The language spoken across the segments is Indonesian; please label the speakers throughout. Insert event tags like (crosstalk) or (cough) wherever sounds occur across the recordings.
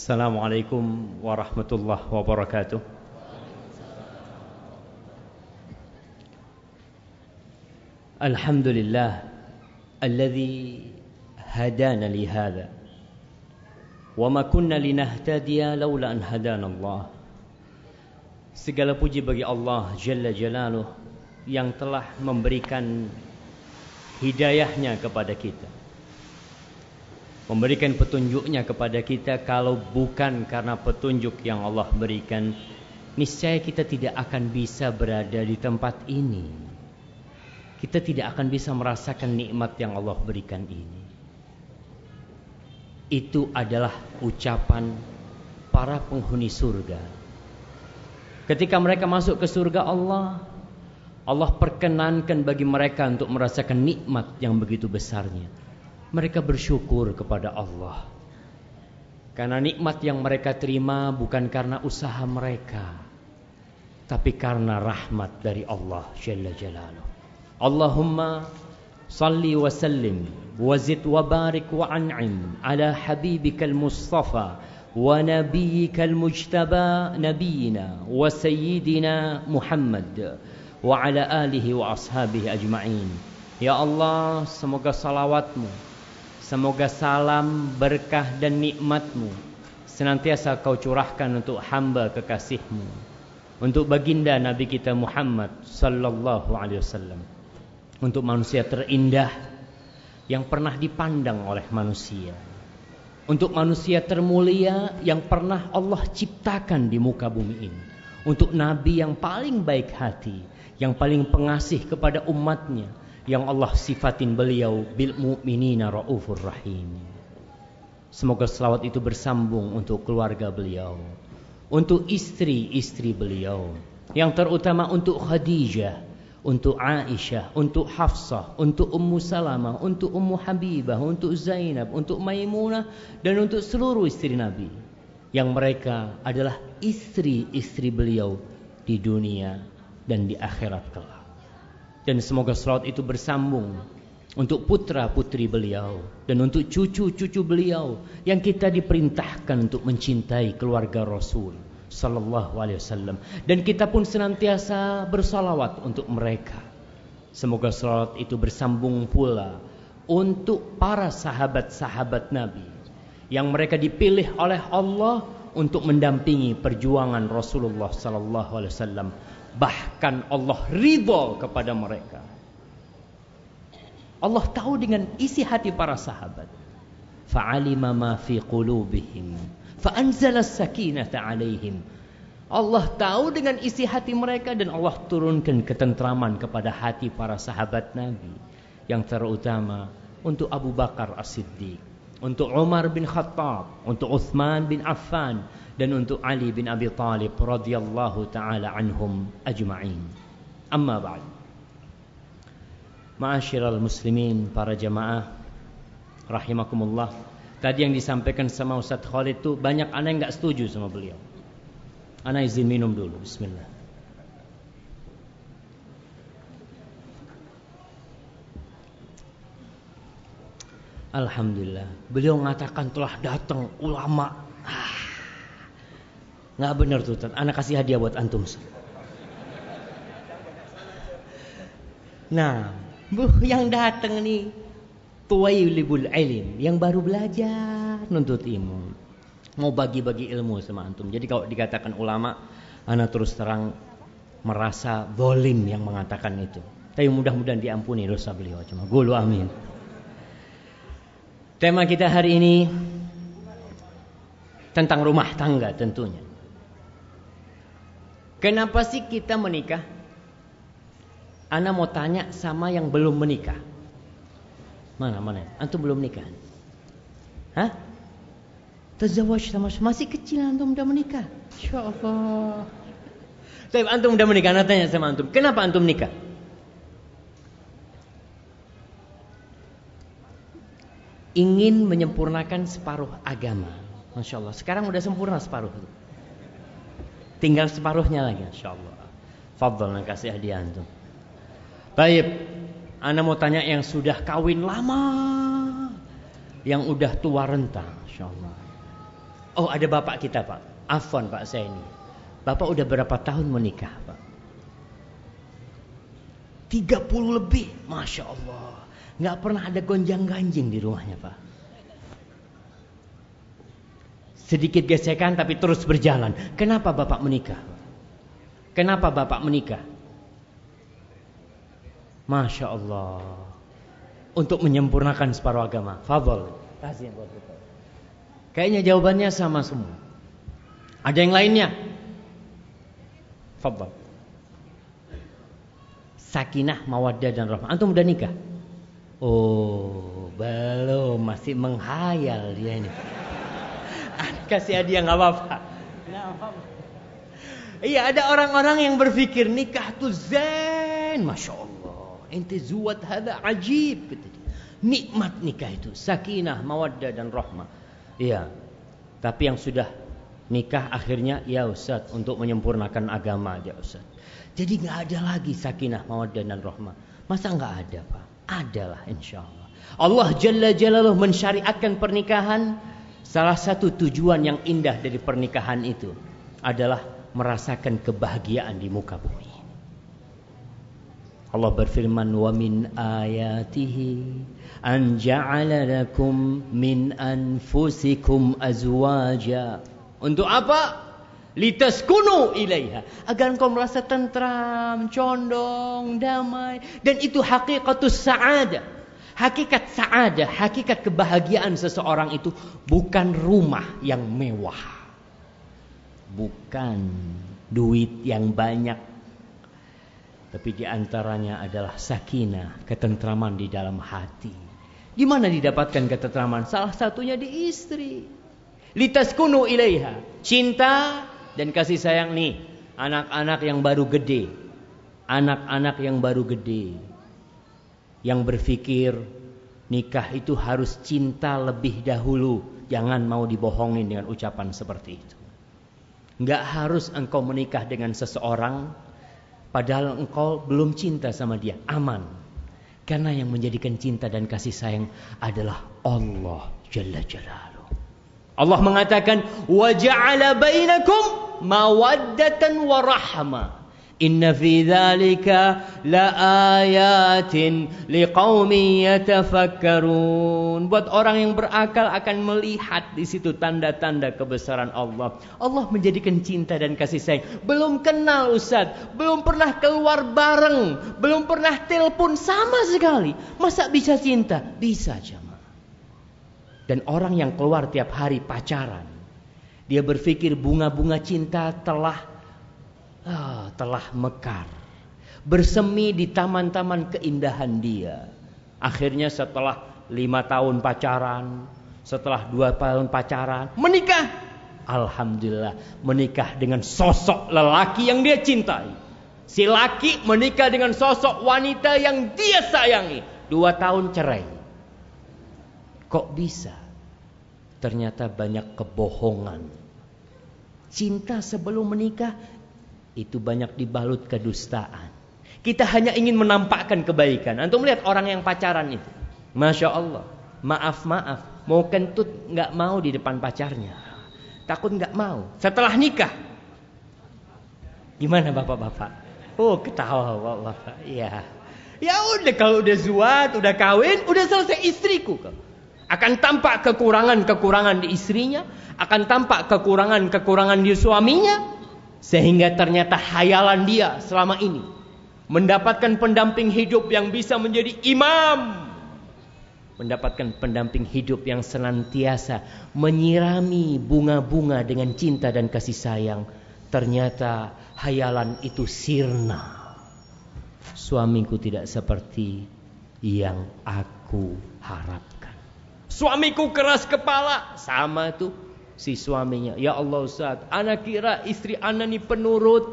Speaker 1: السلام عليكم ورحمة الله وبركاته الحمد لله الذي هدانا لهذا وما كنا لنهتدي لولا أن هدانا الله Segala puji bagi Allah Jalla Jalaluh yang telah memberikan hidayahnya kepada kita. Memberikan petunjuknya kepada kita kalau bukan karena petunjuk yang Allah berikan, niscaya kita tidak akan bisa berada di tempat ini. Kita tidak akan bisa merasakan nikmat yang Allah berikan ini. Itu adalah ucapan para penghuni surga Ketika mereka masuk ke surga Allah, Allah perkenankan bagi mereka untuk merasakan nikmat yang begitu besarnya. mereka bersyukur kepada Allah. Karena nikmat yang mereka terima bukan karena usaha mereka tapi karena rahmat dari Allah Jalla Jalaluh. Allahumma salli wa sallim wa zid wa barik wa an'im ala habibikal mustafa wa nabiyikal mujtaba nabiyina wa sayyidina Muhammad wa ala alihi wa ashabihi ajma'in. Ya Allah, semoga salawatmu, semoga salam, berkah dan nikmatmu senantiasa kau curahkan untuk hamba kekasihmu, untuk baginda Nabi kita Muhammad sallallahu alaihi wasallam, untuk manusia terindah yang pernah dipandang oleh manusia. Untuk manusia termulia yang pernah Allah ciptakan di muka bumi ini. Untuk nabi yang paling baik hati, yang paling pengasih kepada umatnya, yang Allah sifatin beliau bil mu'minina raufur rahim. Semoga selawat itu bersambung untuk keluarga beliau, untuk istri-istri beliau, yang terutama untuk Khadijah untuk Aisyah, untuk Hafsah, untuk Ummu Salamah, untuk Ummu Habibah, untuk Zainab, untuk Maimunah dan untuk seluruh istri Nabi yang mereka adalah istri-istri beliau di dunia dan di akhirat kelak. Dan semoga salat itu bersambung untuk putra-putri beliau dan untuk cucu-cucu beliau yang kita diperintahkan untuk mencintai keluarga Rasul sallallahu alaihi wasallam dan kita pun senantiasa bersalawat untuk mereka. Semoga salawat itu bersambung pula untuk para sahabat-sahabat Nabi yang mereka dipilih oleh Allah untuk mendampingi perjuangan Rasulullah sallallahu alaihi wasallam. Bahkan Allah ridha kepada mereka. Allah tahu dengan isi hati para sahabat. Fa'alima ma fi qulubihim Fa'anzala sakinata alaihim. Allah tahu dengan isi hati mereka dan Allah turunkan ketentraman kepada hati para sahabat Nabi. Yang terutama untuk Abu Bakar As-Siddiq. Untuk Umar bin Khattab. Untuk Uthman bin Affan. Dan untuk Ali bin Abi Talib radhiyallahu taala anhum ajma'in. Amma ba'd. Ma'asyiral muslimin para jamaah rahimakumullah. Tadi yang disampaikan sama Ustaz Khalid itu banyak anak yang nggak setuju sama beliau. Anak izin minum dulu. Bismillah. Alhamdulillah. Beliau mengatakan telah datang ulama. Nggak benar tuh. Anak kasih hadiah buat antum. Nah, bu yang datang nih tuwailibul ilim yang baru belajar nuntut ilmu. Mau bagi-bagi ilmu sama antum. Jadi kalau dikatakan ulama anak terus terang merasa dolim yang mengatakan itu. Tapi mudah-mudahan diampuni dosa beliau. Cuma gulu amin. Tema kita hari ini tentang rumah tangga tentunya kenapa sih kita menikah Ana mau tanya sama yang belum menikah Mana mana? Antum belum nikah? Hah? Tazawwaj sama masih kecil antum udah menikah. Insyaallah. Tapi antum udah menikah, Ana tanya sama antum, kenapa antum nikah? Ingin menyempurnakan separuh agama. Masya Allah. Sekarang udah sempurna separuh. Tinggal separuhnya lagi. Masya Allah. Fadol kasih hadiah antum. Baik. Anda mau tanya yang sudah kawin lama, yang udah tua renta, insya Allah. Oh ada bapak kita pak. Afwan pak saya ini. Bapak udah berapa tahun menikah pak? 30 lebih. Masya Allah. Nggak pernah ada gonjang ganjing di rumahnya pak. Sedikit gesekan tapi terus berjalan. Kenapa bapak menikah? Kenapa bapak menikah? Masya Allah. Untuk menyempurnakan separuh agama. Fadol. Kayaknya jawabannya sama semua. Ada yang lainnya? Fadol. Sakinah, mawaddah dan rahmah. Antum udah nikah? Oh, belum. Masih menghayal dia ini. Kasih hadiah nggak apa-apa. Iya ada orang-orang yang berpikir nikah tuh zen, masya Allah. Ente zuat hada ajib. Nikmat nikah itu, sakinah, mawaddah dan rahmah. Iya. Tapi yang sudah nikah akhirnya ya Ustaz untuk menyempurnakan agama aja Ustaz. Jadi nggak ada lagi sakinah, mawaddah dan rahmah. Masa nggak ada Pak? Adalah insya Allah. Allah Jalla Jalaluh mensyariatkan pernikahan. Salah satu tujuan yang indah dari pernikahan itu adalah merasakan kebahagiaan di muka bumi. Allah berfirman wa min ayatihi an ja'ala lakum min anfusikum azwaja. Untuk apa? Litaskunu ilaiha. Agar engkau merasa tentram, condong, damai. Dan itu hakikatus sa'adah. Hakikat sa'adah, hakikat kebahagiaan seseorang itu bukan rumah yang mewah bukan duit yang banyak tapi di antaranya adalah sakinah, ketentraman di dalam hati. Di mana didapatkan ketentraman? Salah satunya di istri. Litas kunu ilaiha. Cinta dan kasih sayang nih. Anak-anak yang baru gede. Anak-anak yang baru gede. Yang berpikir nikah itu harus cinta lebih dahulu. Jangan mau dibohongin dengan ucapan seperti itu. Enggak harus engkau menikah dengan seseorang padahal engkau belum cinta sama dia. Aman. Karena yang menjadikan cinta dan kasih sayang adalah Allah Jalla Jalaluh. Allah mengatakan wa ja'ala bainakum mawaddatan wa rahmah. Inna fi dzalika laayatin liqaumin yatafakkarun. Buat orang yang berakal akan melihat di situ tanda-tanda kebesaran Allah. Allah menjadikan cinta dan kasih sayang. Belum kenal Ustaz, belum pernah keluar bareng, belum pernah telepon sama sekali. Masa bisa cinta? Bisa jemaah. Dan orang yang keluar tiap hari pacaran, dia berpikir bunga-bunga cinta telah ah, telah mekar. Bersemi di taman-taman keindahan dia. Akhirnya setelah lima tahun pacaran, setelah dua tahun pacaran, menikah. Alhamdulillah menikah dengan sosok lelaki yang dia cintai. Si laki menikah dengan sosok wanita yang dia sayangi. Dua tahun cerai. Kok bisa? Ternyata banyak kebohongan. Cinta sebelum menikah itu banyak dibalut kedustaan. Kita hanya ingin menampakkan kebaikan. Antum melihat orang yang pacaran itu. Masya Allah. Maaf, maaf. Mau kentut nggak mau di depan pacarnya. Takut nggak mau. Setelah nikah. Gimana bapak-bapak? Oh ketawa bapak-bapak. Iya. Ya udah kalau udah zuat, udah kawin, udah selesai istriku. Akan tampak kekurangan-kekurangan di istrinya. Akan tampak kekurangan-kekurangan di suaminya sehingga ternyata hayalan dia selama ini mendapatkan pendamping hidup yang bisa menjadi imam. Mendapatkan pendamping hidup yang senantiasa menyirami bunga-bunga dengan cinta dan kasih sayang. Ternyata hayalan itu sirna. Suamiku tidak seperti yang aku harapkan. Suamiku keras kepala. Sama tuh si suaminya. Ya Allah Ustaz, anak kira istri anak ini penurut.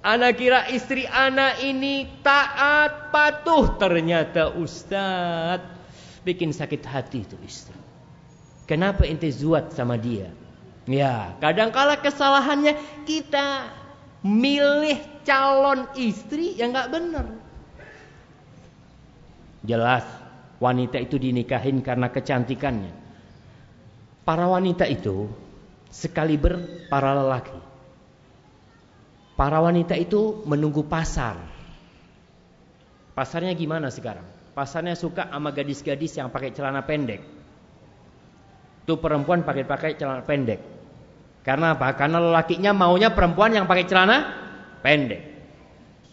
Speaker 1: Anak kira istri anak ini taat, patuh. Ternyata Ustaz bikin sakit hati itu istri. Kenapa ente zuat sama dia? Ya, kadangkala kesalahannya kita milih calon istri yang nggak benar. Jelas wanita itu dinikahin karena kecantikannya. Para wanita itu sekaliber para lelaki. Para wanita itu menunggu pasar. Pasarnya gimana sekarang? Pasarnya suka sama gadis-gadis yang pakai celana pendek. Tuh perempuan pakai-pakai celana pendek. Karena apa? Karena lelakinya maunya perempuan yang pakai celana pendek.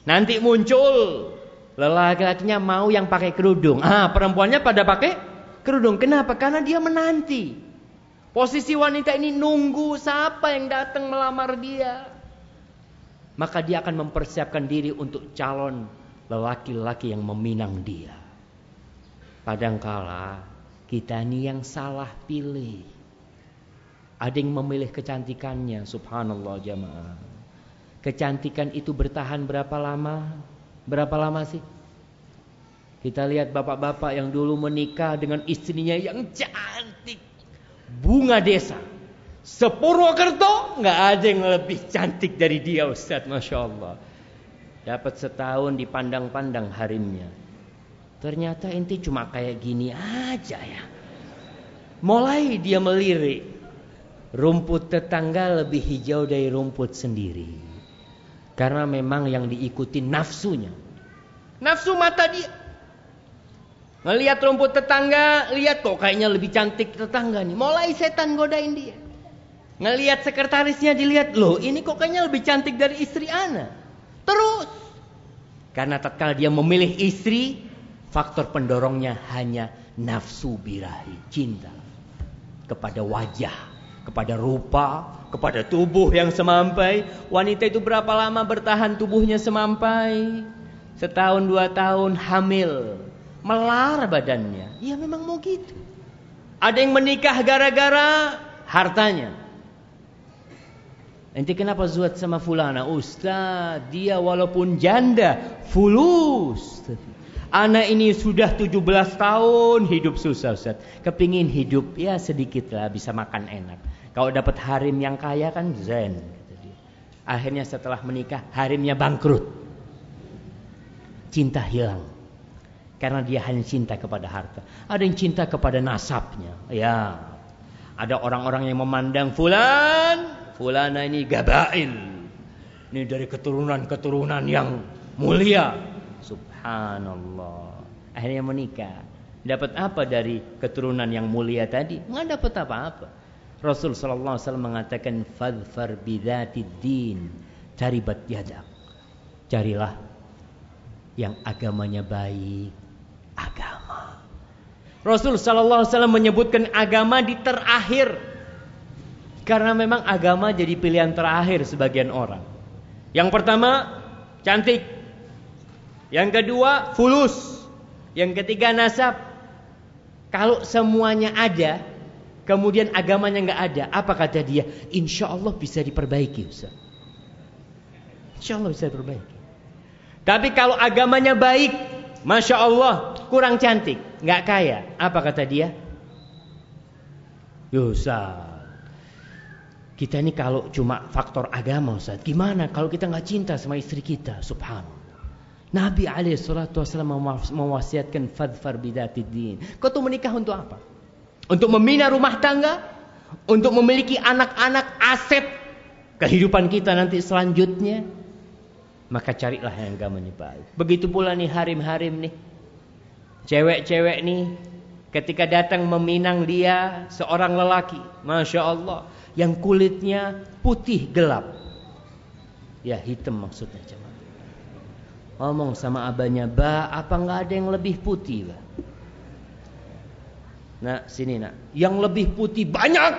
Speaker 1: Nanti muncul lelaki-lakinya mau yang pakai kerudung. Ah, perempuannya pada pakai kerudung. Kenapa? Karena dia menanti. Posisi wanita ini nunggu siapa yang datang melamar dia. Maka dia akan mempersiapkan diri untuk calon lelaki-lelaki yang meminang dia. Padangkala kita ini yang salah pilih. Ada yang memilih kecantikannya, subhanallah jamaah. Kecantikan itu bertahan berapa lama? Berapa lama sih? Kita lihat bapak-bapak yang dulu menikah dengan istrinya yang cantik. Bunga desa. Sepurwokerto nggak ada yang lebih cantik dari dia Ustaz, Masya Allah. Dapat setahun dipandang-pandang harimnya. Ternyata inti cuma kayak gini aja ya. Mulai dia melirik. Rumput tetangga lebih hijau dari rumput sendiri. Karena memang yang diikuti nafsunya. Nafsu mata dia. Ngelihat rumput tetangga, lihat kok kayaknya lebih cantik tetangga nih. Mulai setan godain dia. Ngelihat sekretarisnya dilihat, loh ini kok kayaknya lebih cantik dari istri ana. Terus. Karena tatkala dia memilih istri, faktor pendorongnya hanya nafsu birahi, cinta. Kepada wajah, kepada rupa, kepada tubuh yang semampai. Wanita itu berapa lama bertahan tubuhnya semampai? Setahun dua tahun hamil. Melar badannya. Ya memang mau gitu. Ada yang menikah gara-gara hartanya. Nanti kenapa zuat sama fulana? Ustaz, dia walaupun janda, fulus. Anak ini sudah 17 tahun hidup susah Ustaz. Kepingin hidup ya sedikit lah bisa makan enak. Kalau dapat harim yang kaya kan zen. Akhirnya setelah menikah harimnya bangkrut. Cinta hilang. Karena dia hanya cinta kepada harta. Ada yang cinta kepada nasabnya. Ya. Ada orang-orang yang memandang fulan fulana ini gabail. Ini dari keturunan-keturunan yang mulia. Subhanallah. Akhirnya menikah. Dapat apa dari keturunan yang mulia tadi? Nggak dapat apa-apa. Rasul wasallam mengatakan fadfar bidzatid din. Taribat yadak. Carilah yang agamanya baik, agama. Rasul sallallahu alaihi wasallam menyebutkan agama di terakhir karena memang agama jadi pilihan terakhir sebagian orang. Yang pertama, cantik. Yang kedua, fulus. Yang ketiga, nasab. Kalau semuanya ada, kemudian agamanya nggak ada, apa kata dia? Insya Allah bisa diperbaiki, Ustaz. Insya Allah bisa diperbaiki. Tapi kalau agamanya baik, masya Allah kurang cantik, nggak kaya, apa kata dia? Yusuf. Kita ini kalau cuma faktor agama Ustaz, gimana kalau kita nggak cinta sama istri kita? Subhanallah. Nabi alaihi salatu wasallam mewasiatkan fadfar bidatid din. Kau tuh menikah untuk apa? Untuk membina rumah tangga, untuk memiliki anak-anak aset kehidupan kita nanti selanjutnya. Maka carilah yang agamanya baik. Begitu pula nih harim-harim nih. Cewek-cewek nih ketika datang meminang dia seorang lelaki, masya Allah, yang kulitnya putih gelap. Ya hitam maksudnya cuman. Ngomong sama abahnya, "Ba, apa nggak ada yang lebih putih, Ba?" Nah, sini nak. Yang lebih putih banyak.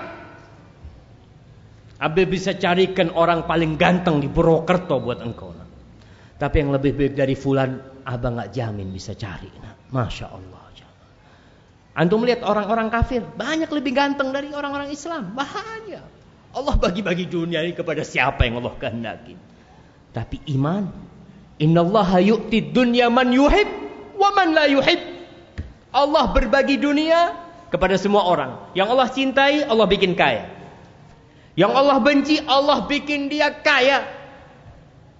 Speaker 1: Abe bisa carikan orang paling ganteng di Purwokerto buat engkau. Tapi yang lebih baik dari Fulan, abah nggak jamin bisa cari. Nak. Masya Allah. Antum melihat orang-orang kafir banyak lebih ganteng dari orang-orang Islam. Bahaya. Allah bagi-bagi dunia ini kepada siapa yang Allah kehendaki. Tapi iman. Innallaha yu'ti dunya man yuhib wa man la yuhib. Allah berbagi dunia kepada semua orang. Yang Allah cintai, Allah bikin kaya. Yang Allah benci, Allah bikin dia kaya.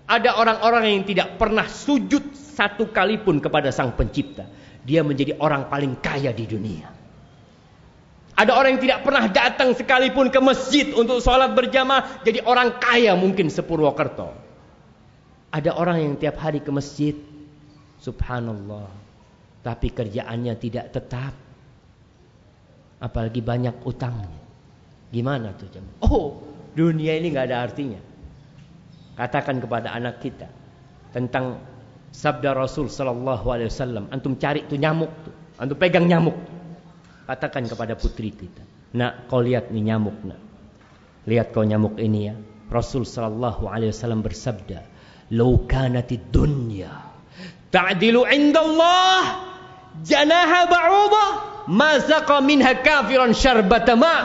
Speaker 1: Ada orang-orang yang tidak pernah sujud satu kali pun kepada sang pencipta dia menjadi orang paling kaya di dunia. Ada orang yang tidak pernah datang sekalipun ke masjid untuk sholat berjamaah. Jadi orang kaya mungkin sepurwokerto. Ada orang yang tiap hari ke masjid. Subhanallah. Tapi kerjaannya tidak tetap. Apalagi banyak utangnya. Gimana tuh? Oh, dunia ini nggak ada artinya. Katakan kepada anak kita tentang sabda Rasul sallallahu alaihi wasallam. Antum cari tuh nyamuk tuh. Antum pegang nyamuk. Katakan kepada putri kita. Nak, kau lihat nih nyamuk, nak. Lihat kau nyamuk ini ya. Rasul sallallahu alaihi wasallam bersabda, "Lau kanatid dunya ta'dilu 'inda Allah janaha ba'udah, ma zaqa minha kafiran syarbata ma."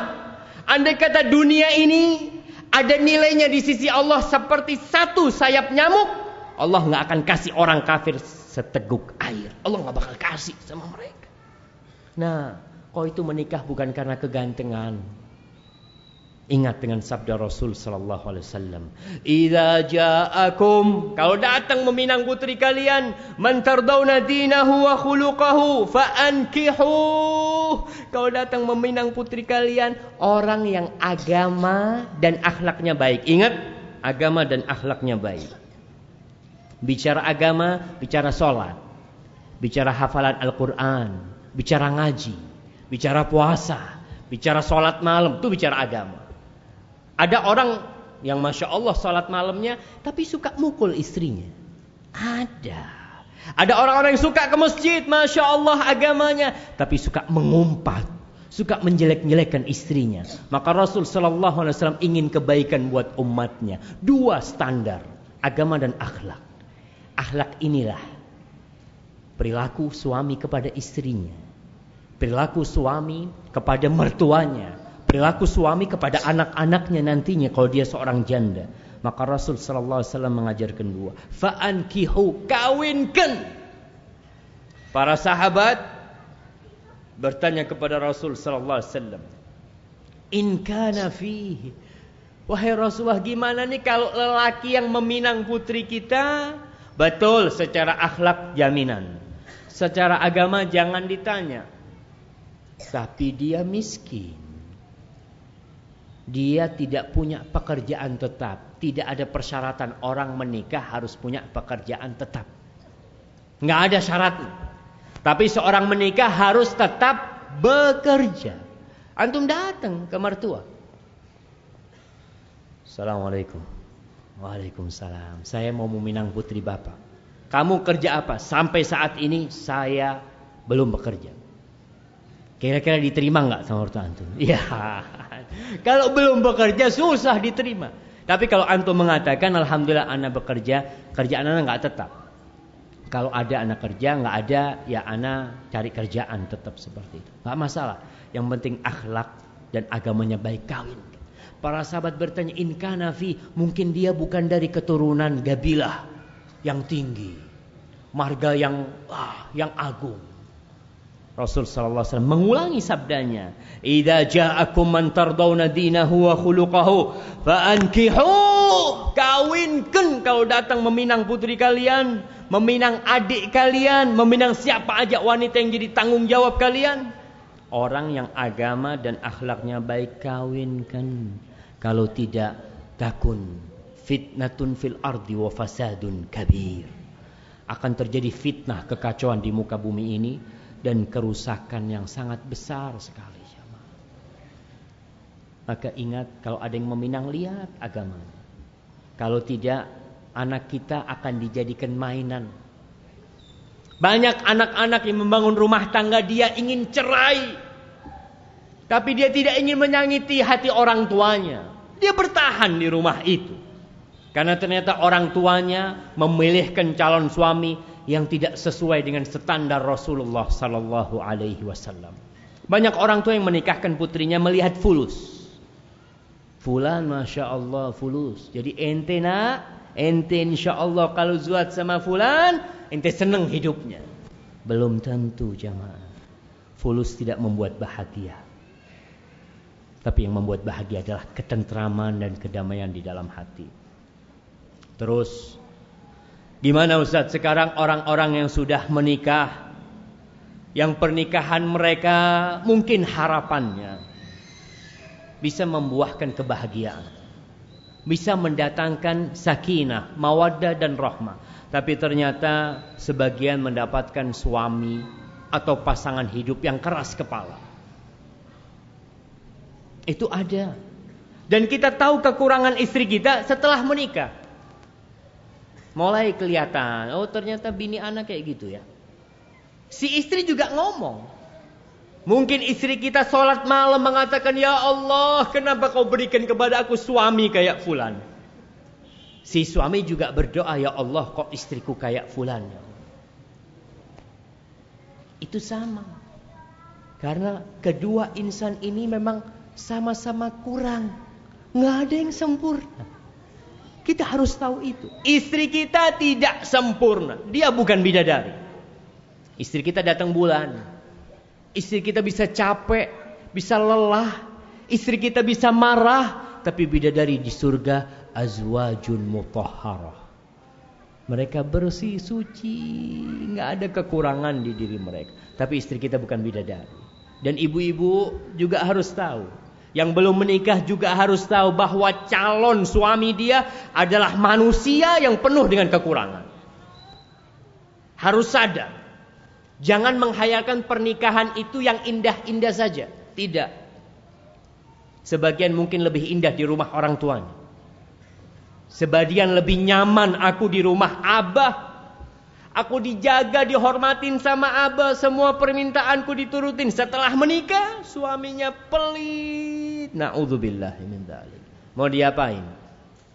Speaker 1: Andai kata dunia ini ada nilainya di sisi Allah seperti satu sayap nyamuk, Allah nggak akan kasih orang kafir seteguk air. Allah nggak bakal kasih sama mereka. Nah, kau itu menikah bukan karena kegantengan. Ingat dengan sabda Rasul sallallahu alaihi wasallam, "Idza ja'akum" Kalau datang meminang putri kalian, "man tardawna dinahu wa khuluquhu fa'ankihu." Kalau datang meminang putri kalian, orang yang agama dan akhlaknya baik. Ingat, agama dan akhlaknya baik. Bicara agama, bicara sholat, bicara hafalan Al-Quran, bicara ngaji, bicara puasa, bicara sholat malam, itu bicara agama. Ada orang yang masya Allah sholat malamnya tapi suka mukul istrinya. Ada. Ada orang-orang yang suka ke masjid, masya Allah agamanya, tapi suka mengumpat, suka menjelek-jelekkan istrinya. Maka Rasul Shallallahu Alaihi Wasallam ingin kebaikan buat umatnya. Dua standar, agama dan akhlak. Akhlak inilah perilaku suami kepada istrinya, perilaku suami kepada mertuanya, perilaku suami kepada anak-anaknya nantinya kalau dia seorang janda. Maka Rasul sallallahu alaihi wasallam mengajarkan dua. Fa'ankihu, kawinkan. Para sahabat bertanya kepada Rasul sallallahu alaihi wasallam, "In kana fihi" Wahai Rasulullah, gimana nih kalau lelaki yang meminang putri kita? Betul, secara akhlak jaminan. Secara agama jangan ditanya. Tapi dia miskin. Dia tidak punya pekerjaan tetap. Tidak ada persyaratan orang menikah harus punya pekerjaan tetap. Nggak ada syarat. Tapi seorang menikah harus tetap bekerja. Antum datang ke mertua. Assalamualaikum. Waalaikumsalam. Saya mau meminang putri bapak. Kamu kerja apa? Sampai saat ini saya belum bekerja. Kira-kira diterima nggak sama ortu antum? (laughs) Iya. Kalau belum bekerja susah diterima. Tapi kalau antum mengatakan alhamdulillah anak bekerja, kerjaan anak nggak tetap. Kalau ada anak kerja, nggak ada ya anak cari kerjaan tetap seperti itu. Nggak masalah. Yang penting akhlak dan agamanya baik kawin. Para sahabat bertanya, in kanafi, mungkin dia bukan dari keturunan gabilah yang tinggi, marga yang ah, yang agung. Rasul sallallahu alaihi wasallam mengulangi sabdanya, "Idza ja'akum man tardawna dinahu wa khuluquhu fa'ankihu." Kawinkan kalau datang meminang putri kalian, meminang adik kalian, meminang siapa aja wanita yang jadi tanggung jawab kalian. Orang yang agama dan akhlaknya baik kawinkan. Kalau tidak takun fitnatun fil ardi wa fasadun kabir. Akan terjadi fitnah kekacauan di muka bumi ini dan kerusakan yang sangat besar sekali. Maka ingat kalau ada yang meminang lihat agama. Kalau tidak anak kita akan dijadikan mainan. Banyak anak-anak yang membangun rumah tangga dia ingin cerai. Tapi dia tidak ingin menyangiti hati orang tuanya. Dia bertahan di rumah itu. Karena ternyata orang tuanya memilihkan calon suami yang tidak sesuai dengan standar Rasulullah sallallahu alaihi wasallam. Banyak orang tua yang menikahkan putrinya melihat fulus. Fulan Masya Allah fulus. Jadi ente nak, ente insya Allah kalau zuat sama fulan, ente senang hidupnya. Belum tentu jamaah. Fulus tidak membuat bahagia. Tapi yang membuat bahagia adalah ketentraman dan kedamaian di dalam hati. Terus Gimana Ustaz sekarang orang-orang yang sudah menikah yang pernikahan mereka mungkin harapannya bisa membuahkan kebahagiaan. Bisa mendatangkan sakinah, mawaddah dan rahmah. Tapi ternyata sebagian mendapatkan suami atau pasangan hidup yang keras kepala. Itu ada. Dan kita tahu kekurangan istri kita setelah menikah. Mulai kelihatan, oh ternyata bini anak kayak gitu ya. Si istri juga ngomong. Mungkin istri kita sholat malam mengatakan, Ya Allah, kenapa kau berikan kepada aku suami kayak fulan? Si suami juga berdoa, Ya Allah, kok istriku kayak fulan? Itu sama. Karena kedua insan ini memang sama-sama kurang. Nggak ada yang sempurna. Kita harus tahu itu. Istri kita tidak sempurna. Dia bukan bidadari. Istri kita datang bulan. Istri kita bisa capek, bisa lelah. Istri kita bisa marah. Tapi bidadari di surga azwajun mutahharah. Mereka bersih, suci, nggak ada kekurangan di diri mereka. Tapi istri kita bukan bidadari. Dan ibu-ibu juga harus tahu. Yang belum menikah juga harus tahu bahwa calon suami dia adalah manusia yang penuh dengan kekurangan. Harus sadar. Jangan menghayalkan pernikahan itu yang indah-indah saja. Tidak. Sebagian mungkin lebih indah di rumah orang tuanya. Sebagian lebih nyaman aku di rumah abah. Aku dijaga, dihormatin sama abah. Semua permintaanku diturutin. Setelah menikah, suaminya pelit. Na'udzubillah min Mau diapain?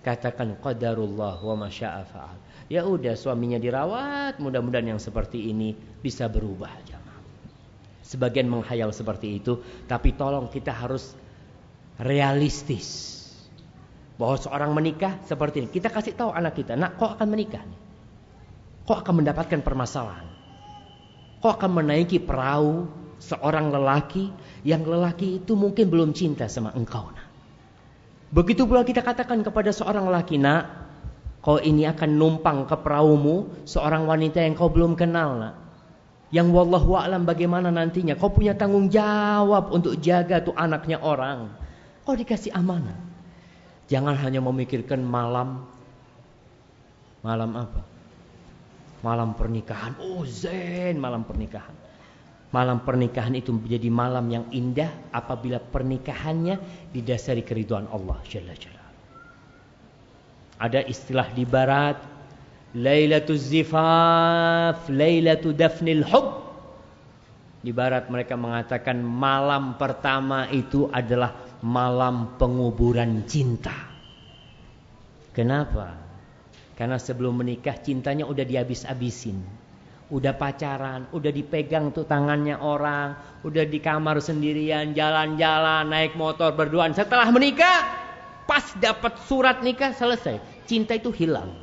Speaker 1: Katakan qadarullah wa masya'afa'al. Ya udah suaminya dirawat, mudah-mudahan yang seperti ini bisa berubah jamaah. Sebagian menghayal seperti itu, tapi tolong kita harus realistis. Bahwa seorang menikah seperti ini. Kita kasih tahu anak kita, nak kok akan menikah nih? Kok akan mendapatkan permasalahan? Kok akan menaiki perahu seorang lelaki yang lelaki itu mungkin belum cinta sama engkau. Nah. Begitu pula kita katakan kepada seorang lelaki, nak, Kau ini akan numpang ke perahumu seorang wanita yang kau belum kenal nak. Yang wallahu a'lam bagaimana nantinya. Kau punya tanggung jawab untuk jaga tuh anaknya orang. Kau dikasih amanah. Jangan hanya memikirkan malam. Malam apa? Malam pernikahan. Oh zen malam pernikahan. Malam pernikahan itu menjadi malam yang indah apabila pernikahannya didasari keriduan Allah Jalla Jalla. Ada istilah di barat Lailatul Zifaf, Lailatul Dafnil Hub. Di barat mereka mengatakan malam pertama itu adalah malam penguburan cinta. Kenapa? Karena sebelum menikah cintanya udah dihabis-habisin. Udah pacaran, udah dipegang tuh tangannya orang, udah di kamar sendirian, jalan-jalan, naik motor, berduaan. Setelah menikah, Pas dapat surat nikah selesai. Cinta itu hilang.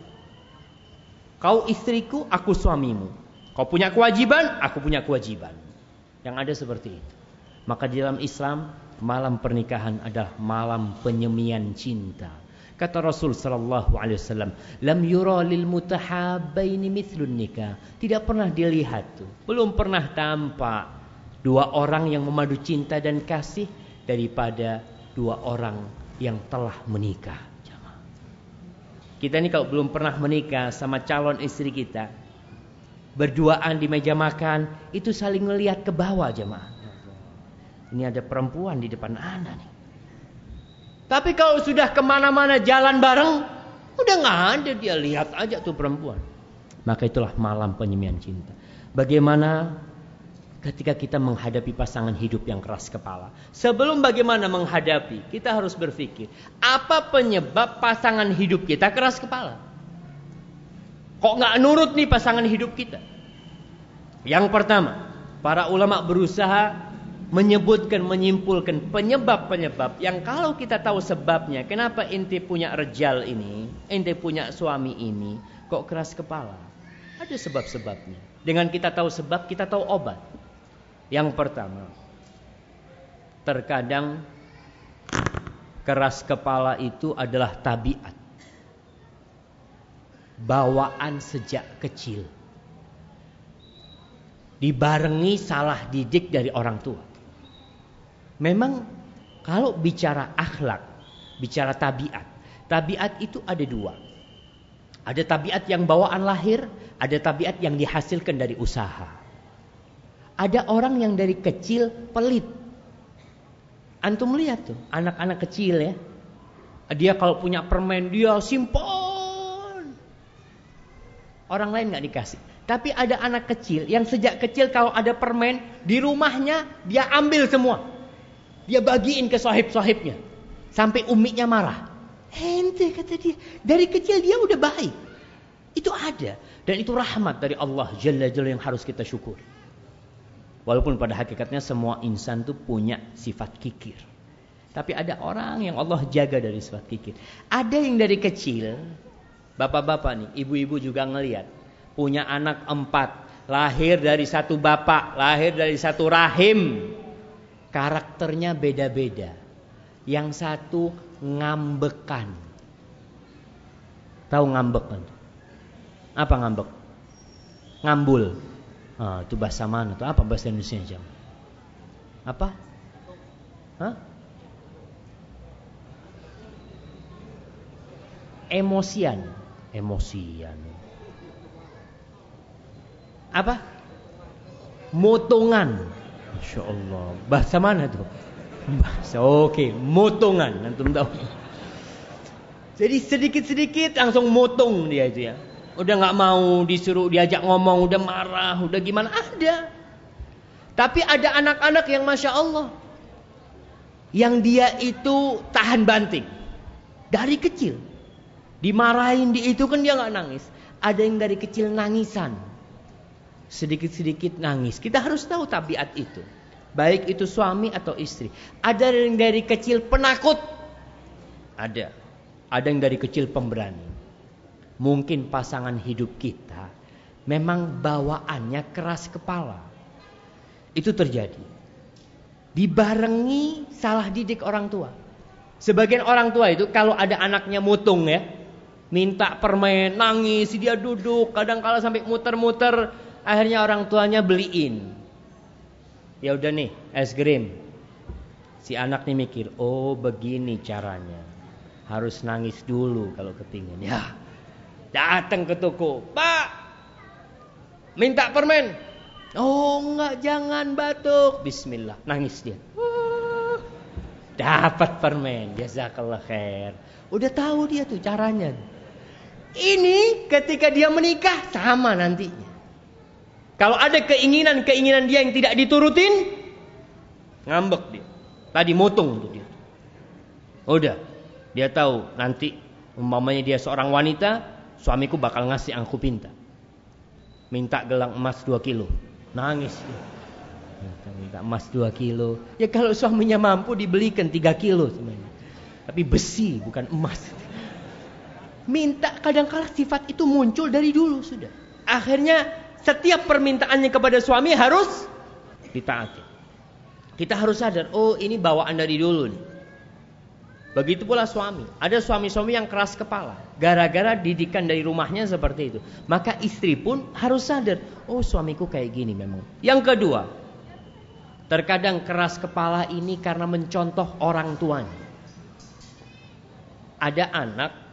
Speaker 1: Kau istriku, aku suamimu. Kau punya kewajiban, aku punya kewajiban. Yang ada seperti itu. Maka di dalam Islam, malam pernikahan adalah malam penyemian cinta. Kata Rasul sallallahu alaihi wasallam, "Lam yura lil mutahabbaini mithlun nikah." Tidak pernah dilihat tuh, belum pernah tampak dua orang yang memadu cinta dan kasih daripada dua orang yang telah menikah. Kita ini kalau belum pernah menikah sama calon istri kita, berduaan di meja makan, itu saling melihat ke bawah jemaah. Ini ada perempuan di depan anak nih. Tapi kalau sudah ke mana-mana jalan bareng, udah nggak ada dia lihat aja tuh perempuan. Maka itulah malam penyemian cinta. Bagaimana ketika kita menghadapi pasangan hidup yang keras kepala. Sebelum bagaimana menghadapi, kita harus berpikir, apa penyebab pasangan hidup kita keras kepala? Kok nggak nurut nih pasangan hidup kita? Yang pertama, para ulama berusaha menyebutkan, menyimpulkan penyebab-penyebab yang kalau kita tahu sebabnya, kenapa inti punya rejal ini, inti punya suami ini, kok keras kepala? Ada sebab-sebabnya. Dengan kita tahu sebab, kita tahu obat. Yang pertama, terkadang keras kepala itu adalah tabiat. Bawaan sejak kecil. Dibarengi salah didik dari orang tua. Memang kalau bicara akhlak, bicara tabiat, tabiat itu ada dua. Ada tabiat yang bawaan lahir, ada tabiat yang dihasilkan dari usaha. Ada orang yang dari kecil pelit. Antum lihat tuh, anak-anak kecil ya. Dia kalau punya permen dia simpan. Orang lain nggak dikasih. Tapi ada anak kecil yang sejak kecil kalau ada permen di rumahnya dia ambil semua. Dia bagiin ke sahib-sahibnya. Sampai umiknya marah. Ente kata dia. Dari kecil dia udah baik. Itu ada. Dan itu rahmat dari Allah Jalla Jalla yang harus kita syukur. Walaupun pada hakikatnya semua insan tuh punya sifat kikir. Tapi ada orang yang Allah jaga dari sifat kikir. Ada yang dari kecil. Bapak-bapak nih, ibu-ibu juga ngeliat. Punya anak empat. Lahir dari satu bapak. Lahir dari satu rahim karakternya beda-beda. Yang satu ngambekan. Tahu ngambek kan? Apa ngambek? Ngambul. Ah, itu bahasa mana tuh? Apa bahasa Indonesia jam? Apa? Hah? Emosian. Emosian. Apa? Motongan. Masya Allah. Bahasa mana tuh? Bahasa oke, okay. motongan. Antum tahu. Jadi sedikit-sedikit langsung motong dia itu ya. Udah nggak mau disuruh diajak ngomong, udah marah, udah gimana ada. Tapi ada anak-anak yang masya Allah, yang dia itu tahan banting dari kecil, dimarahin di itu kan dia nggak nangis. Ada yang dari kecil nangisan, sedikit-sedikit nangis. Kita harus tahu tabiat itu. Baik itu suami atau istri. Ada yang dari kecil penakut. Ada. Ada yang dari kecil pemberani. Mungkin pasangan hidup kita memang bawaannya keras kepala. Itu terjadi. Dibarengi salah didik orang tua. Sebagian orang tua itu kalau ada anaknya mutung ya, minta permen, nangis, dia duduk, kadang kala sampai muter-muter Akhirnya orang tuanya beliin. Ya udah nih, es krim. Si anak nih mikir, oh begini caranya. Harus nangis dulu kalau kepingin. Ya, datang ke toko. Pak, minta permen. Oh enggak, jangan batuk. Bismillah, nangis dia. (laughs) dapat permen, jazakallah khair. Udah tahu dia tuh caranya. Ini ketika dia menikah sama nantinya. Kalau ada keinginan-keinginan dia yang tidak diturutin, ngambek dia. Tadi motong untuk dia. Udah, dia tahu nanti umpamanya dia seorang wanita, suamiku bakal ngasih yang aku pinta. Minta gelang emas 2 kilo. Nangis dia. Minta emas 2 kilo. Ya kalau suaminya mampu dibelikan 3 kilo sebenarnya. Tapi besi bukan emas. Minta kadang-kala sifat itu muncul dari dulu sudah. Akhirnya setiap permintaannya kepada suami harus ditaati. Kita harus sadar, oh ini bawaan dari dulu nih. Begitu pula suami. Ada suami-suami yang keras kepala. Gara-gara didikan dari rumahnya seperti itu. Maka istri pun harus sadar, oh suamiku kayak gini memang. Yang kedua, terkadang keras kepala ini karena mencontoh orang tuanya. Ada anak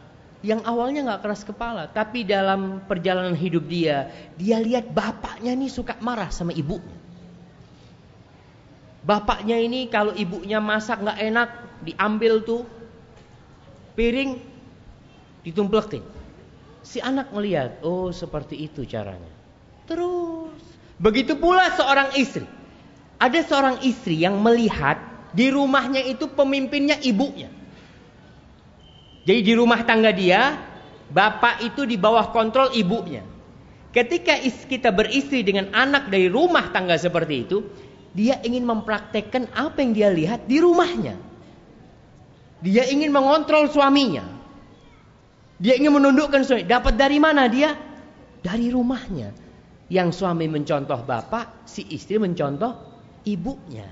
Speaker 1: yang awalnya nggak keras kepala, tapi dalam perjalanan hidup dia, dia lihat bapaknya nih suka marah sama ibunya. Bapaknya ini kalau ibunya masak nggak enak, diambil tuh piring, ditumplekin. Si anak melihat, oh seperti itu caranya. Terus, begitu pula seorang istri. Ada seorang istri yang melihat di rumahnya itu pemimpinnya ibunya. Jadi di rumah tangga dia, bapak itu di bawah kontrol ibunya. Ketika kita beristri dengan anak dari rumah tangga seperti itu, dia ingin mempraktekkan apa yang dia lihat di rumahnya. Dia ingin mengontrol suaminya. Dia ingin menundukkan suami. Dapat dari mana dia? Dari rumahnya. Yang suami mencontoh bapak, si istri mencontoh ibunya.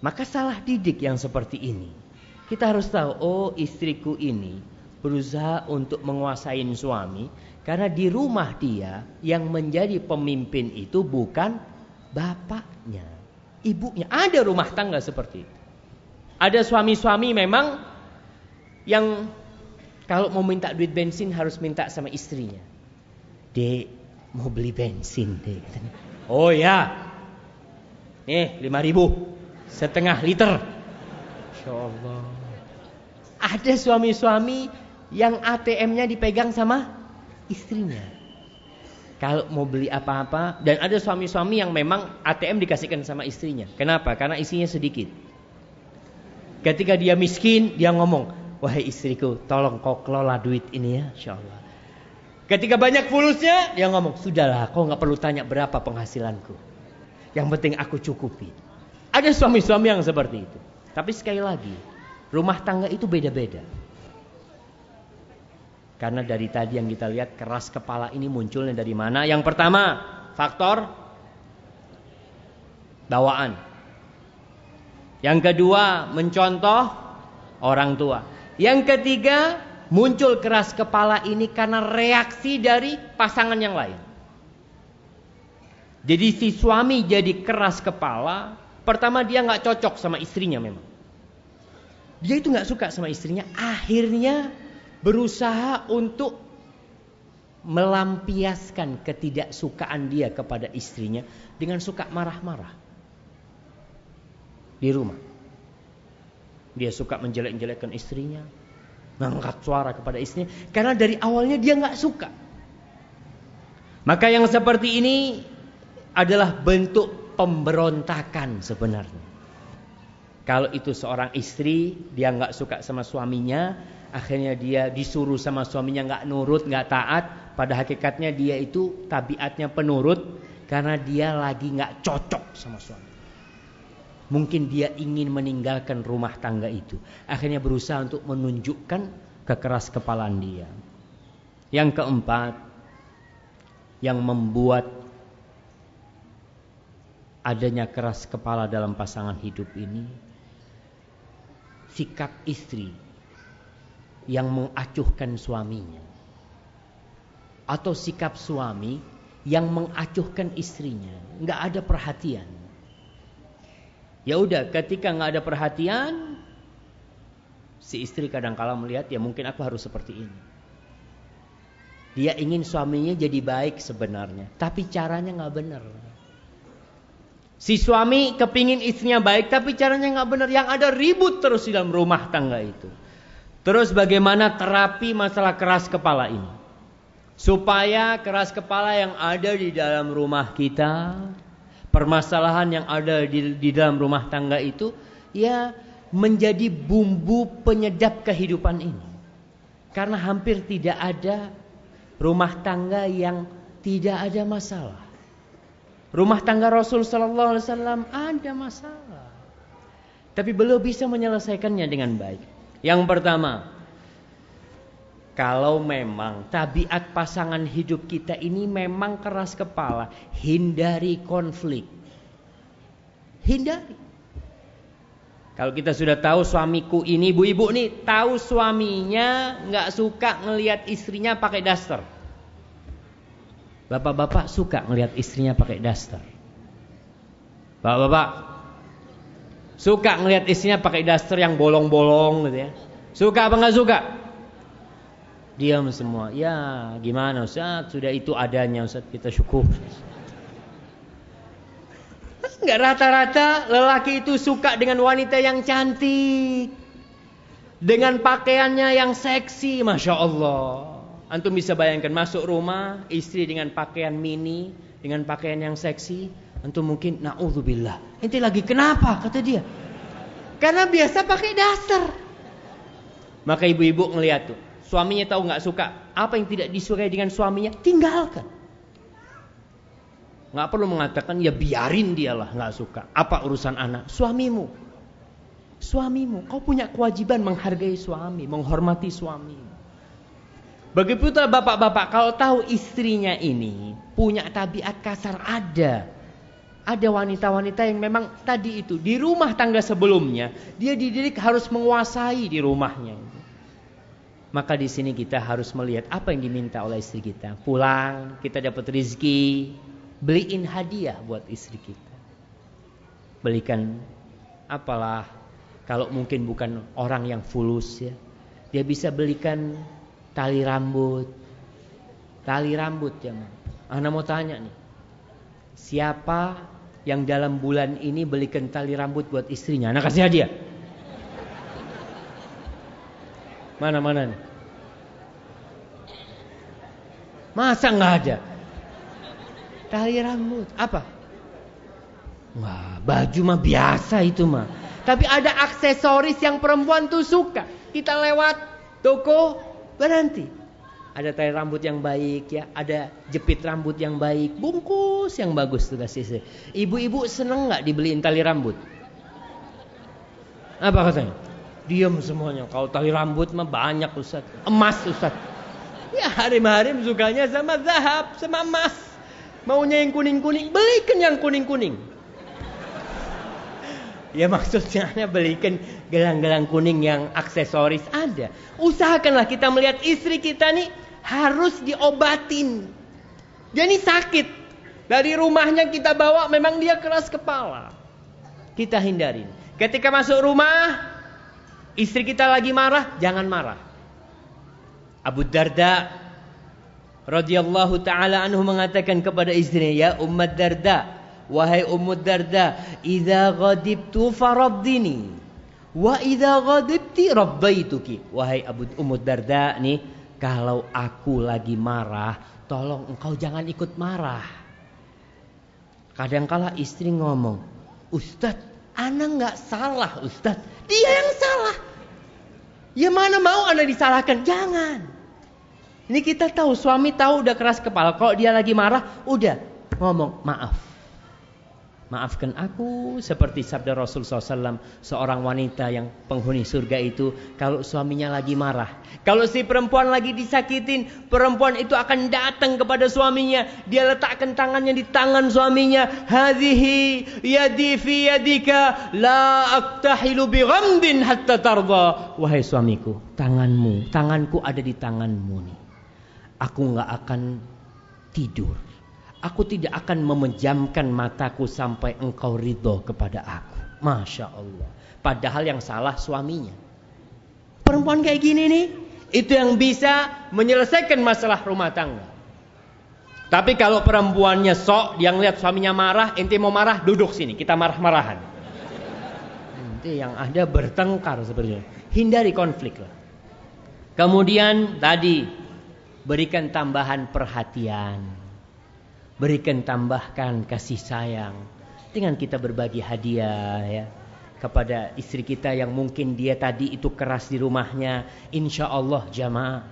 Speaker 1: Maka salah didik yang seperti ini. Kita harus tahu, oh istriku ini berusaha untuk menguasai suami karena di rumah dia yang menjadi pemimpin itu bukan bapaknya, ibunya. Ada rumah tangga seperti itu. Ada suami-suami memang yang kalau mau minta duit bensin harus minta sama istrinya. Dek, mau beli bensin dek. Oh ya, nih lima ribu, setengah liter. Insya Allah. Ada suami-suami yang ATM-nya dipegang sama istrinya. Kalau mau beli apa-apa dan ada suami-suami yang memang ATM dikasihkan sama istrinya. Kenapa? Karena isinya sedikit. Ketika dia miskin, dia ngomong, "Wahai istriku, tolong kau kelola duit ini ya, insyaallah." Ketika banyak fulusnya, dia ngomong, "Sudahlah, kau nggak perlu tanya berapa penghasilanku. Yang penting aku cukupi." Ada suami-suami yang seperti itu. Tapi sekali lagi, rumah tangga itu beda-beda. Karena dari tadi yang kita lihat keras kepala ini munculnya dari mana? Yang pertama, faktor bawaan. Yang kedua, mencontoh orang tua. Yang ketiga, muncul keras kepala ini karena reaksi dari pasangan yang lain. Jadi si suami jadi keras kepala, pertama dia nggak cocok sama istrinya memang. Dia itu nggak suka sama istrinya, akhirnya berusaha untuk melampiaskan ketidaksukaan dia kepada istrinya dengan suka marah-marah di rumah. Dia suka menjelek-jelekkan istrinya, mengangkat suara kepada istrinya karena dari awalnya dia nggak suka. Maka yang seperti ini adalah bentuk pemberontakan sebenarnya. Kalau itu seorang istri, dia nggak suka sama suaminya, akhirnya dia disuruh sama suaminya nggak nurut, nggak taat. Pada hakikatnya dia itu tabiatnya penurut karena dia lagi nggak cocok sama suami. Mungkin dia ingin meninggalkan rumah tangga itu. Akhirnya berusaha untuk menunjukkan kekeras kepalaan dia. Yang keempat, yang membuat adanya keras kepala dalam pasangan hidup ini, sikap istri yang mengacuhkan suaminya. Atau sikap suami yang mengacuhkan istrinya. Nggak ada perhatian. Ya udah ketika nggak ada perhatian si istri kadang kala melihat ya mungkin aku harus seperti ini. Dia ingin suaminya jadi baik sebenarnya tapi caranya nggak benar Si suami kepingin istrinya baik tapi caranya nggak benar. Yang ada ribut terus di dalam rumah tangga itu. Terus bagaimana terapi masalah keras kepala ini? Supaya keras kepala yang ada di dalam rumah kita, permasalahan yang ada di, di dalam rumah tangga itu, ya menjadi bumbu penyedap kehidupan ini. Karena hampir tidak ada rumah tangga yang tidak ada masalah. Rumah tangga Rasul Sallallahu Alaihi Wasallam ada masalah, tapi belum bisa menyelesaikannya dengan baik. Yang pertama, kalau memang tabiat pasangan hidup kita ini memang keras kepala, hindari konflik. Hindari. Kalau kita sudah tahu suamiku ini, ibu-ibu nih tahu suaminya nggak suka ngelihat istrinya pakai daster. Bapak-bapak suka ngelihat istrinya pakai daster. Bapak-bapak Suka ngelihat istrinya pakai daster yang bolong-bolong gitu ya. Suka apa nggak suka? Diam semua. Ya, gimana Ustaz? Sudah itu adanya Ustaz, kita syukur. Enggak rata-rata lelaki itu suka dengan wanita yang cantik. Dengan pakaiannya yang seksi, Masya Allah. Antum bisa bayangkan masuk rumah, istri dengan pakaian mini, dengan pakaian yang seksi. Antum mungkin naudzubillah. Ente lagi kenapa kata dia? Karena biasa pakai dasar. Maka ibu-ibu ngeliat tuh, suaminya tahu nggak suka, apa yang tidak disukai dengan suaminya, tinggalkan. Nggak perlu mengatakan ya biarin dialah nggak suka. Apa urusan anak? Suamimu, suamimu. Kau punya kewajiban menghargai suami, menghormati Begitu bapak-bapak kalau tahu istrinya ini punya tabiat kasar ada ada wanita-wanita yang memang tadi itu di rumah tangga sebelumnya dia dididik harus menguasai di rumahnya. Maka di sini kita harus melihat apa yang diminta oleh istri kita. Pulang, kita dapat rezeki, beliin hadiah buat istri kita. Belikan apalah kalau mungkin bukan orang yang fulus ya. Dia bisa belikan tali rambut. Tali rambut ya. Ana mau tanya nih. Siapa yang dalam bulan ini belikan tali rambut buat istrinya? Anak kasih hadiah. Mana mana nih? Masa nggak ada? Tali rambut apa? Wah, baju mah biasa itu mah. Tapi ada aksesoris yang perempuan tuh suka. Kita lewat toko berhenti. Ada tali rambut yang baik ya, ada jepit rambut yang baik, bungkus yang bagus tuh kasih Ibu-ibu seneng nggak dibeliin tali rambut? Apa katanya? Diam semuanya. Kalau tali rambut mah banyak Ustaz. Emas Ustaz. Ya harim-harim sukanya sama zahab, sama emas. Maunya yang kuning-kuning, belikan yang kuning-kuning. Ya maksudnya belikan gelang-gelang kuning yang aksesoris ada. Usahakanlah kita melihat istri kita nih harus diobatin. Dia nih sakit. Dari rumahnya kita bawa memang dia keras kepala. Kita hindarin. Ketika masuk rumah, Istri kita lagi marah, jangan marah. Abu Darda radhiyallahu taala anhu mengatakan kepada istrinya, "Ya Ummat Darda, wahai Ummu Darda, idza ghadibtu faraddini wa idza ghadibti rabbaituki." Wahai Abu Ummu Darda nih, kalau aku lagi marah, tolong engkau jangan ikut marah. Kadangkala istri ngomong, "Ustadz, Ana nggak salah Ustadz. Dia yang salah. Ya mana mau Anda disalahkan? Jangan. Ini kita tahu suami tahu udah keras kepala. Kalau dia lagi marah, udah ngomong maaf. Maafkan aku seperti sabda Rasul SAW Seorang wanita yang penghuni surga itu Kalau suaminya lagi marah Kalau si perempuan lagi disakitin Perempuan itu akan datang kepada suaminya Dia letakkan tangannya di tangan suaminya Hadihi yadi fi yadika La aktahilu bi ghamdin hatta tarda. Wahai suamiku Tanganmu, tanganku ada di tanganmu nih. Aku gak akan tidur Aku tidak akan memejamkan mataku sampai engkau ridho kepada aku. Masya Allah. Padahal yang salah suaminya. Perempuan kayak gini nih. Itu yang bisa menyelesaikan masalah rumah tangga. Tapi kalau perempuannya sok, dia ngeliat suaminya marah, inti mau marah, duduk sini, kita marah-marahan. Nanti yang ada bertengkar sebenarnya. Hindari konflik lah. Kemudian tadi berikan tambahan perhatian. Berikan tambahkan kasih sayang dengan kita berbagi hadiah ya kepada istri kita yang mungkin dia tadi itu keras di rumahnya. Insya Allah jamaah.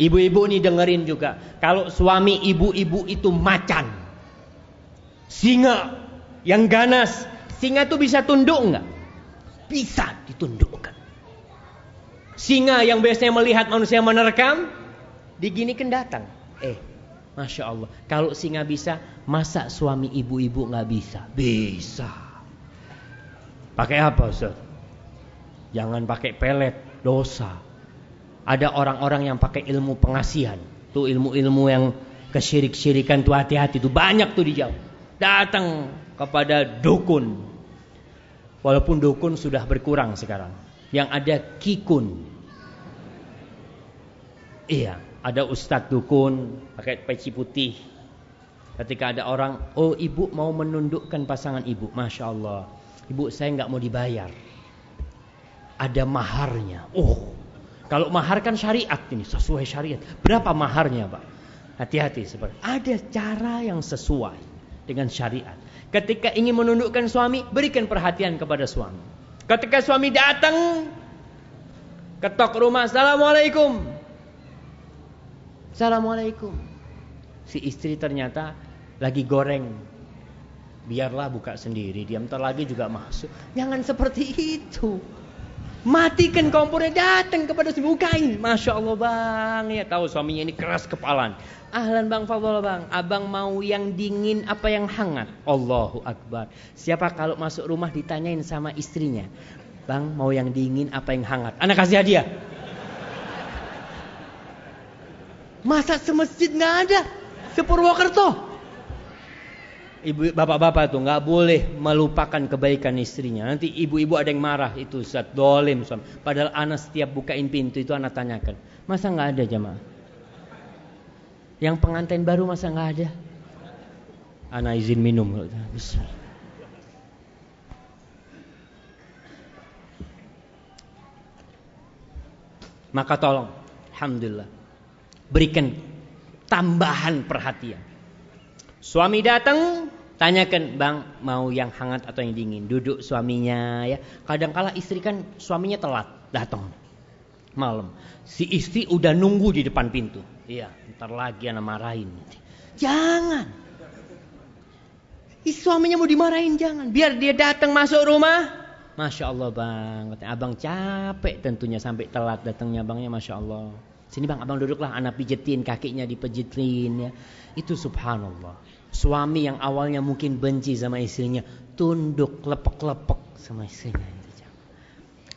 Speaker 1: Ibu-ibu nih dengerin juga. Kalau suami ibu-ibu itu macan. Singa yang ganas. Singa itu bisa tunduk enggak? Bisa ditundukkan. Singa yang biasanya melihat manusia menerkam. Diginikan datang. Eh Masya Allah. Kalau singa bisa, masa suami ibu-ibu nggak bisa? Bisa. Pakai apa Ustaz? Jangan pakai pelet, dosa. Ada orang-orang yang pakai ilmu pengasihan. Tuh ilmu-ilmu yang kesyirik-syirikan tuh hati-hati tuh banyak tuh dijawab. Datang kepada dukun. Walaupun dukun sudah berkurang sekarang. Yang ada kikun. Iya, ada ustadz dukun pakai peci putih. Ketika ada orang, oh ibu mau menundukkan pasangan ibu, masya Allah, ibu saya nggak mau dibayar. Ada maharnya. Oh, kalau mahar kan syariat ini sesuai syariat. Berapa maharnya, pak? Hati-hati seperti ada cara yang sesuai dengan syariat. Ketika ingin menundukkan suami, berikan perhatian kepada suami. Ketika suami datang, ketok rumah, assalamualaikum. Assalamualaikum. Si istri ternyata lagi goreng. Biarlah buka sendiri, diam ntar lagi juga masuk. Jangan seperti itu. Matikan kompornya datang kepada si bukain. Masya Allah bang, ya tahu suaminya ini keras kepalan. Ahlan bang Fadol bang, abang mau yang dingin apa yang hangat? Allahu Akbar. Siapa kalau masuk rumah ditanyain sama istrinya, bang mau yang dingin apa yang hangat? Anak kasih hadiah. Masa semasjid nggak ada? Sepurwokerto. Ibu bapak-bapak tuh nggak boleh melupakan kebaikan istrinya. Nanti ibu-ibu ada yang marah itu saat dolim suami. Padahal anak setiap bukain pintu itu anak tanyakan, masa nggak ada jamaah? Yang pengantin baru masa nggak ada? Anak izin minum. Bisa. Maka tolong, alhamdulillah, berikan tambahan perhatian. Suami datang, tanyakan, "Bang, mau yang hangat atau yang dingin?" Duduk suaminya ya. Kadang-kala istri kan suaminya telat datang malam. Si istri udah nunggu di depan pintu. Iya, ntar lagi anak marahin. Jangan. Suaminya mau dimarahin jangan. Biar dia datang masuk rumah. Masya Allah bang. Abang capek tentunya sampai telat datangnya abangnya. Masya Allah. Sini bang, abang duduklah. Anak pijetin kakinya dipijetin ya. Itu subhanallah. Suami yang awalnya mungkin benci sama istrinya, tunduk lepek-lepek sama istrinya.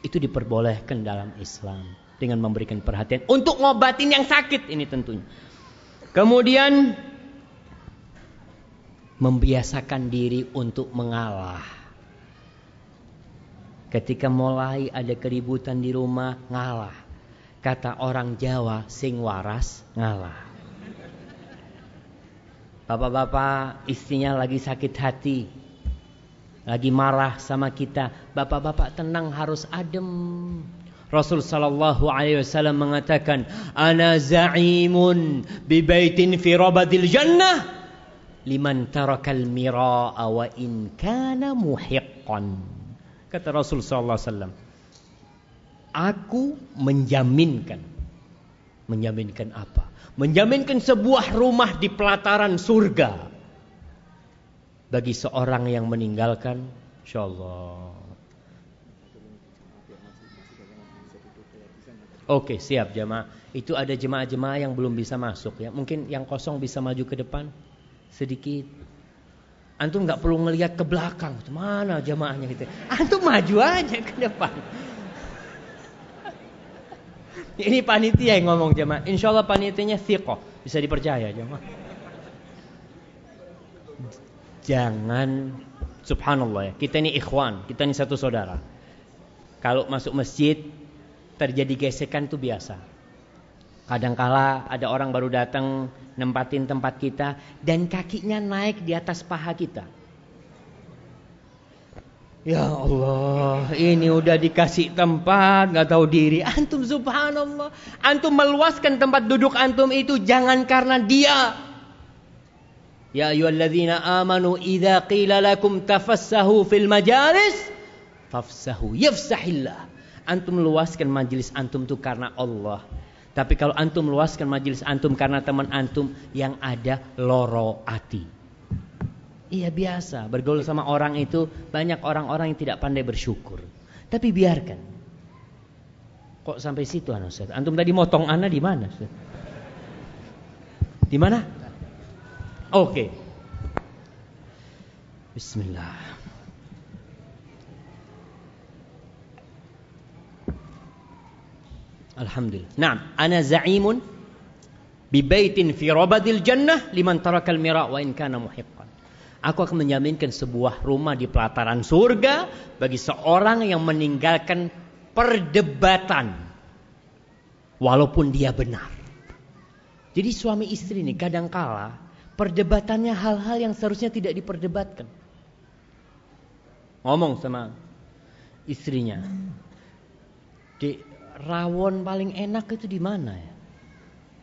Speaker 1: Itu diperbolehkan dalam Islam dengan memberikan perhatian untuk ngobatin yang sakit ini tentunya. Kemudian membiasakan diri untuk mengalah. Ketika mulai ada keributan di rumah, ngalah. Kata orang Jawa, sing waras ngalah. Bapak-bapak istrinya lagi sakit hati. Lagi marah sama kita. Bapak-bapak tenang harus adem. Rasul sallallahu alaihi wasallam mengatakan, "Ana za'imun bi baitin fi rabadil jannah liman tarakal mira'a wa in kana muhiqqan." Kata Rasul sallallahu alaihi wasallam, "Aku menjaminkan menjaminkan apa? menjaminkan sebuah rumah di pelataran surga bagi seorang yang meninggalkan insyaallah Oke, siap jemaah. Itu ada jemaah-jemaah yang belum bisa masuk ya. Mungkin yang kosong bisa maju ke depan sedikit. Antum nggak perlu ngelihat ke belakang. Mana jemaahnya gitu. Antum maju aja ke depan. Ini panitia yang ngomong jemaah. Insya Allah panitianya thiqah. Bisa dipercaya jemaah. Jangan subhanallah ya. Kita ini ikhwan, kita ini satu saudara. Kalau masuk masjid terjadi gesekan itu biasa. Kadangkala ada orang baru datang nempatin tempat kita dan kakinya naik di atas paha kita. Ya Allah, ini udah dikasih tempat, nggak tahu diri. Antum subhanallah, antum meluaskan tempat duduk antum itu jangan karena dia. Ya ayyuhalladzina amanu idza qila lakum tafassahu fil majalis fafsahu yafsahillah. Antum meluaskan majelis antum itu karena Allah. Tapi kalau antum meluaskan majelis antum karena teman antum yang ada loro ati. Iya biasa, bergaul sama orang itu banyak orang-orang yang tidak pandai bersyukur. Tapi biarkan. Kok sampai situ anu Ustaz? Antum tadi motong ana di mana? Di mana? Oke. Okay. Bismillah. Alhamdulillah. Naam, ana za'imun bi baitin fi rabadil jannah liman tarakal mira wa in kana muhiqqan. Aku akan menjaminkan sebuah rumah di pelataran surga bagi seorang yang meninggalkan perdebatan walaupun dia benar. Jadi suami istri ini kadangkala perdebatannya hal-hal yang seharusnya tidak diperdebatkan. Ngomong sama istrinya. Di rawon paling enak itu di mana ya?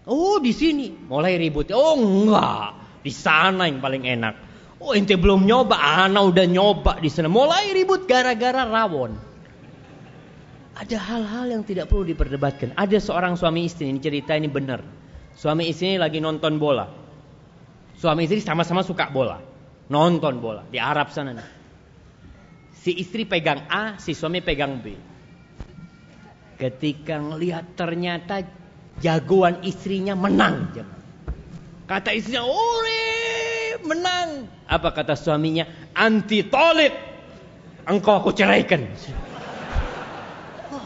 Speaker 1: Oh, di sini. Mulai ribut. Oh, enggak. Di sana yang paling enak. Oh ente belum nyoba, ana udah nyoba di sana. Mulai ribut gara-gara rawon. Ada hal-hal yang tidak perlu diperdebatkan. Ada seorang suami istri ini cerita ini benar. Suami istri ini lagi nonton bola. Suami istri sama-sama suka bola. Nonton bola di Arab sana. Si istri pegang A, si suami pegang B. Ketika ngelihat ternyata jagoan istrinya menang. Kata istrinya, "Ore, menang. Apa kata suaminya? Anti tolik. Engkau aku ceraikan.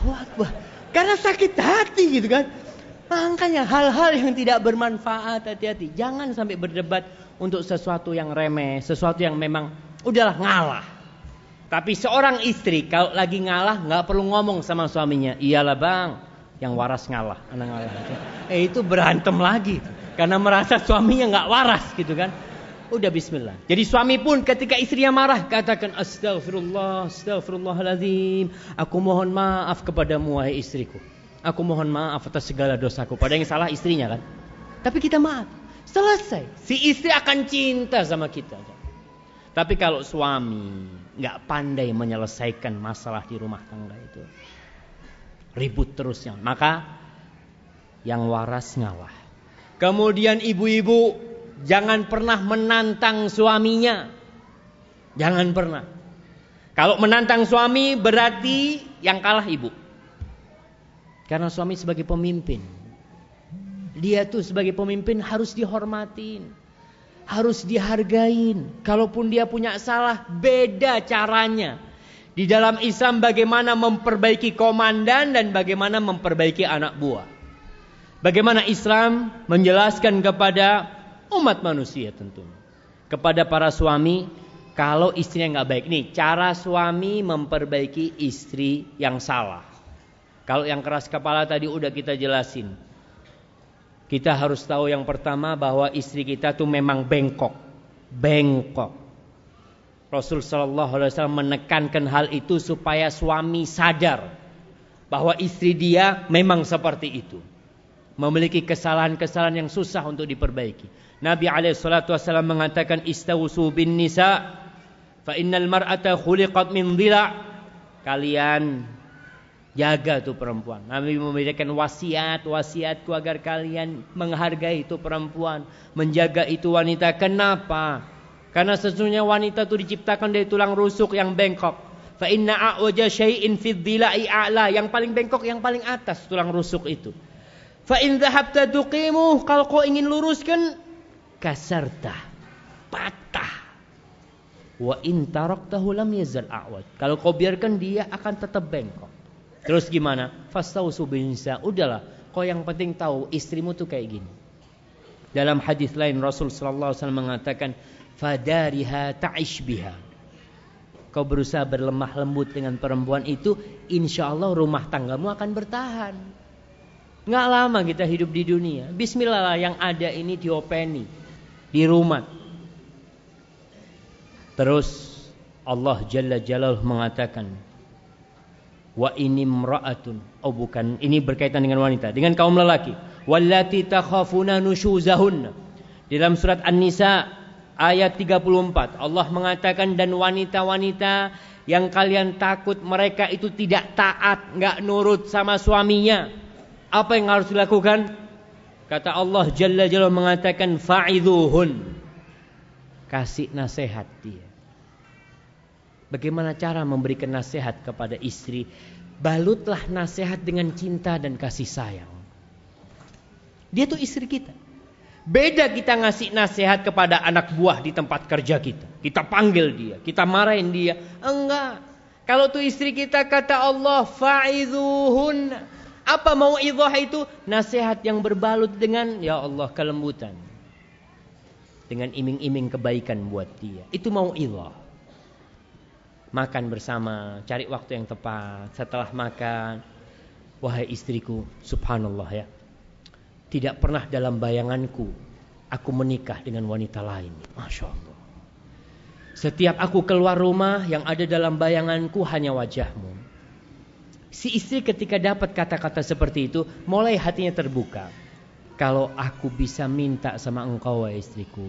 Speaker 1: Akbar. Karena sakit hati gitu kan. Makanya hal-hal yang tidak bermanfaat hati-hati. Jangan sampai berdebat untuk sesuatu yang remeh, sesuatu yang memang udahlah ngalah. Tapi seorang istri kalau lagi ngalah nggak perlu ngomong sama suaminya. Iyalah bang, yang waras ngalah, anak ngalah. Eh itu berantem lagi. Karena merasa suaminya nggak waras gitu kan. Udah bismillah. Jadi suami pun ketika istrinya marah katakan astagfirullah, astagfirullahaladzim. Aku mohon maaf kepadamu wahai istriku. Aku mohon maaf atas segala dosaku. Pada yang salah istrinya kan. Tapi kita maaf. Selesai. Si istri akan cinta sama kita. Tapi kalau suami nggak pandai menyelesaikan masalah di rumah tangga itu. Ribut terusnya. Maka yang waras ngalah. Kemudian ibu-ibu Jangan pernah menantang suaminya. Jangan pernah. Kalau menantang suami berarti yang kalah ibu. Karena suami sebagai pemimpin. Dia tuh sebagai pemimpin harus dihormatin. Harus dihargain. Kalaupun dia punya salah, beda caranya. Di dalam Islam bagaimana memperbaiki komandan dan bagaimana memperbaiki anak buah. Bagaimana Islam menjelaskan kepada umat manusia tentunya. Kepada para suami, kalau istrinya nggak baik. Nih, cara suami memperbaiki istri yang salah. Kalau yang keras kepala tadi udah kita jelasin. Kita harus tahu yang pertama bahwa istri kita tuh memang bengkok. Bengkok. Rasul Shallallahu Alaihi Wasallam menekankan hal itu supaya suami sadar bahwa istri dia memang seperti itu, memiliki kesalahan-kesalahan yang susah untuk diperbaiki. Nabi alaihi salatu wasallam mengatakan istawsu bin nisa fa innal mar'ata khuliqat min dhila. Kalian jaga tuh perempuan. Nabi memberikan wasiat, wasiatku agar kalian menghargai itu perempuan, menjaga itu wanita. Kenapa? Karena sesungguhnya wanita itu diciptakan dari tulang rusuk yang bengkok. Fa inna a'waja syai'in fi dhila'i a'la. Yang paling bengkok yang paling atas tulang rusuk itu. Fa in dhahabta tuqimu, kalau kau ingin luruskan kasarta patah. Wa in taraktahu lam yazal a'wad. Kalau kau biarkan dia akan tetap bengkok. Terus gimana? Fastausu binsa udahlah kau yang penting tahu istrimu tuh kayak gini. Dalam hadis lain Rasul sallallahu alaihi wasallam mengatakan fadariha ta'ish biha. Kau berusaha berlemah lembut dengan perempuan itu insya Allah rumah tanggamu akan bertahan. Nggak lama kita hidup di dunia. Bismillah yang ada ini diopeni di rumah. Terus Allah Jalla Jalaluh mengatakan wa ini mra'atun oh bukan. Ini berkaitan dengan wanita. Dengan kaum lelaki. Wallati takhafuna nushuzahunna. Dalam surat An-Nisa ayat 34 Allah mengatakan dan wanita-wanita yang kalian takut mereka itu tidak taat nggak nurut sama suaminya. Apa yang harus dilakukan Kata Allah Jalla Jalla mengatakan fa'idhuhun. Kasih nasihat dia. Bagaimana cara memberikan nasihat kepada istri? Balutlah nasihat dengan cinta dan kasih sayang. Dia tuh istri kita. Beda kita ngasih nasihat kepada anak buah di tempat kerja kita. Kita panggil dia, kita marahin dia. Enggak. Kalau tuh istri kita kata Allah fa'idhuhun apa mau idah itu? Nasihat yang berbalut dengan ya Allah kelembutan. Dengan iming-iming kebaikan buat dia. Itu mau idah. Makan bersama, cari waktu yang tepat. Setelah makan, wahai istriku, subhanallah ya. Tidak pernah dalam bayanganku aku menikah dengan wanita lain. Masya Allah. Setiap aku keluar rumah yang ada dalam bayanganku hanya wajahmu. Si istri ketika dapat kata-kata seperti itu, mulai hatinya terbuka. Kalau aku bisa minta sama engkau, wahai istriku,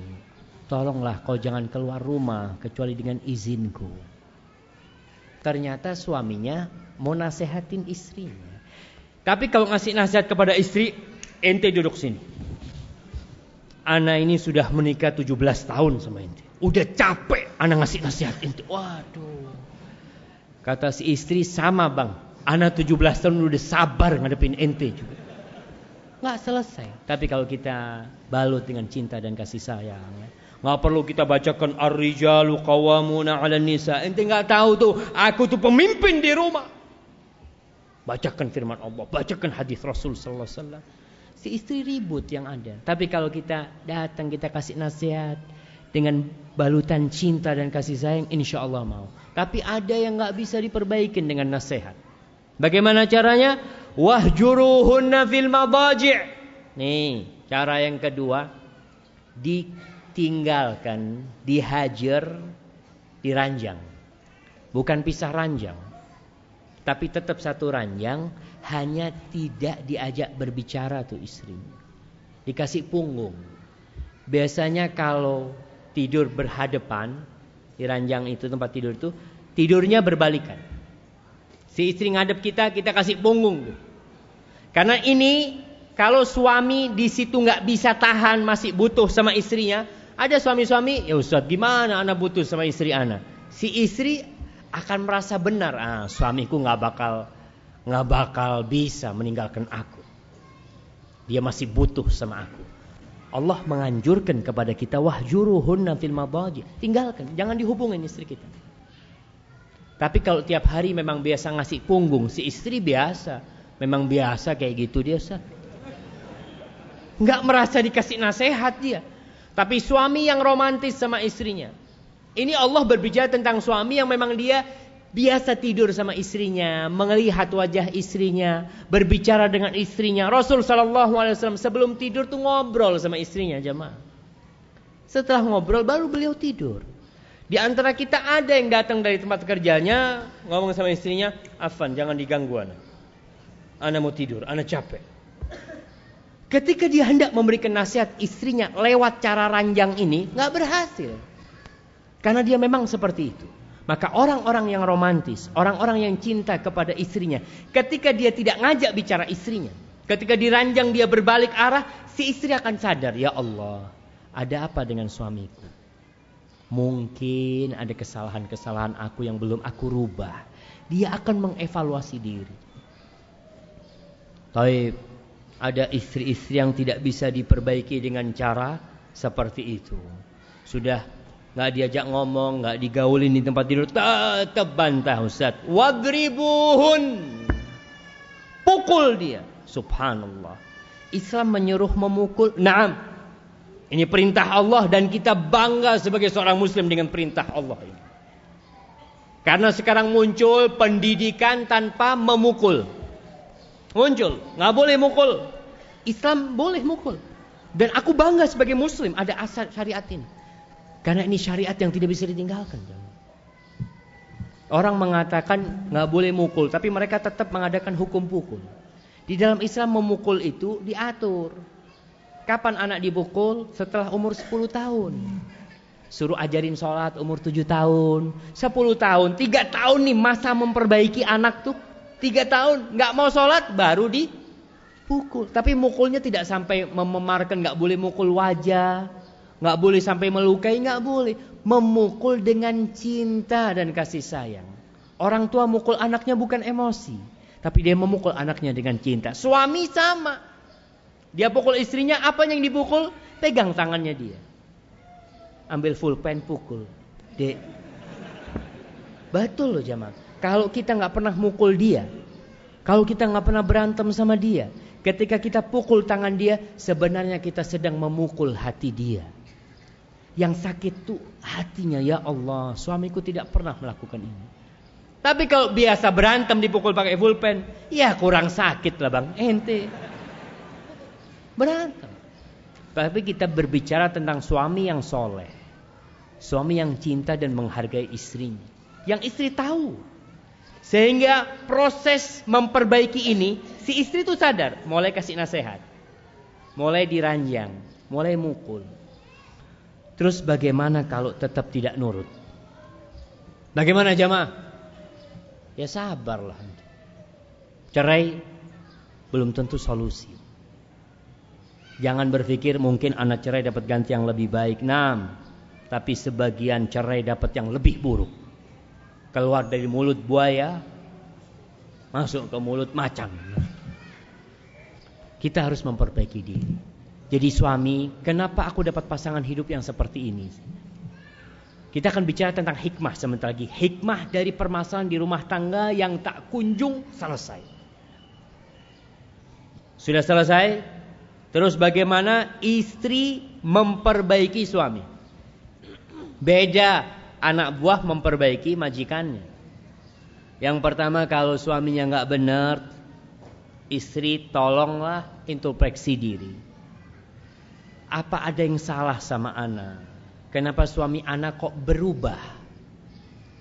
Speaker 1: tolonglah kau jangan keluar rumah kecuali dengan izinku. Ternyata suaminya mau nasehatin istrinya. Tapi kalau ngasih nasihat kepada istri, ente duduk sini. Ana ini sudah menikah 17 tahun sama ente. Udah capek ana ngasih nasihat ente. Waduh. Kata si istri sama bang. Anak 17 tahun udah sabar ngadepin ente juga. Nggak selesai. Tapi kalau kita balut dengan cinta dan kasih sayang. Ya. Nggak perlu kita bacakan Ar-rijalu qawamuna 'ala nisa. Ente nggak tahu tuh, aku tuh pemimpin di rumah. Bacakan firman Allah, bacakan hadis Rasul sallallahu alaihi wasallam. Si istri ribut yang ada. Tapi kalau kita datang kita kasih nasihat dengan balutan cinta dan kasih sayang, insya Allah mau. Tapi ada yang nggak bisa diperbaikin dengan nasihat. Bagaimana caranya? Wahjuruhunna fil madaji'. Nih, cara yang kedua ditinggalkan, dihajar, diranjang. Bukan pisah ranjang. Tapi tetap satu ranjang, hanya tidak diajak berbicara tuh istrinya. Dikasih punggung. Biasanya kalau tidur berhadapan di ranjang itu tempat tidur itu tidurnya berbalikan. Si istri ngadep kita, kita kasih punggung. Karena ini kalau suami di situ nggak bisa tahan masih butuh sama istrinya, ada suami-suami, ya Ustaz gimana anak butuh sama istri anak? Si istri akan merasa benar, ah suamiku nggak bakal nggak bakal bisa meninggalkan aku. Dia masih butuh sama aku. Allah menganjurkan kepada kita wahjuruhunna fil madaji. Tinggalkan, jangan dihubungin istri kita. Tapi kalau tiap hari memang biasa ngasih punggung, si istri biasa, memang biasa kayak gitu dia sah. Nggak merasa dikasih nasihat dia. Tapi suami yang romantis sama istrinya. Ini Allah berbicara tentang suami yang memang dia biasa tidur sama istrinya, melihat wajah istrinya, berbicara dengan istrinya. Rasul Shallallahu Alaihi Wasallam sebelum tidur tuh ngobrol sama istrinya, jemaah. Setelah ngobrol baru beliau tidur. Di antara kita ada yang datang dari tempat kerjanya ngomong sama istrinya, Afan jangan diganggu anak. Anak mau tidur, anak capek. Ketika dia hendak memberikan nasihat istrinya lewat cara ranjang ini, nggak berhasil. Karena dia memang seperti itu. Maka orang-orang yang romantis, orang-orang yang cinta kepada istrinya, ketika dia tidak ngajak bicara istrinya, ketika diranjang dia berbalik arah, si istri akan sadar, ya Allah, ada apa dengan suamiku? Mungkin ada kesalahan-kesalahan aku yang belum aku rubah. Dia akan mengevaluasi diri. Tapi ada istri-istri yang tidak bisa diperbaiki dengan cara seperti itu. Sudah nggak diajak ngomong, nggak digaulin di tempat tidur, tetap bantah Ustaz. Wadribuhun. Pukul dia. Subhanallah. Islam menyuruh memukul. Naam. Ini perintah Allah dan kita bangga sebagai seorang muslim dengan perintah Allah ini. Karena sekarang muncul pendidikan tanpa memukul. Muncul, nggak boleh mukul. Islam boleh mukul. Dan aku bangga sebagai muslim ada asal syariat ini. Karena ini syariat yang tidak bisa ditinggalkan. Orang mengatakan nggak boleh mukul, tapi mereka tetap mengadakan hukum pukul. Di dalam Islam memukul itu diatur. Kapan anak dipukul? Setelah umur 10 tahun. Suruh ajarin sholat umur 7 tahun. 10 tahun, 3 tahun nih masa memperbaiki anak tuh. 3 tahun, nggak mau sholat baru dipukul. Tapi mukulnya tidak sampai mememarkan, nggak boleh mukul wajah nggak boleh sampai melukai, nggak boleh. Memukul dengan cinta dan kasih sayang. Orang tua mukul anaknya bukan emosi, tapi dia memukul anaknya dengan cinta. Suami sama. Dia pukul istrinya, apa yang dipukul? Pegang tangannya dia. Ambil full pen pukul. Dek. Betul loh jamaah. Kalau kita nggak pernah mukul dia, kalau kita nggak pernah berantem sama dia, ketika kita pukul tangan dia, sebenarnya kita sedang memukul hati dia. Yang sakit tuh hatinya ya Allah, suamiku tidak pernah melakukan ini. Tapi kalau biasa berantem dipukul pakai pulpen, ya kurang sakit lah bang, ente. Berantem. Tapi kita berbicara tentang suami yang soleh. Suami yang cinta dan menghargai istrinya. Yang istri tahu. Sehingga proses memperbaiki ini, si istri tuh sadar. Mulai kasih nasihat. Mulai diranjang. Mulai mukul. Terus bagaimana kalau tetap tidak nurut? Bagaimana jamaah? Ya sabarlah. Cerai belum tentu solusi. Jangan berpikir mungkin anak cerai dapat ganti yang lebih baik. Nam, tapi sebagian cerai dapat yang lebih buruk. Keluar dari mulut buaya, masuk ke mulut macan. Kita harus memperbaiki diri. Jadi suami, kenapa aku dapat pasangan hidup yang seperti ini? Kita akan bicara tentang hikmah sebentar lagi. Hikmah dari permasalahan di rumah tangga yang tak kunjung selesai. Sudah selesai? Terus bagaimana istri memperbaiki suami? Beda anak buah memperbaiki majikannya. Yang pertama kalau suaminya nggak benar, istri tolonglah introspeksi diri. Apa ada yang salah sama anak? Kenapa suami anak kok berubah?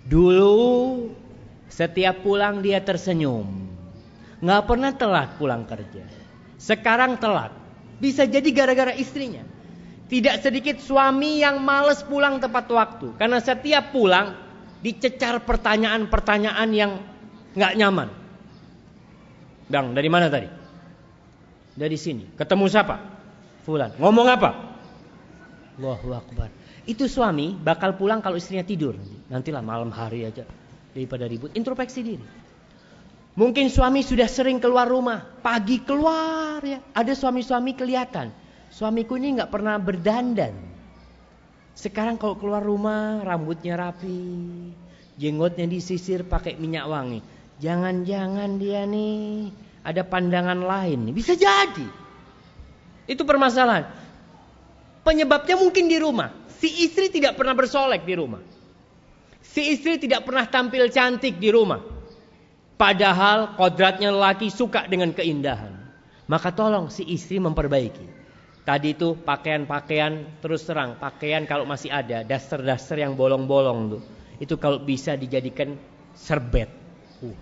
Speaker 1: Dulu setiap pulang dia tersenyum. Nggak pernah telat pulang kerja. Sekarang telat. Bisa jadi gara-gara istrinya. Tidak sedikit suami yang males pulang tepat waktu. Karena setiap pulang dicecar pertanyaan-pertanyaan yang nggak nyaman. Bang, dari mana tadi? Dari sini. Ketemu siapa? Fulan. Ngomong apa? Allahu Akbar. Itu suami bakal pulang kalau istrinya tidur. Nantilah malam hari aja. Daripada ribut. Introspeksi diri. Mungkin suami sudah sering keluar rumah, pagi keluar ya. Ada suami-suami kelihatan, suamiku ini nggak pernah berdandan. Sekarang kalau keluar rumah rambutnya rapi, jenggotnya disisir pakai minyak wangi. Jangan-jangan dia nih ada pandangan lain, bisa jadi. Itu permasalahan. Penyebabnya mungkin di rumah. Si istri tidak pernah bersolek di rumah. Si istri tidak pernah tampil cantik di rumah. Padahal kodratnya lelaki suka dengan keindahan. Maka tolong si istri memperbaiki. Tadi itu pakaian-pakaian terus terang. Pakaian kalau masih ada. Daster-daster yang bolong-bolong tuh. Itu kalau bisa dijadikan serbet. Uh.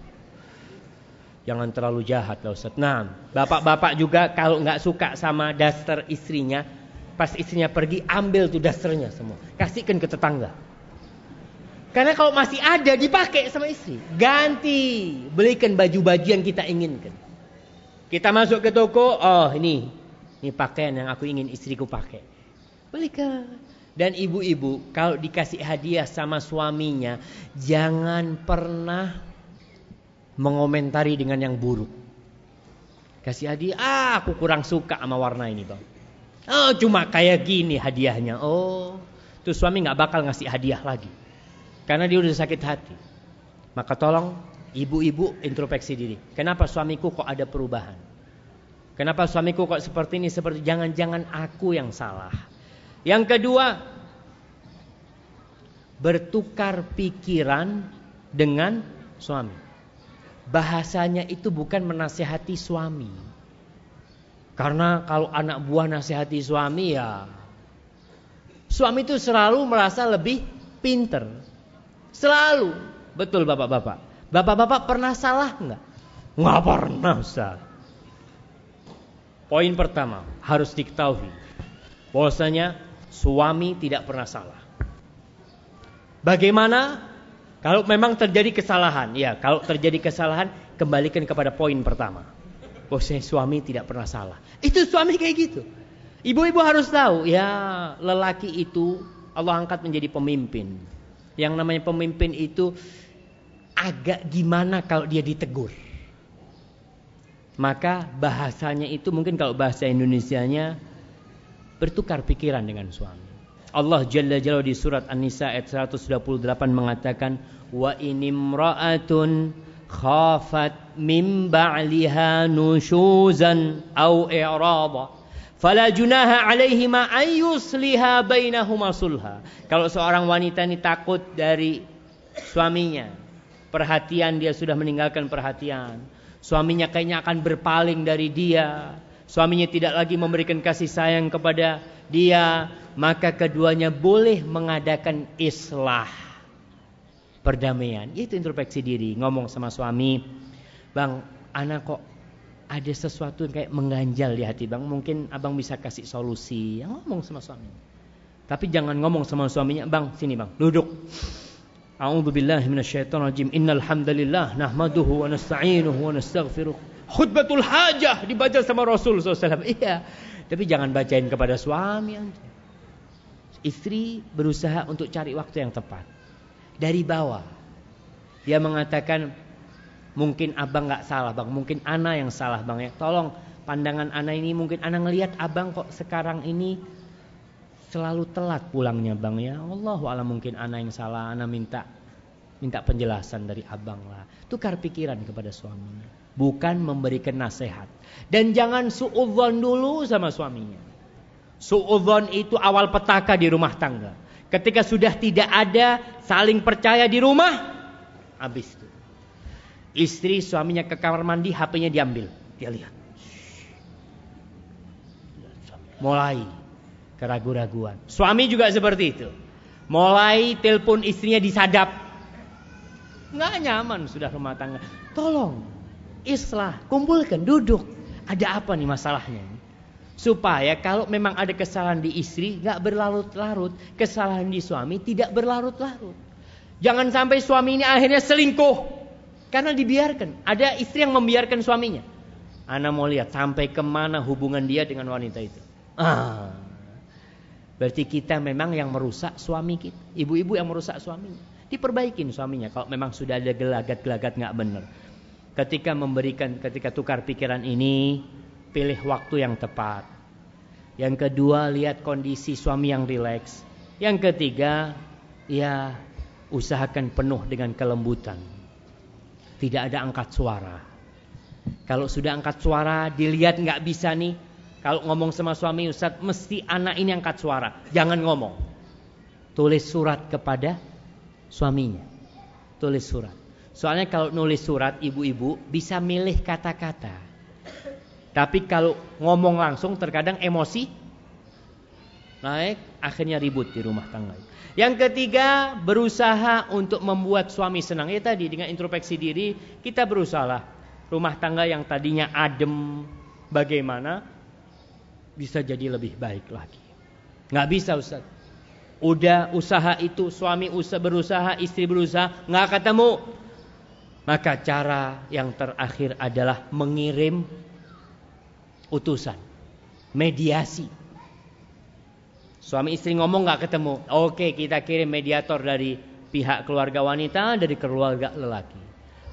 Speaker 1: Jangan terlalu jahat lah Ustaz. Nah, bapak-bapak juga kalau nggak suka sama daster istrinya. Pas istrinya pergi ambil tuh dasternya semua. Kasihkan ke tetangga. Karena kalau masih ada dipakai sama istri. Ganti. Belikan baju-baju yang kita inginkan. Kita masuk ke toko. Oh ini. Ini pakaian yang aku ingin istriku pakai. Belikan. Dan ibu-ibu kalau dikasih hadiah sama suaminya. Jangan pernah mengomentari dengan yang buruk. Kasih hadiah. Ah aku kurang suka sama warna ini bang. Oh cuma kayak gini hadiahnya. Oh. Tuh suami gak bakal ngasih hadiah lagi. Karena dia udah sakit hati. Maka tolong ibu-ibu introspeksi diri. Kenapa suamiku kok ada perubahan? Kenapa suamiku kok seperti ini? Seperti jangan-jangan aku yang salah. Yang kedua, bertukar pikiran dengan suami. Bahasanya itu bukan menasehati suami. Karena kalau anak buah nasihati suami ya suami itu selalu merasa lebih pinter. Selalu. Betul bapak-bapak. Bapak-bapak pernah salah nggak? Nggak pernah Ustaz. Poin pertama harus diketahui bahwasanya suami tidak pernah salah. Bagaimana kalau memang terjadi kesalahan? Ya, kalau terjadi kesalahan kembalikan kepada poin pertama. Bahwasanya suami tidak pernah salah. Itu suami kayak gitu. Ibu-ibu harus tahu ya lelaki itu Allah angkat menjadi pemimpin. Yang namanya pemimpin itu agak gimana kalau dia ditegur. Maka bahasanya itu mungkin kalau bahasa Indonesianya bertukar pikiran dengan suami. Allah Jalla Jalla di surat An-Nisa ayat 128 mengatakan wa inimra'atun khafat min ba'liha nushuzan au i'rada Fala junaha alaihima ayyusliha bainahuma sulha. Kalau seorang wanita ini takut dari suaminya, perhatian dia sudah meninggalkan perhatian. Suaminya kayaknya akan berpaling dari dia. Suaminya tidak lagi memberikan kasih sayang kepada dia, maka keduanya boleh mengadakan islah perdamaian. Itu introspeksi diri, ngomong sama suami, "Bang, anak kok ada sesuatu yang kayak mengganjal di hati bang, mungkin abang bisa kasih solusi. Yang ngomong sama suami. Tapi jangan ngomong sama suaminya, bang sini bang, duduk. A'udzu billahi minasyaitonir rajim. Innal hamdalillah nahmaduhu wa nasta'inuhu wa nastaghfiruh. Khutbatul hajah dibaca sama Rasul SAW. Iya. Tapi jangan bacain kepada suami Istri berusaha untuk cari waktu yang tepat. Dari bawah. Dia mengatakan Mungkin abang nggak salah bang, mungkin ana yang salah bang ya. Tolong pandangan ana ini mungkin ana ngelihat abang kok sekarang ini selalu telat pulangnya bang ya. Allah alam mungkin ana yang salah, ana minta minta penjelasan dari abang lah. Tukar pikiran kepada suaminya. bukan memberikan nasihat. Dan jangan suudzon dulu sama suaminya. Suudzon itu awal petaka di rumah tangga. Ketika sudah tidak ada saling percaya di rumah, habis itu. Istri suaminya ke kamar mandi, HP-nya diambil. Dia lihat. Mulai keraguan-raguan. Suami juga seperti itu. Mulai telepon istrinya disadap. Nggak nyaman sudah rumah tangga. Tolong, islah, kumpulkan, duduk. Ada apa nih masalahnya? Supaya kalau memang ada kesalahan di istri, nggak berlarut-larut. Kesalahan di suami tidak berlarut-larut. Jangan sampai suami ini akhirnya selingkuh. Karena dibiarkan. Ada istri yang membiarkan suaminya. Anda mau lihat sampai ke mana hubungan dia dengan wanita itu. Ah, Berarti kita memang yang merusak suami kita. Ibu-ibu yang merusak suaminya. Diperbaikin suaminya kalau memang sudah ada gelagat-gelagat nggak benar. Ketika memberikan, ketika tukar pikiran ini, pilih waktu yang tepat. Yang kedua, lihat kondisi suami yang rileks. Yang ketiga, ya usahakan penuh dengan kelembutan. Tidak ada angkat suara. Kalau sudah angkat suara, dilihat nggak bisa nih, kalau ngomong sama suami Ustaz, mesti anak ini angkat suara. Jangan ngomong. Tulis surat kepada suaminya. Tulis surat. Soalnya kalau nulis surat ibu-ibu bisa milih kata-kata. Tapi kalau ngomong langsung terkadang emosi naik akhirnya ribut di rumah tangga. Yang ketiga berusaha untuk membuat suami senang. Ya tadi dengan introspeksi diri kita berusaha rumah tangga yang tadinya adem bagaimana bisa jadi lebih baik lagi. Nggak bisa Ustaz. Udah usaha itu suami usaha berusaha, istri berusaha, nggak ketemu. Maka cara yang terakhir adalah mengirim utusan, mediasi. Suami istri ngomong nggak ketemu, oke kita kirim mediator dari pihak keluarga wanita, dari keluarga lelaki.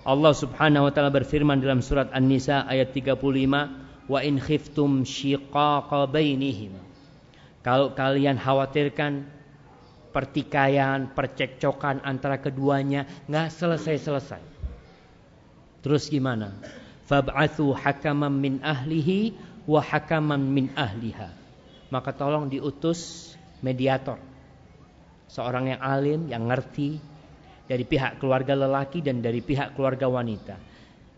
Speaker 1: Allah Subhanahu wa taala berfirman dalam surat An-Nisa ayat 35, wa in khiftum shiqaqa bainihim. Kalau kalian khawatirkan pertikaian, percekcokan antara keduanya nggak selesai-selesai. Terus gimana? Fab'athu hakaman min ahlihi wa hakaman min ahliha. Maka tolong diutus mediator. Seorang yang alim, yang ngerti dari pihak keluarga lelaki dan dari pihak keluarga wanita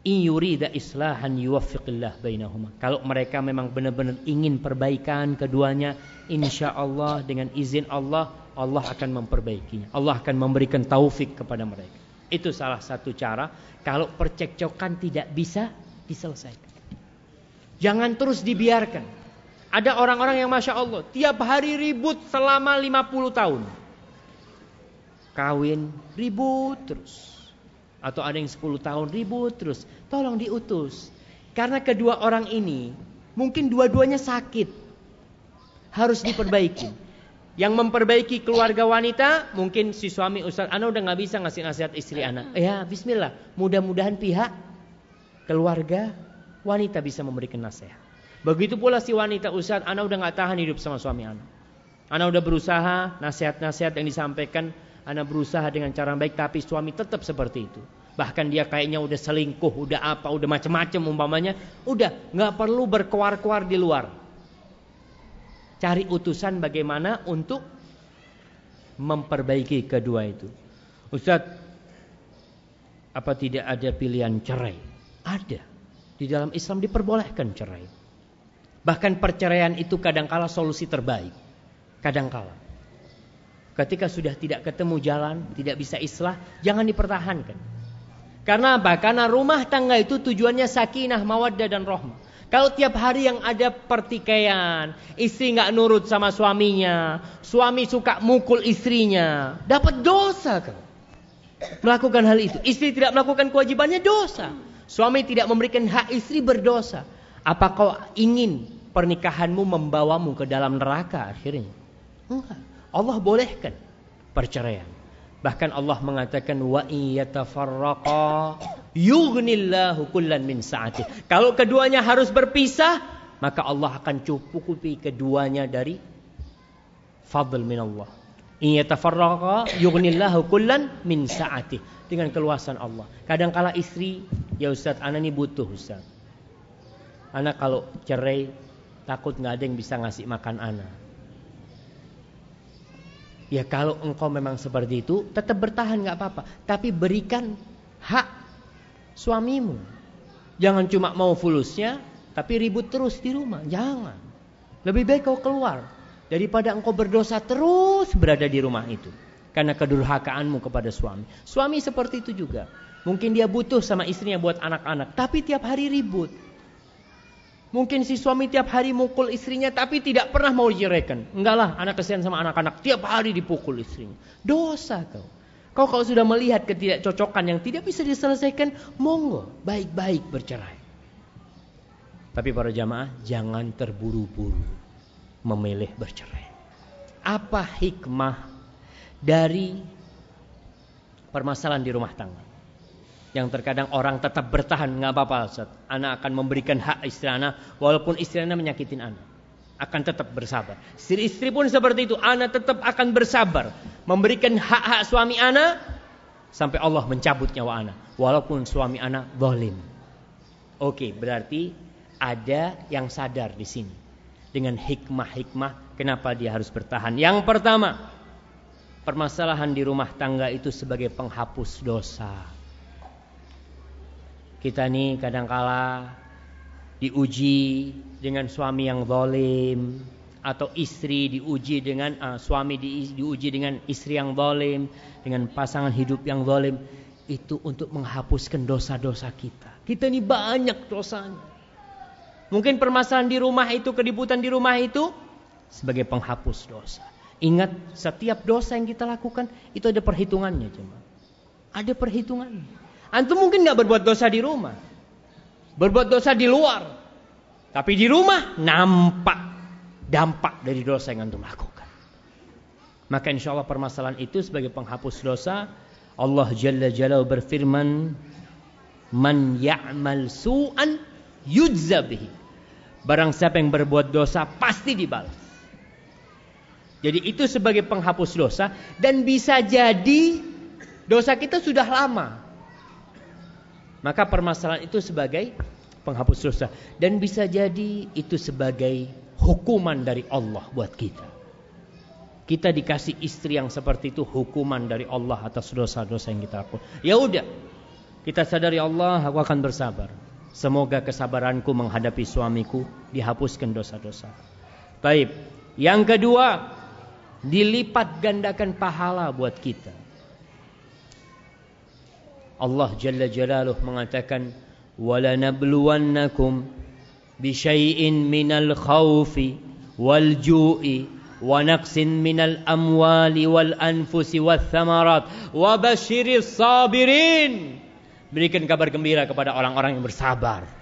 Speaker 1: islahan yuwaffiqillah bainahuma. Kalau mereka memang benar-benar ingin perbaikan keduanya, insya Allah dengan izin Allah, Allah akan memperbaikinya. Allah akan memberikan taufik kepada mereka. Itu salah satu cara kalau percekcokan tidak bisa diselesaikan. Jangan terus dibiarkan. Ada orang-orang yang Masya Allah tiap hari ribut selama 50 tahun. Kawin ribut terus atau ada yang 10 tahun ribut terus. Tolong diutus. Karena kedua orang ini mungkin dua-duanya sakit. Harus diperbaiki. Yang memperbaiki keluarga wanita mungkin si suami Ustaz Ana udah nggak bisa ngasih nasihat istri anak. Ya bismillah. Mudah-mudahan pihak keluarga wanita bisa memberikan nasihat. Begitu pula si wanita Ustaz Ana udah nggak tahan hidup sama suami Ana. Ana udah berusaha nasihat-nasihat yang disampaikan Anak berusaha dengan cara baik tapi suami tetap seperti itu. Bahkan dia kayaknya udah selingkuh, udah apa, udah macam-macam umpamanya. Udah, nggak perlu berkuar-kuar di luar. Cari utusan bagaimana untuk memperbaiki kedua itu. Ustadz, apa tidak ada pilihan cerai? Ada. Di dalam Islam diperbolehkan cerai. Bahkan perceraian itu kadangkala solusi terbaik. Kadangkala. Ketika sudah tidak ketemu jalan, tidak bisa islah, jangan dipertahankan. Karena apa? Karena rumah tangga itu tujuannya sakinah, mawaddah dan rahmah. Kalau tiap hari yang ada pertikaian, istri nggak nurut sama suaminya, suami suka mukul istrinya, dapat dosa kan? Melakukan hal itu, istri tidak melakukan kewajibannya dosa. Suami tidak memberikan hak istri berdosa. Apa kau ingin pernikahanmu membawamu ke dalam neraka akhirnya? Enggak. Allah bolehkan perceraian. Bahkan Allah mengatakan wa yatafarraqa yughnillahu kullan min sa'ati. Kalau keduanya harus berpisah, maka Allah akan cukupi keduanya dari fadl min Allah. In yatafarraqa yughnillahu kullan min sa'ati. Dengan keluasan Allah. Kadang kala istri, ya Ustaz, anak ini butuh Ustaz. Anak kalau cerai takut nggak ada yang bisa ngasih makan anak. Ya kalau engkau memang seperti itu, tetap bertahan nggak apa-apa. Tapi berikan hak suamimu. Jangan cuma mau fulusnya, tapi ribut terus di rumah. Jangan. Lebih baik kau keluar daripada engkau berdosa terus berada di rumah itu karena kedurhakaanmu kepada suami. Suami seperti itu juga. Mungkin dia butuh sama istrinya buat anak-anak, tapi tiap hari ribut. Mungkin si suami tiap hari mukul istrinya tapi tidak pernah mau diceraikan. Enggak lah, anak kesian sama anak-anak tiap hari dipukul istrinya. Dosa kau. Kau kalau sudah melihat ketidakcocokan yang tidak bisa diselesaikan, monggo baik-baik bercerai. Tapi para jamaah jangan terburu-buru memilih bercerai. Apa hikmah dari permasalahan di rumah tangga. Yang terkadang orang tetap bertahan, nggak apa-apa Ustaz. Anak akan memberikan hak istri anak, walaupun istri anak menyakitin anak. Akan tetap bersabar. Istri-istri pun seperti itu, anak tetap akan bersabar. Memberikan hak-hak suami anak, sampai Allah mencabut nyawa anak. Walaupun suami anak zalim. Oke, berarti ada yang sadar di sini. Dengan hikmah-hikmah, kenapa dia harus bertahan. Yang pertama, permasalahan di rumah tangga itu sebagai penghapus dosa. Kita nih kadangkala diuji dengan suami yang zalim atau istri diuji dengan uh, suami di, diuji dengan istri yang zalim, dengan pasangan hidup yang zalim itu untuk menghapuskan dosa-dosa kita. Kita ini banyak dosanya. Mungkin permasalahan di rumah itu, keributan di rumah itu sebagai penghapus dosa. Ingat setiap dosa yang kita lakukan itu ada perhitungannya cuma. Ada perhitungannya. Antum mungkin nggak berbuat dosa di rumah. Berbuat dosa di luar. Tapi di rumah nampak dampak dari dosa yang antum lakukan. Maka insya Allah permasalahan itu sebagai penghapus dosa. Allah Jalla Jalla berfirman. Man ya'mal su'an yujza Barang siapa yang berbuat dosa pasti dibalas. Jadi itu sebagai penghapus dosa dan bisa jadi dosa kita sudah lama. Maka permasalahan itu sebagai penghapus dosa dan bisa jadi itu sebagai hukuman dari Allah buat kita. Kita dikasih istri yang seperti itu hukuman dari Allah atas dosa-dosa yang kita lakukan. Ya udah. Kita sadari Allah, aku akan bersabar. Semoga kesabaranku menghadapi suamiku dihapuskan dosa-dosa. Baik. Yang kedua, dilipat gandakan pahala buat kita. Allah Jalla Jalaluh mengatakan wala nabluwannakum bi syai'in minal khawfi wal ju'i wa naqsin minal amwali wal anfusi wath thamarat wa basyiris sabirin. Berikan kabar gembira kepada orang-orang yang bersabar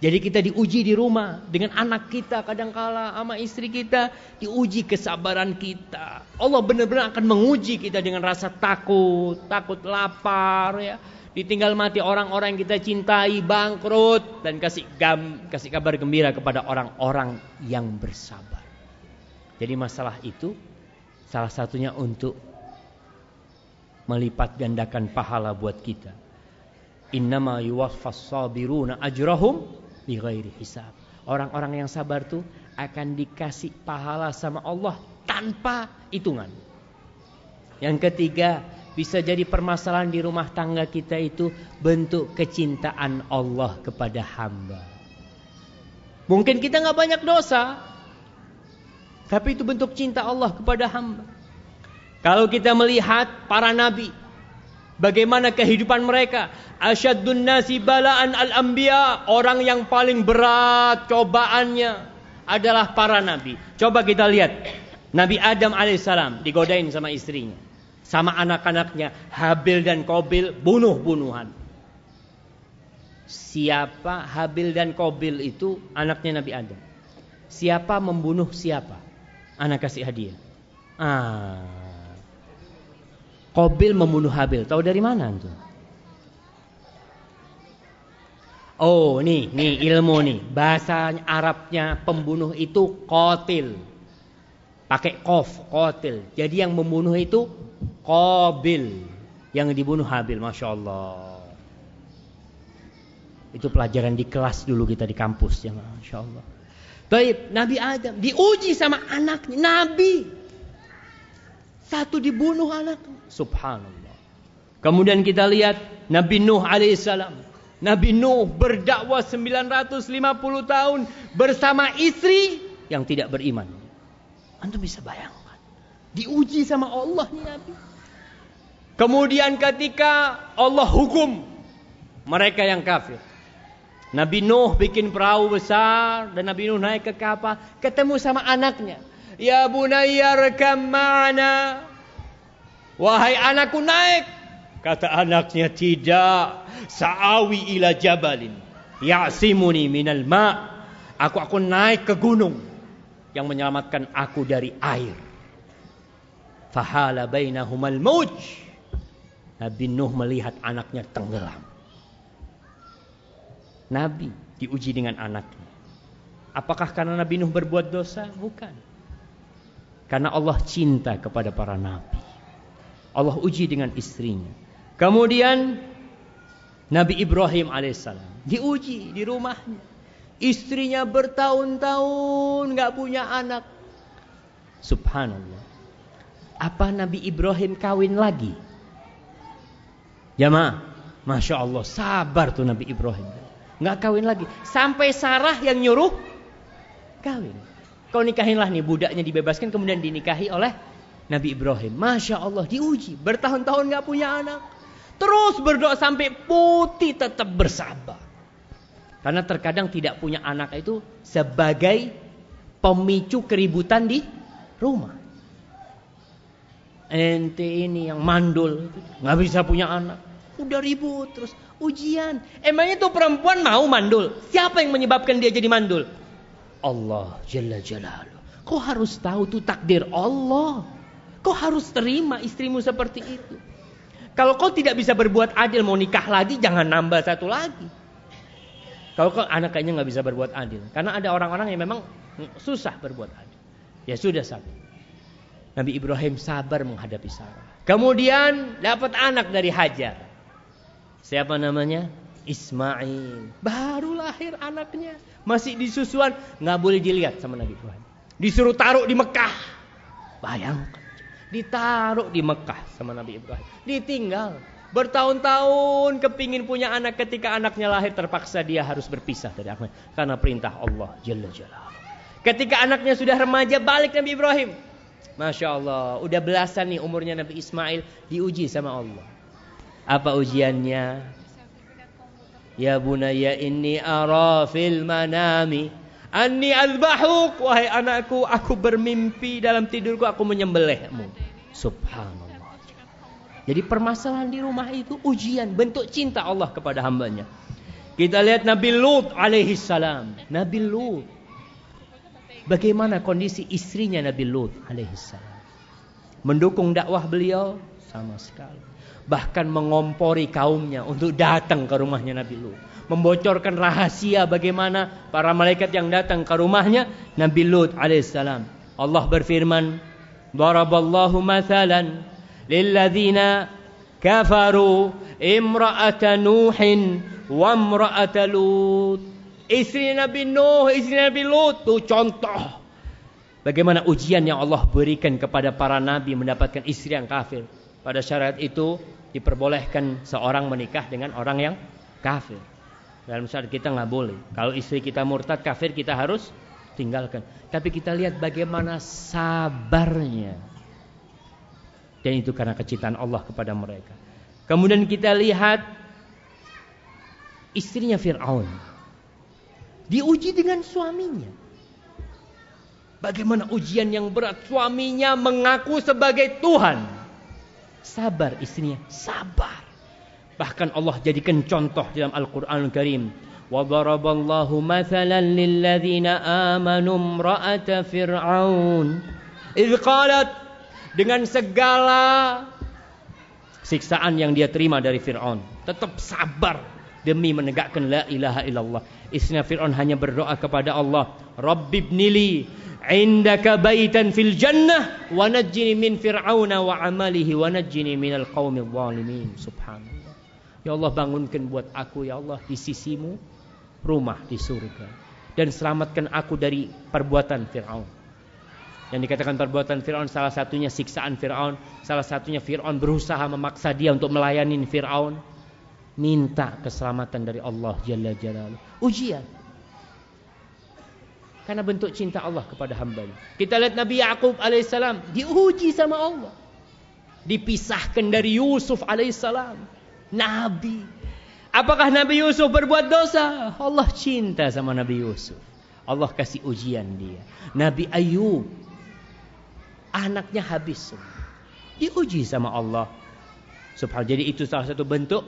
Speaker 1: jadi kita diuji di rumah dengan anak kita kadangkala sama istri kita diuji kesabaran kita. Allah benar-benar akan menguji kita dengan rasa takut, takut lapar ya. Ditinggal mati orang-orang yang kita cintai, bangkrut dan kasih gam, kasih kabar gembira kepada orang-orang yang bersabar. Jadi masalah itu salah satunya untuk melipat gandakan pahala buat kita. Innama yuwaffas sabiruna ajrahum bighairi hisab. Orang-orang yang sabar tuh akan dikasih pahala sama Allah tanpa hitungan. Yang ketiga, bisa jadi permasalahan di rumah tangga kita itu bentuk kecintaan Allah kepada hamba. Mungkin kita nggak banyak dosa, tapi itu bentuk cinta Allah kepada hamba. Kalau kita melihat para nabi, Bagaimana kehidupan mereka? Asyaddun nasi balaan al-anbiya. Orang yang paling berat cobaannya adalah para nabi. Coba kita lihat. Nabi Adam alaihissalam digodain sama istrinya. Sama anak-anaknya. Habil dan Kobil bunuh-bunuhan. Siapa Habil dan Kobil itu anaknya Nabi Adam. Siapa membunuh siapa? Anak kasih hadiah. Ah, Kobil membunuh Habil. Tahu dari mana itu? Oh, nih, nih ilmu nih. Bahasa Arabnya pembunuh itu kotil. Pakai kof, kotil. Jadi yang membunuh itu Qabil. Yang dibunuh Habil. Masya Allah. Itu pelajaran di kelas dulu kita di kampus. Ya, Masya Allah. Baik, Nabi Adam diuji sama anaknya. Nabi. Satu dibunuh anak. Subhanallah. Kemudian kita lihat Nabi Nuh alaihissalam. Nabi Nuh berdakwah 950 tahun bersama istri yang tidak beriman. Antum bisa bayangkan. Diuji sama Allah nih Nabi. Kemudian ketika Allah hukum mereka yang kafir. Nabi Nuh bikin perahu besar dan Nabi Nuh naik ke kapal, ketemu sama anaknya. Ya bunayya ma'ana. Wahai anakku naik. Kata anaknya tidak. Sa'awi ila jabalin. Ya'simuni minal ma' Aku aku naik ke gunung yang menyelamatkan aku dari air. Fahala bainahumal mauj. Nabi Nuh melihat anaknya tenggelam. Nabi diuji dengan anaknya. Apakah karena Nabi Nuh berbuat dosa? Bukan. Karena Allah cinta kepada para nabi. Allah uji dengan istrinya. Kemudian Nabi Ibrahim alaihissalam diuji di rumahnya. Istrinya bertahun-tahun nggak punya anak. Subhanallah. Apa Nabi Ibrahim kawin lagi? Jamaah, masya Allah, sabar tuh Nabi Ibrahim. Nggak kawin lagi. Sampai Sarah yang nyuruh kawin. Kau nikahinlah nih budaknya dibebaskan kemudian dinikahi oleh Nabi Ibrahim. Masya Allah diuji. Bertahun-tahun nggak punya anak. Terus berdoa sampai putih tetap bersabar. Karena terkadang tidak punya anak itu sebagai pemicu keributan di rumah. Ente ini yang mandul, nggak bisa punya anak, udah ribut terus ujian. Emangnya tuh perempuan mau mandul? Siapa yang menyebabkan dia jadi mandul? Allah Jalla Jalaluh. Kau harus tahu tuh takdir Allah. Kau harus terima istrimu seperti itu. Kalau kau tidak bisa berbuat adil mau nikah lagi jangan nambah satu lagi. Kalau kok anak kayaknya nggak bisa berbuat adil, karena ada orang-orang yang memang susah berbuat adil. Ya sudah sabar. Nabi Ibrahim sabar menghadapi Sarah. Kemudian dapat anak dari Hajar. Siapa namanya? Ismail. Baru lahir anaknya. Masih di susuan. Nggak boleh dilihat sama Nabi Ibrahim. Disuruh taruh di Mekah. Bayangkan. Ditaruh di Mekah sama Nabi Ibrahim. Ditinggal. Bertahun-tahun kepingin punya anak ketika anaknya lahir terpaksa dia harus berpisah dari anaknya karena perintah Allah Jalla Jalla. Ketika anaknya sudah remaja balik Nabi Ibrahim. Masya Allah, udah belasan nih umurnya Nabi Ismail diuji sama Allah. Apa ujiannya? Ya bunaya inni ara fil manami anni azbahuk wahai anakku aku bermimpi dalam tidurku aku menyembelihmu. Subhanallah. Jadi permasalahan di rumah itu ujian, bentuk cinta Allah kepada hambanya. Kita lihat Nabi Lut alaihi salam. Nabi Lut. Bagaimana kondisi istrinya Nabi Lut alaihi salam. Mendukung dakwah beliau? Sama sekali. Bahkan mengompori kaumnya untuk datang ke rumahnya Nabi Lut. Membocorkan rahasia bagaimana para malaikat yang datang ke rumahnya Nabi Lut alaihissalam. Allah berfirman, Daraballahu mathalan lilladzina kafaru imra'ata Nuhin wa imra'ata Lut. Istri Nabi Nuh, istri Nabi Lut itu contoh bagaimana ujian yang Allah berikan kepada para nabi mendapatkan istri yang kafir. Pada syariat itu diperbolehkan seorang menikah dengan orang yang kafir. Dalam syariat kita nggak boleh. Kalau istri kita murtad kafir kita harus tinggalkan. Tapi kita lihat bagaimana sabarnya dan itu karena kecintaan Allah kepada mereka. Kemudian kita lihat istrinya Fir'aun. Diuji dengan suaminya. Bagaimana ujian yang berat. Suaminya mengaku sebagai Tuhan. Sabar istrinya. Sabar. Bahkan Allah jadikan contoh dalam Al-Quran Al-Karim. وضرب الله مثلا للذين آمنوا امرأة فرعون إذ قالت dengan segala siksaan yang dia terima dari Fir'aun. Tetap sabar demi menegakkan la ilaha illallah. Istrinya Fir'aun hanya berdoa kepada Allah. Rabbibnili indaka baitan fil jannah wa najjini min fir'auna wa amalihi wa najjini minal qaumil zalimin subhanallah ya Allah bangunkan buat aku ya Allah di sisimu rumah di surga dan selamatkan aku dari perbuatan Fir'aun yang dikatakan perbuatan Fir'aun salah satunya siksaan Fir'aun salah satunya Fir'aun berusaha memaksa dia untuk melayani Fir'aun minta keselamatan dari Allah Jalla Jalaluh ujian karena bentuk cinta Allah kepada hambanya. Kita lihat Nabi Yakub alaihissalam diuji sama Allah. Dipisahkan dari Yusuf alaihissalam. Nabi. Apakah Nabi Yusuf berbuat dosa? Allah cinta sama Nabi Yusuf. Allah kasih ujian dia. Nabi Ayub. Anaknya habis. Diuji sama Allah. Subhanallah. Jadi itu salah satu bentuk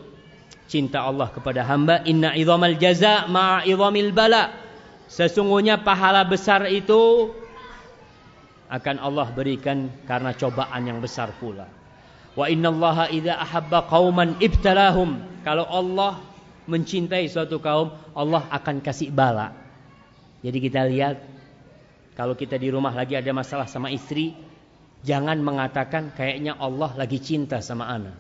Speaker 1: cinta Allah kepada hamba. Inna idhamal jaza ma'a idhamil bala. Sesungguhnya pahala besar itu akan Allah berikan karena cobaan yang besar pula. Wa idza ahabba qauman ibtalahum. Kalau Allah mencintai suatu kaum, Allah akan kasih bala. Jadi kita lihat kalau kita di rumah lagi ada masalah sama istri, jangan mengatakan kayaknya Allah lagi cinta sama anak.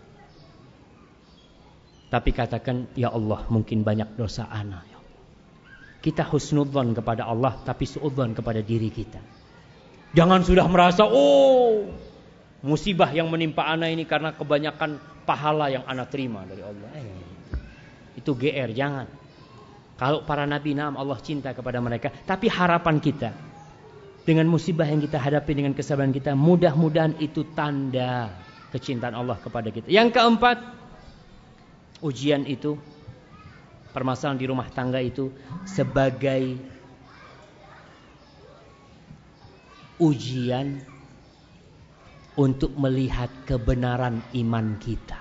Speaker 1: Tapi katakan, ya Allah mungkin banyak dosa anak. Kita husnudzon kepada Allah tapi suudzon kepada diri kita. Jangan sudah merasa oh musibah yang menimpa anak ini karena kebanyakan pahala yang anak terima dari Allah. Eh, itu GR jangan. Kalau para nabi nam Allah cinta kepada mereka, tapi harapan kita dengan musibah yang kita hadapi dengan kesabaran kita, mudah-mudahan itu tanda kecintaan Allah kepada kita. Yang keempat, ujian itu permasalahan di rumah tangga itu sebagai ujian untuk melihat kebenaran iman kita.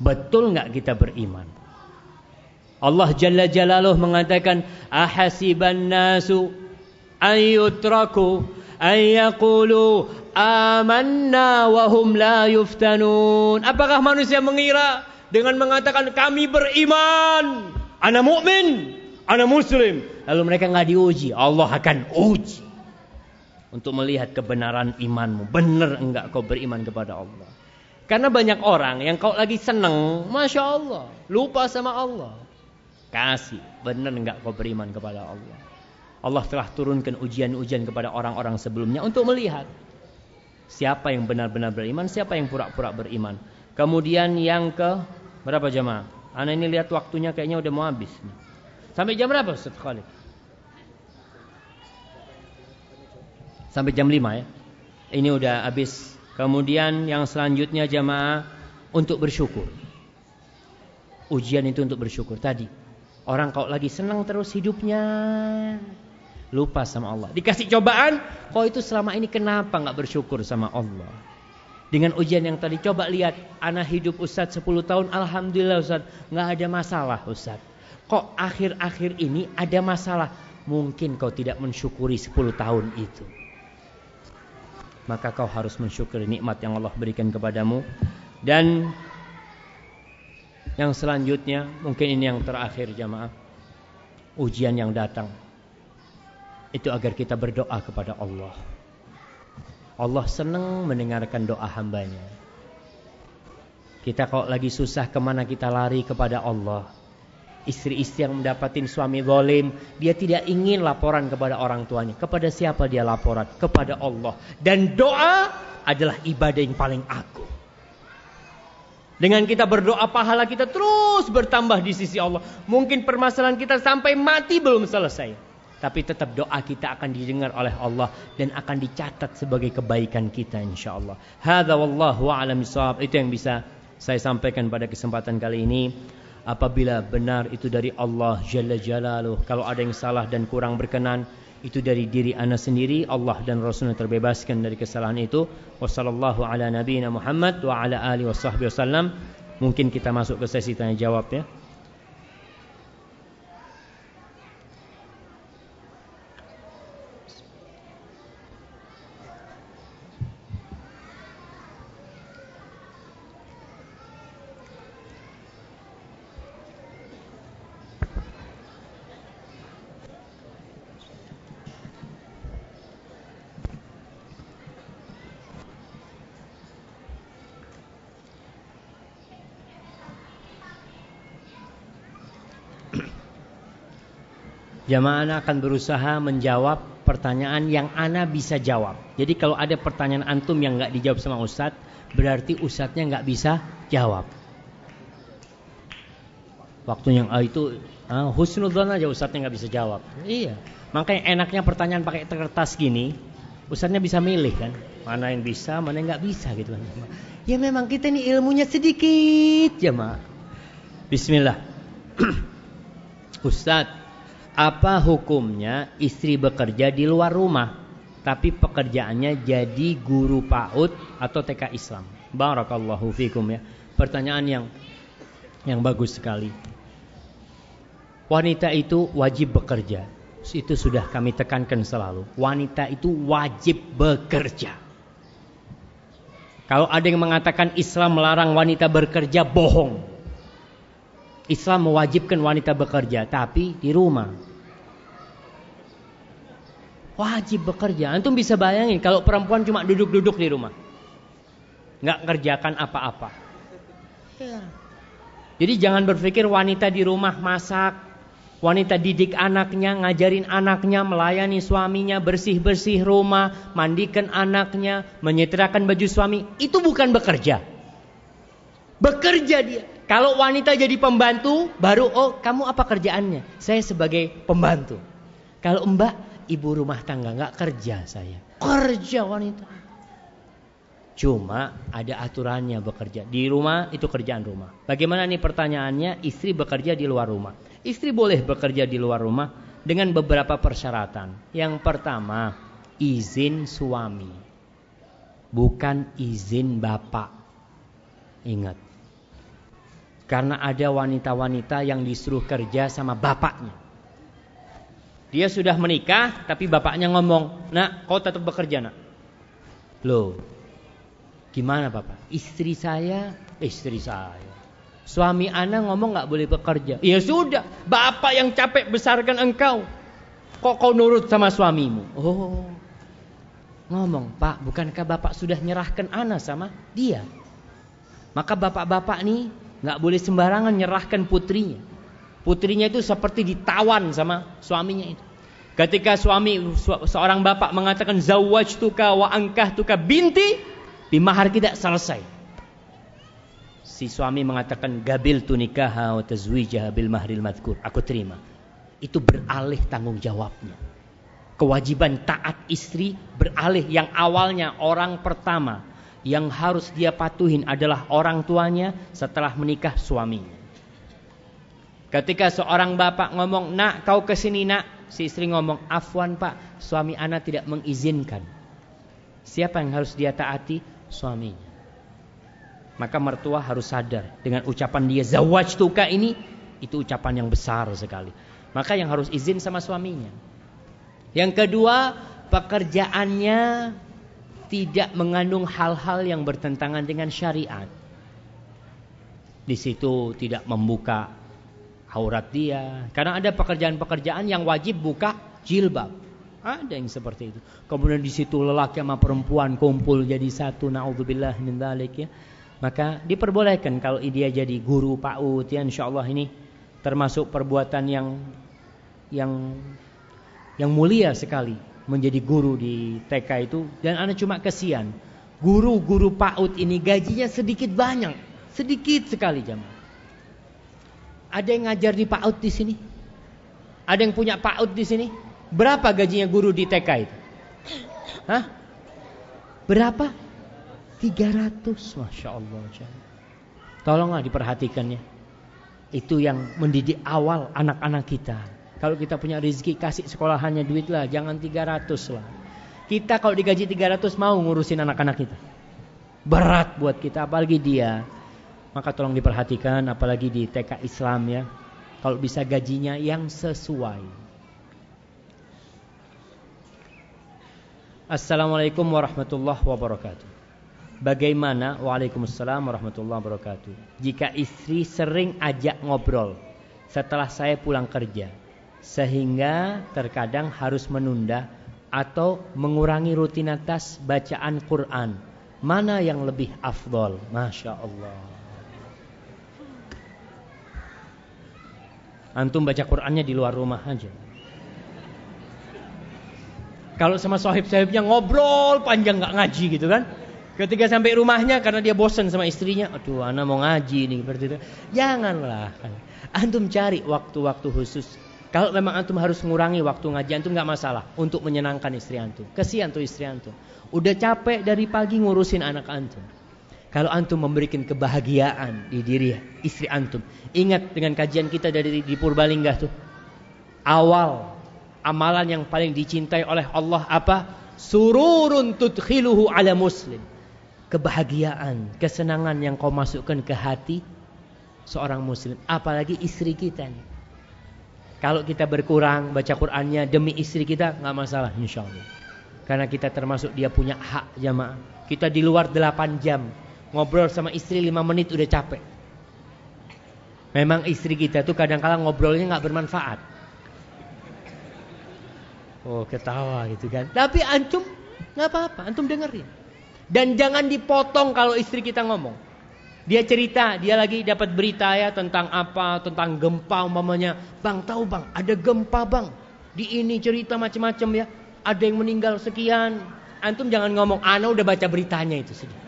Speaker 1: Betul nggak kita beriman? Allah Jalla Jalaluh mengatakan ahasiban nasu ayyutraku ayyaqulu amanna wa hum la yuftanun. Apakah manusia mengira dengan mengatakan kami beriman, anak mukmin, anak muslim. Lalu mereka nggak diuji, Allah akan uji untuk melihat kebenaran imanmu. Benar enggak kau beriman kepada Allah? Karena banyak orang yang kau lagi seneng, masya Allah, lupa sama Allah. Kasih, benar enggak kau beriman kepada Allah? Allah telah turunkan ujian-ujian kepada orang-orang sebelumnya untuk melihat siapa yang benar-benar beriman, siapa yang pura-pura beriman. Kemudian yang ke berapa jamaah? Anak ini lihat waktunya kayaknya udah mau habis. Sampai jam berapa Ustaz Khalid? Sampai jam 5 ya. Ini udah habis. Kemudian yang selanjutnya jamaah untuk bersyukur. Ujian itu untuk bersyukur tadi. Orang kalau lagi senang terus hidupnya lupa sama Allah. Dikasih cobaan, kok itu selama ini kenapa nggak bersyukur sama Allah? Dengan ujian yang tadi coba lihat anak hidup Ustadz 10 tahun Alhamdulillah Ustadz nggak ada masalah Ustadz Kok akhir-akhir ini ada masalah Mungkin kau tidak mensyukuri 10 tahun itu Maka kau harus mensyukuri nikmat yang Allah berikan kepadamu Dan Yang selanjutnya Mungkin ini yang terakhir jamaah Ujian yang datang Itu agar kita berdoa kepada Allah Allah senang mendengarkan doa hambanya. Kita kalau lagi susah ke mana kita lari kepada Allah. Istri-istri yang mendapatin suami zalim, dia tidak ingin laporan kepada orang tuanya. Kepada siapa dia laporan? Kepada Allah. Dan doa adalah ibadah yang paling agung. Dengan kita berdoa pahala kita terus bertambah di sisi Allah. Mungkin permasalahan kita sampai mati belum selesai. Tapi tetap doa kita akan didengar oleh Allah dan akan dicatat sebagai kebaikan kita insyaallah. Hadza wallahu a'lam Itu yang bisa saya sampaikan pada kesempatan kali ini. Apabila benar itu dari Allah Jalla Jalaluh, kalau ada yang salah dan kurang berkenan, itu dari diri anda sendiri Allah dan Rasulnya terbebaskan dari kesalahan itu. Wasallallahu ala nabiyina Muhammad wa ala alihi mungkin kita masuk ke sesi tanya jawab ya Jamaah akan berusaha menjawab pertanyaan yang ana bisa jawab. Jadi kalau ada pertanyaan antum yang nggak dijawab sama ustadz, berarti ustadznya nggak bisa jawab. Waktu yang ah, itu ah, aja ustadznya nggak bisa jawab. Iya. Makanya enaknya pertanyaan pakai kertas gini, ustadznya bisa milih kan, mana yang bisa, mana yang nggak bisa gitu kan. Ya memang kita ini ilmunya sedikit jamaah. Bismillah. (clears throat) Ustadz, apa hukumnya istri bekerja di luar rumah tapi pekerjaannya jadi guru PAUD atau TK Islam? Barakallahu fikum ya. Pertanyaan yang yang bagus sekali. Wanita itu wajib bekerja. Itu sudah kami tekankan selalu. Wanita itu wajib bekerja. Kalau ada yang mengatakan Islam melarang wanita bekerja, bohong. Islam mewajibkan wanita bekerja, tapi di rumah. Wajib bekerja. Antum bisa bayangin kalau perempuan cuma duduk-duduk di rumah. Nggak kerjakan apa-apa. Jadi jangan berpikir wanita di rumah masak, wanita didik anaknya, ngajarin anaknya, melayani suaminya, bersih-bersih rumah, mandikan anaknya, menyetrikakan baju suami. Itu bukan bekerja. Bekerja dia. Kalau wanita jadi pembantu, baru oh kamu apa kerjaannya? Saya sebagai pembantu. Kalau mbak ibu rumah tangga, nggak kerja saya. Kerja wanita. Cuma ada aturannya bekerja. Di rumah itu kerjaan rumah. Bagaimana nih pertanyaannya? Istri bekerja di luar rumah. Istri boleh bekerja di luar rumah dengan beberapa persyaratan. Yang pertama, izin suami. Bukan izin bapak. Ingat. Karena ada wanita-wanita yang disuruh kerja sama bapaknya. Dia sudah menikah, tapi bapaknya ngomong, nak kau tetap bekerja nak. Loh, gimana bapak? Istri saya, istri saya. Suami anak ngomong nggak boleh bekerja. Ya sudah, bapak yang capek besarkan engkau. Kok kau nurut sama suamimu? Oh, ngomong, Pak, bukankah bapak sudah nyerahkan anak sama dia? Maka bapak-bapak nih nggak boleh sembarangan nyerahkan putrinya. Putrinya itu seperti ditawan sama suaminya itu. Ketika suami seorang bapak mengatakan zawwajtuka wa tuka binti, di mahar kita selesai. Si suami mengatakan gabil tunikaha wa tazwijaha bil mahril madkur. Aku terima. Itu beralih tanggung jawabnya. Kewajiban taat istri beralih yang awalnya orang pertama yang harus dia patuhin adalah orang tuanya setelah menikah suaminya. Ketika seorang bapak ngomong, nak kau ke sini nak. Si istri ngomong, afwan pak, suami anak tidak mengizinkan. Siapa yang harus dia taati? Suaminya. Maka mertua harus sadar dengan ucapan dia zawaj tuka ini itu ucapan yang besar sekali. Maka yang harus izin sama suaminya. Yang kedua, pekerjaannya tidak mengandung hal-hal yang bertentangan dengan syariat. Di situ tidak membuka aurat dia. Karena ada pekerjaan-pekerjaan yang wajib buka jilbab. Ada yang seperti itu. Kemudian di situ lelaki sama perempuan kumpul jadi satu. Naudzubillah min ya. Maka diperbolehkan kalau dia jadi guru PAUD ya insyaallah ini termasuk perbuatan yang yang yang mulia sekali menjadi guru di TK itu dan anak cuma kesian guru-guru PAUD ini gajinya sedikit banyak sedikit sekali jamaah ada yang ngajar di PAUD di sini? Ada yang punya PAUD di sini? Berapa gajinya guru di TK itu? Hah? Berapa? 300 Masya Allah Tolonglah diperhatikannya Itu yang mendidik awal anak-anak kita Kalau kita punya rezeki kasih sekolahannya duit lah Jangan 300 lah Kita kalau digaji 300 mau ngurusin anak-anak kita Berat buat kita apalagi dia maka tolong diperhatikan apalagi di TK Islam ya. Kalau bisa gajinya yang sesuai. Assalamualaikum warahmatullahi wabarakatuh. Bagaimana Waalaikumsalam warahmatullahi wabarakatuh. Jika istri sering ajak ngobrol setelah saya pulang kerja sehingga terkadang harus menunda atau mengurangi rutinitas bacaan Quran. Mana yang lebih afdol? Masya Allah. Antum baca Qur'annya di luar rumah aja. Kalau sama sahib-sahibnya ngobrol panjang nggak ngaji gitu kan. Ketika sampai rumahnya karena dia bosan sama istrinya, aduh anak mau ngaji nih itu. Janganlah. Antum cari waktu-waktu khusus. Kalau memang antum harus mengurangi waktu ngaji antum nggak masalah untuk menyenangkan istri antum. Kesian tuh istri antum. Udah capek dari pagi ngurusin anak antum. Kalau antum memberikan kebahagiaan di diri istri antum. Ingat dengan kajian kita dari di Purbalingga tuh. Awal amalan yang paling dicintai oleh Allah apa? Sururun tudkhiluhu ala muslim kebahagiaan, kesenangan yang kau masukkan ke hati seorang muslim, apalagi istri kita nih. Kalau kita berkurang baca Qur'annya demi istri kita nggak masalah insya Allah. Karena kita termasuk dia punya hak jamaah. Kita di luar 8 jam ngobrol sama istri 5 menit udah capek. Memang istri kita tuh kadang-kala ngobrolnya nggak bermanfaat. Oh ketawa gitu kan. Tapi antum nggak apa-apa, antum dengerin. Dan jangan dipotong kalau istri kita ngomong. Dia cerita, dia lagi dapat berita ya tentang apa, tentang gempa umpamanya. Bang, tahu bang, ada gempa bang. Di ini cerita macam-macam ya. Ada yang meninggal sekian. Antum jangan ngomong, ana udah baca beritanya itu sudah.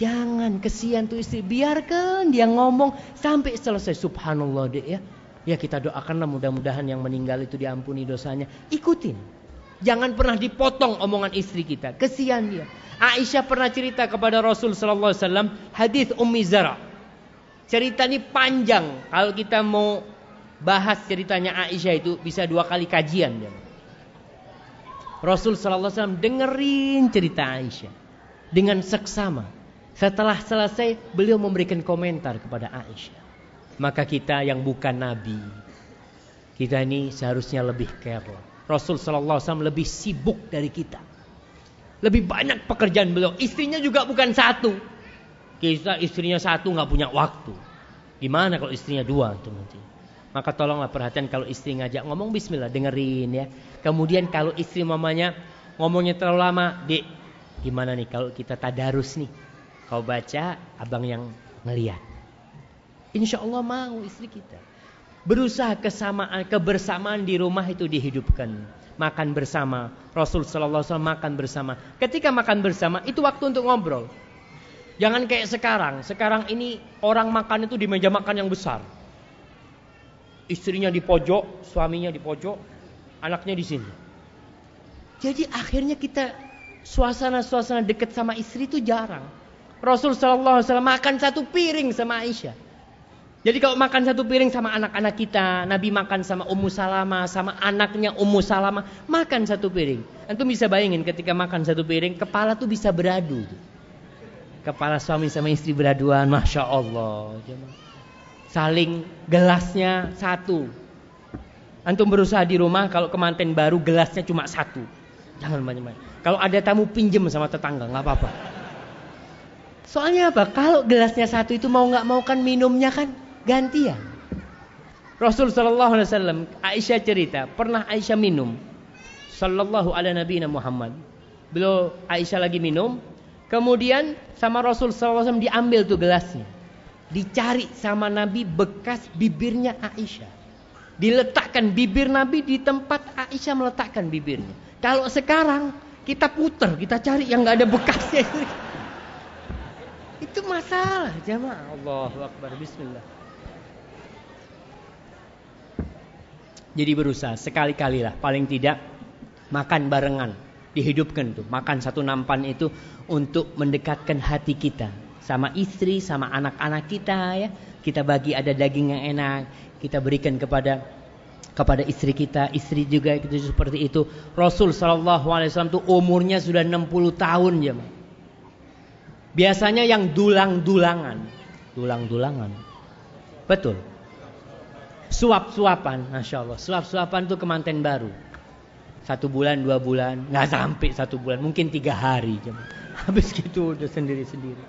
Speaker 1: Jangan kesian tuh istri, biarkan dia ngomong sampai selesai. Subhanallah deh ya. Ya kita doakanlah mudah-mudahan yang meninggal itu diampuni dosanya. Ikutin. Jangan pernah dipotong omongan istri kita. Kesian dia. Aisyah pernah cerita kepada Rasul sallallahu alaihi wasallam hadis Ummi Zara. Cerita ini panjang. Kalau kita mau bahas ceritanya Aisyah itu bisa dua kali kajian dia. Rasul sallallahu alaihi wasallam dengerin cerita Aisyah dengan seksama. Setelah selesai beliau memberikan komentar kepada Aisyah. Maka kita yang bukan nabi, kita ini seharusnya lebih careful Rasul Sallallahu Alaihi Wasallam lebih sibuk dari kita. Lebih banyak pekerjaan beliau. Istrinya juga bukan satu. Kita istrinya satu nggak punya waktu. Gimana kalau istrinya dua nanti? Maka tolonglah perhatian kalau istri ngajak ngomong Bismillah dengerin ya. Kemudian kalau istri mamanya ngomongnya terlalu lama, dek gimana nih kalau kita tadarus nih? Kau baca, abang yang ngeliat. Insya Allah mau istri kita. Berusaha kesamaan, kebersamaan di rumah itu dihidupkan. Makan bersama. Rasul Sallallahu Alaihi Wasallam makan bersama. Ketika makan bersama itu waktu untuk ngobrol. Jangan kayak sekarang. Sekarang ini orang makan itu di meja makan yang besar. Istrinya di pojok, suaminya di pojok, anaknya di sini. Jadi akhirnya kita suasana-suasana dekat sama istri itu jarang. Rasul Sallallahu Alaihi Wasallam makan satu piring sama Aisyah. Jadi kalau makan satu piring sama anak-anak kita, Nabi makan sama Ummu Salama, sama anaknya Ummu Salama, makan satu piring. Antum bisa bayangin ketika makan satu piring, kepala tuh bisa beradu. Kepala suami sama istri beraduan, Masya Allah. Saling gelasnya satu. Antum berusaha di rumah, kalau kemanten baru gelasnya cuma satu. Jangan banyak-banyak. Kalau ada tamu pinjem sama tetangga, nggak apa-apa. Soalnya apa? Kalau gelasnya satu itu mau nggak mau kan minumnya kan gantian. Rasul sallallahu alaihi wasallam Aisyah cerita, pernah Aisyah minum sallallahu ala nabi Muhammad. Beliau Aisyah lagi minum, kemudian sama Rasul sallallahu alaihi wasallam diambil tuh gelasnya. Dicari sama Nabi bekas bibirnya Aisyah. Diletakkan bibir Nabi di tempat Aisyah meletakkan bibirnya. Kalau sekarang kita puter, kita cari yang nggak ada bekasnya. (laughs) Itu masalah jamaah. Allahu Akbar. Bismillah. Jadi berusaha sekali-kali lah paling tidak makan barengan, dihidupkan tuh. Makan satu nampan itu untuk mendekatkan hati kita sama istri, sama anak-anak kita ya. Kita bagi ada daging yang enak, kita berikan kepada kepada istri kita, istri juga itu seperti itu. Rasul Wasallam tuh umurnya sudah 60 tahun ya. Biasanya yang dulang-dulangan, dulang-dulangan, betul suap-suapan, masya Allah. Suap-suapan itu kemanten baru. Satu bulan, dua bulan, nggak sampai satu bulan, mungkin tiga hari. (laughs) Habis gitu udah sendiri-sendiri.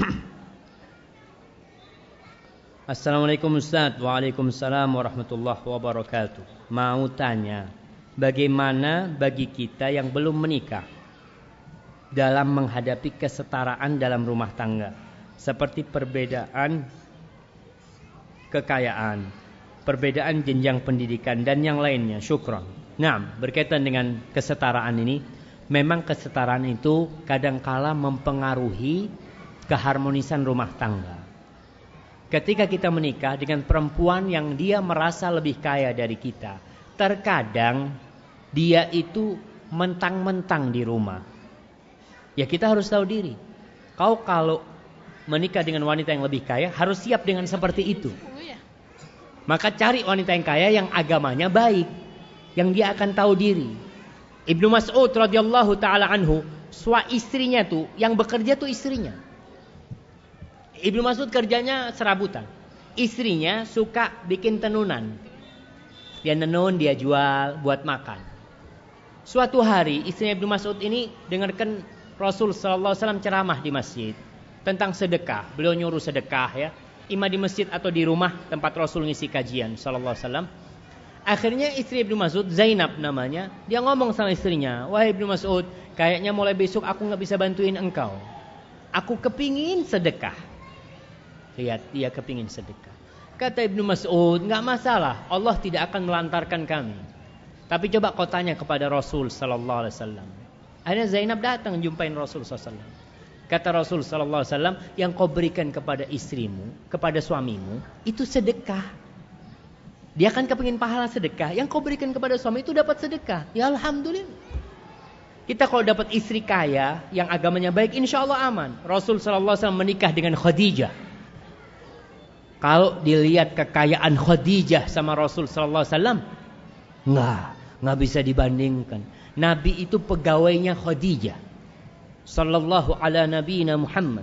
Speaker 1: (clears throat) Assalamualaikum Ustaz Waalaikumsalam warahmatullahi wabarakatuh Mau tanya Bagaimana bagi kita yang belum menikah Dalam menghadapi kesetaraan dalam rumah tangga seperti perbedaan kekayaan, perbedaan jenjang pendidikan dan yang lainnya. Syukron. Nah, berkaitan dengan kesetaraan ini, memang kesetaraan itu kadangkala mempengaruhi keharmonisan rumah tangga. Ketika kita menikah dengan perempuan yang dia merasa lebih kaya dari kita, terkadang dia itu mentang-mentang di rumah. Ya kita harus tahu diri. Kau kalau menikah dengan wanita yang lebih kaya harus siap dengan seperti itu. Oh, iya. Maka cari wanita yang kaya yang agamanya baik, yang dia akan tahu diri. Ibnu Mas'ud radhiyallahu taala anhu, sua istrinya tuh yang bekerja tuh istrinya. Ibnu Mas'ud kerjanya serabutan. Istrinya suka bikin tenunan. Dia nenun, dia jual buat makan. Suatu hari istrinya Ibnu Mas'ud ini dengarkan Rasul sallallahu alaihi wasallam ceramah di masjid tentang sedekah. Beliau nyuruh sedekah ya, ima di masjid atau di rumah tempat Rasul ngisi kajian sallallahu alaihi wasallam. Akhirnya istri Ibnu Mas'ud, Zainab namanya, dia ngomong sama istrinya, "Wahai Ibnu Mas'ud, kayaknya mulai besok aku nggak bisa bantuin engkau. Aku kepingin sedekah." Lihat, dia kepingin sedekah. Kata Ibnu Mas'ud, nggak masalah, Allah tidak akan melantarkan kami. Tapi coba kau tanya kepada Rasul sallallahu alaihi wasallam. Akhirnya Zainab datang jumpain Rasul sallallahu alaihi wasallam. Kata Rasul sallallahu alaihi wasallam, yang kau berikan kepada istrimu, kepada suamimu, itu sedekah. Dia kan kepingin pahala sedekah. Yang kau berikan kepada suami itu dapat sedekah. Ya Alhamdulillah. Kita kalau dapat istri kaya yang agamanya baik, insya Allah aman. Rasul Sallallahu Alaihi Wasallam menikah dengan Khadijah. Kalau dilihat kekayaan Khadijah sama Rasul Sallallahu Alaihi Wasallam, nggak, nggak bisa dibandingkan. Nabi itu pegawainya Khadijah. Sallallahu ala nabiyina Muhammad.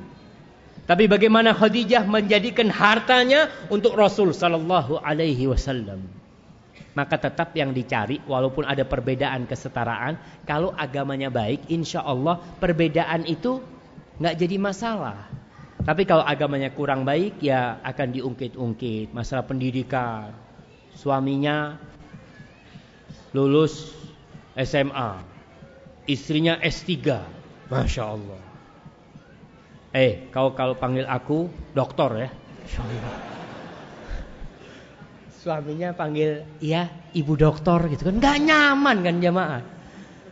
Speaker 1: Tapi bagaimana Khadijah menjadikan hartanya untuk Rasul sallallahu alaihi wasallam. Maka tetap yang dicari walaupun ada perbedaan kesetaraan, kalau agamanya baik, insya Allah perbedaan itu nggak jadi masalah. Tapi kalau agamanya kurang baik, ya akan diungkit-ungkit. Masalah pendidikan, suaminya lulus SMA, istrinya S3, masya Allah. Eh, kau kalau panggil aku dokter ya. Suaminya panggil, iya ibu dokter gitu kan. Gak nyaman kan jamaah.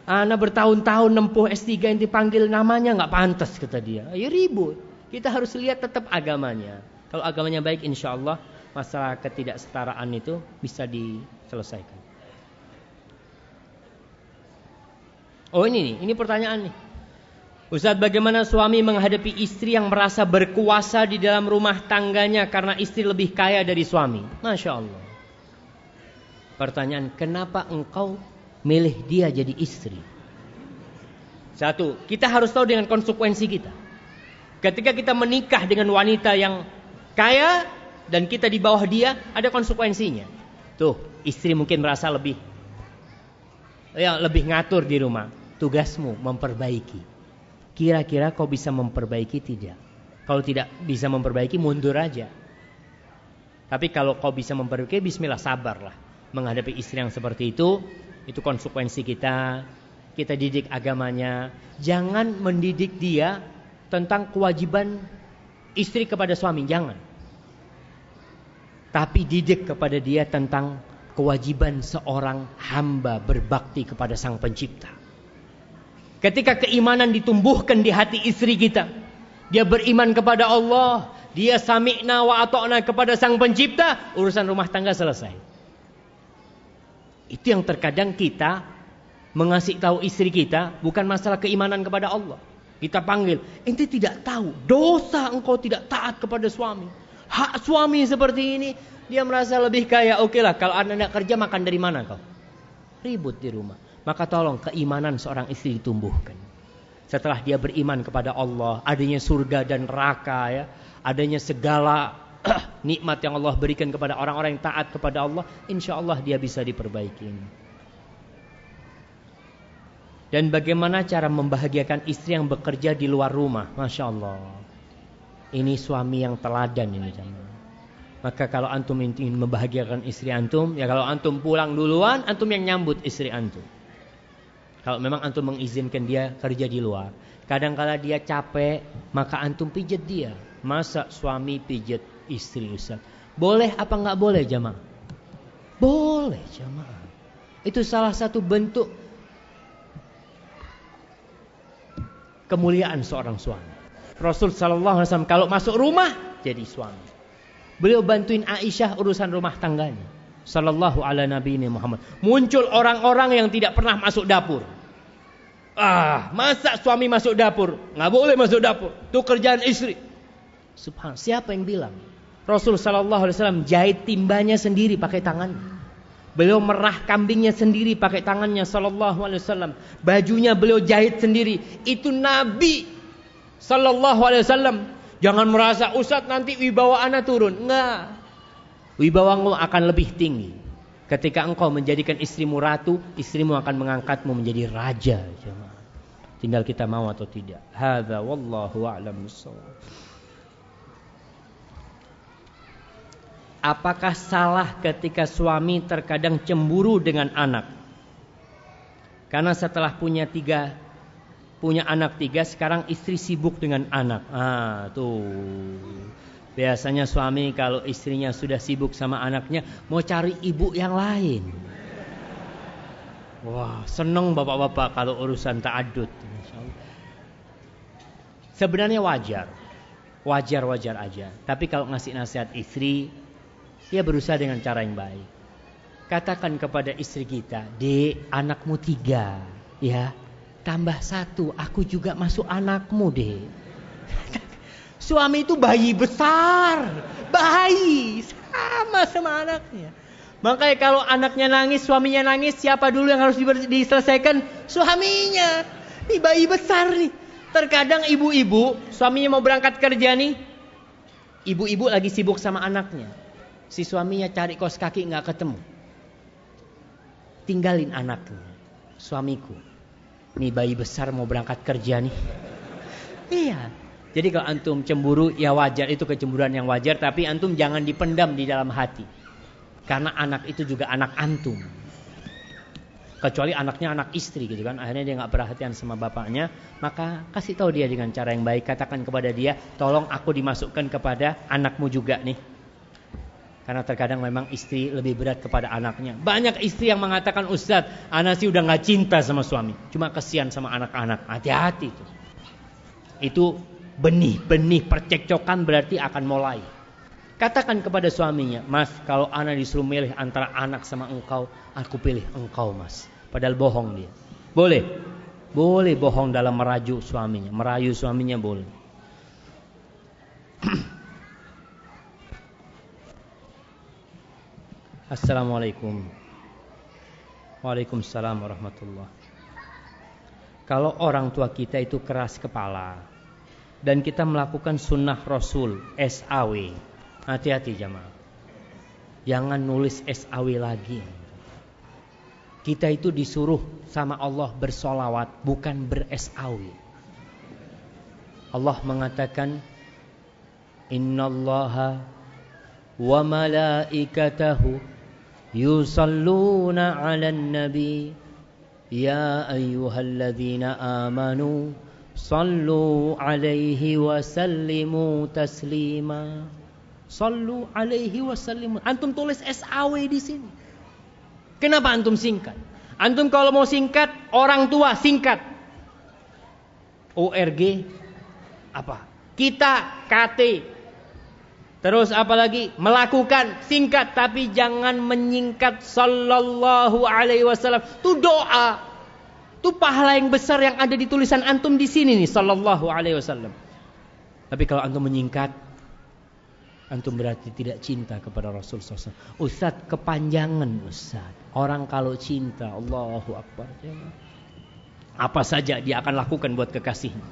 Speaker 1: Anak bertahun-tahun nempuh S3 yang dipanggil namanya nggak pantas kata dia. Ya ribut. Kita harus lihat tetap agamanya. Kalau agamanya baik insya Allah masalah ketidaksetaraan itu bisa diselesaikan. Oh ini nih, ini pertanyaan nih. Ustaz bagaimana suami menghadapi istri yang merasa berkuasa di dalam rumah tangganya karena istri lebih kaya dari suami? Masya Allah. Pertanyaan, kenapa engkau milih dia jadi istri? Satu, kita harus tahu dengan konsekuensi kita. Ketika kita menikah dengan wanita yang kaya dan kita di bawah dia, ada konsekuensinya. Tuh, istri mungkin merasa lebih ya lebih ngatur di rumah. Tugasmu memperbaiki. Kira-kira kau bisa memperbaiki tidak? Kalau tidak bisa memperbaiki mundur aja. Tapi kalau kau bisa memperbaiki bismillah sabarlah menghadapi istri yang seperti itu. Itu konsekuensi kita. Kita didik agamanya. Jangan mendidik dia tentang kewajiban istri kepada suami, jangan. Tapi didik kepada dia tentang kewajiban seorang hamba berbakti kepada Sang Pencipta. Ketika keimanan ditumbuhkan di hati istri kita. Dia beriman kepada Allah. Dia sami'na wa ato'na kepada sang pencipta. Urusan rumah tangga selesai. Itu yang terkadang kita mengasih tahu istri kita. Bukan masalah keimanan kepada Allah. Kita panggil. Ente tidak tahu. Dosa engkau tidak taat kepada suami. Hak suami seperti ini. Dia merasa lebih kaya. Oke lah kalau anda tidak kerja makan dari mana kau? Ribut di rumah. Maka tolong keimanan seorang istri ditumbuhkan. Setelah dia beriman kepada Allah, adanya surga dan neraka ya, adanya segala (clears throat) nikmat yang Allah berikan kepada orang-orang yang taat kepada Allah, insya Allah dia bisa diperbaiki. Dan bagaimana cara membahagiakan istri yang bekerja di luar rumah? Masya Allah. Ini suami yang teladan ini. Maka kalau antum ingin membahagiakan istri antum, ya kalau antum pulang duluan, antum yang nyambut istri antum. Kalau memang antum mengizinkan dia kerja di luar. Kadang-kala dia capek, maka antum pijet dia. Masa suami pijet istri Ustaz? Boleh apa nggak boleh jamaah? Boleh jamaah. Itu salah satu bentuk kemuliaan seorang suami. Rasul Shallallahu Alaihi Wasallam kalau masuk rumah jadi suami. Beliau bantuin Aisyah urusan rumah tangganya. Sallallahu ala Nabi Muhammad. Muncul orang-orang yang tidak pernah masuk dapur. Ah, masa suami masuk dapur? Nggak boleh masuk dapur. Itu kerjaan istri. Subhan, siapa yang bilang? Rasul Sallallahu Alaihi Wasallam jahit timbanya sendiri pakai tangannya. Beliau merah kambingnya sendiri pakai tangannya Sallallahu Alaihi Wasallam. Bajunya beliau jahit sendiri. Itu Nabi Sallallahu Alaihi Wasallam. Jangan merasa Ustadz nanti wibawa anak turun. Enggak. Wibawamu akan lebih tinggi. Ketika engkau menjadikan istrimu ratu, istrimu akan mengangkatmu menjadi raja. Tinggal kita mau atau tidak. Hadza wallahu a'lam Apakah salah ketika suami terkadang cemburu dengan anak? Karena setelah punya tiga punya anak tiga, sekarang istri sibuk dengan anak. Ah, tuh. Biasanya suami kalau istrinya sudah sibuk sama anaknya mau cari ibu yang lain. Wah, seneng bapak-bapak kalau urusan ta'adud. Sebenarnya wajar. Wajar-wajar aja. Tapi kalau ngasih nasihat istri, dia berusaha dengan cara yang baik. Katakan kepada istri kita, Dek, anakmu tiga. Ya, tambah satu, aku juga masuk anakmu, Dek. (laughs) Suami itu bayi besar. Bayi. Sama sama anaknya. Makanya kalau anaknya nangis, suaminya nangis, siapa dulu yang harus diselesaikan? Suaminya. Ini bayi besar nih. Terkadang ibu-ibu, suaminya mau berangkat kerja nih. Ibu-ibu lagi sibuk sama anaknya. Si suaminya cari kos kaki nggak ketemu. Tinggalin anaknya. Suamiku. Nih bayi besar mau berangkat kerja nih. Iya, jadi kalau antum cemburu ya wajar itu kecemburuan yang wajar tapi antum jangan dipendam di dalam hati. Karena anak itu juga anak antum. Kecuali anaknya anak istri gitu kan. Akhirnya dia nggak perhatian sama bapaknya, maka kasih tahu dia dengan cara yang baik. Katakan kepada dia, "Tolong aku dimasukkan kepada anakmu juga nih." Karena terkadang memang istri lebih berat kepada anaknya. Banyak istri yang mengatakan, Ustadz, anak sih udah nggak cinta sama suami. Cuma kesian sama anak-anak. Hati-hati itu. Itu benih-benih percekcokan berarti akan mulai. Katakan kepada suaminya, Mas, kalau anak disuruh milih antara anak sama engkau, aku pilih engkau, Mas. Padahal bohong dia. Boleh. Boleh bohong dalam merayu suaminya. Merayu suaminya boleh. (clears throat) Assalamualaikum. Waalaikumsalam warahmatullah. Kalau orang tua kita itu keras kepala, dan kita melakukan sunnah Rasul SAW. Hati-hati jamaah. Jangan nulis SAW lagi. Kita itu disuruh sama Allah bersolawat bukan ber-SAW. Allah mengatakan Innallaha wa malaikatahu yusalluna 'alan nabi ya ayyuhalladzina amanu Sallu alaihi wasallimu taslima. Sallu alaihi wasallimu. Antum tulis SAW di sini. Kenapa antum singkat? Antum kalau mau singkat, orang tua singkat. ORG apa? Kita KT. Terus apa lagi? Melakukan singkat tapi jangan menyingkat sallallahu alaihi wasallam. Itu doa. Itu pahala yang besar yang ada di tulisan antum di sini nih sallallahu alaihi wasallam. Tapi kalau antum menyingkat antum berarti tidak cinta kepada Rasul SAW. Ustaz kepanjangan Ustaz. Orang kalau cinta Allahu Akbar. Apa saja dia akan lakukan buat kekasihnya.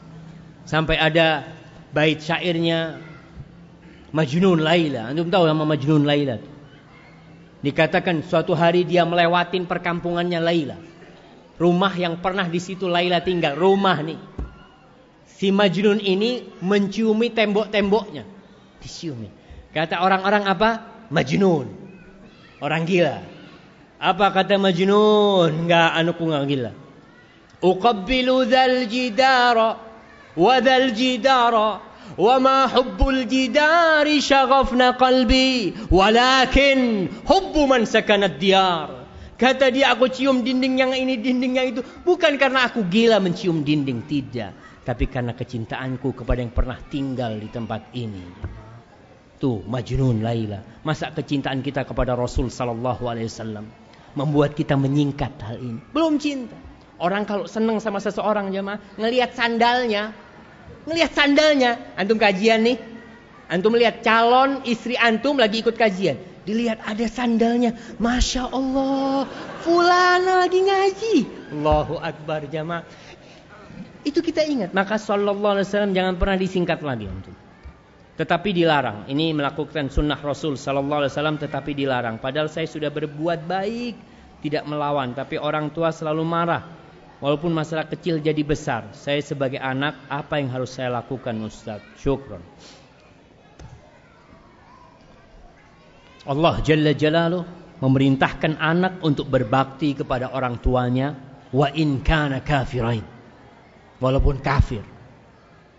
Speaker 1: Sampai ada bait syairnya Majnun Laila. Antum tahu nama Majnun Laila? Dikatakan suatu hari dia melewatin perkampungannya Laila. Rumah yang pernah di situ Laila tinggal, rumah nih. Si Majnun ini menciumi tembok-temboknya. Diciumi. Kata orang-orang apa? Majnun. Orang gila. Apa kata Majnun? Enggak, anakku enggak gila. Uqabbilu dhal jidara wa dhal jidara wa ma hubbul jidari syaghafna qalbi walakin hubbu man sakanad diyar. Kata dia aku cium dinding yang ini, dinding yang itu. Bukan karena aku gila mencium dinding, tidak. Tapi karena kecintaanku kepada yang pernah tinggal di tempat ini. Tuh, Majnun Laila. Masa kecintaan kita kepada Rasul Sallallahu Alaihi Wasallam membuat kita menyingkat hal ini. Belum cinta. Orang kalau senang sama seseorang jemaah ngelihat sandalnya Ngelihat sandalnya. Antum kajian nih. Antum melihat calon istri antum lagi ikut kajian. Dilihat ada sandalnya. Masya Allah. Fulana lagi ngaji. Allahu Akbar jamaah. Itu kita ingat. Maka sallallahu alaihi wasallam jangan pernah disingkat lagi antum. Tetapi dilarang. Ini melakukan sunnah Rasul sallallahu alaihi wasallam tetapi dilarang. Padahal saya sudah berbuat baik, tidak melawan, tapi orang tua selalu marah. Walaupun masalah kecil jadi besar. Saya sebagai anak, apa yang harus saya lakukan Ustaz? Syukron. Allah Jalla Jalaluh memerintahkan anak untuk berbakti kepada orang tuanya. Wa in kana kafirain. Walaupun kafir.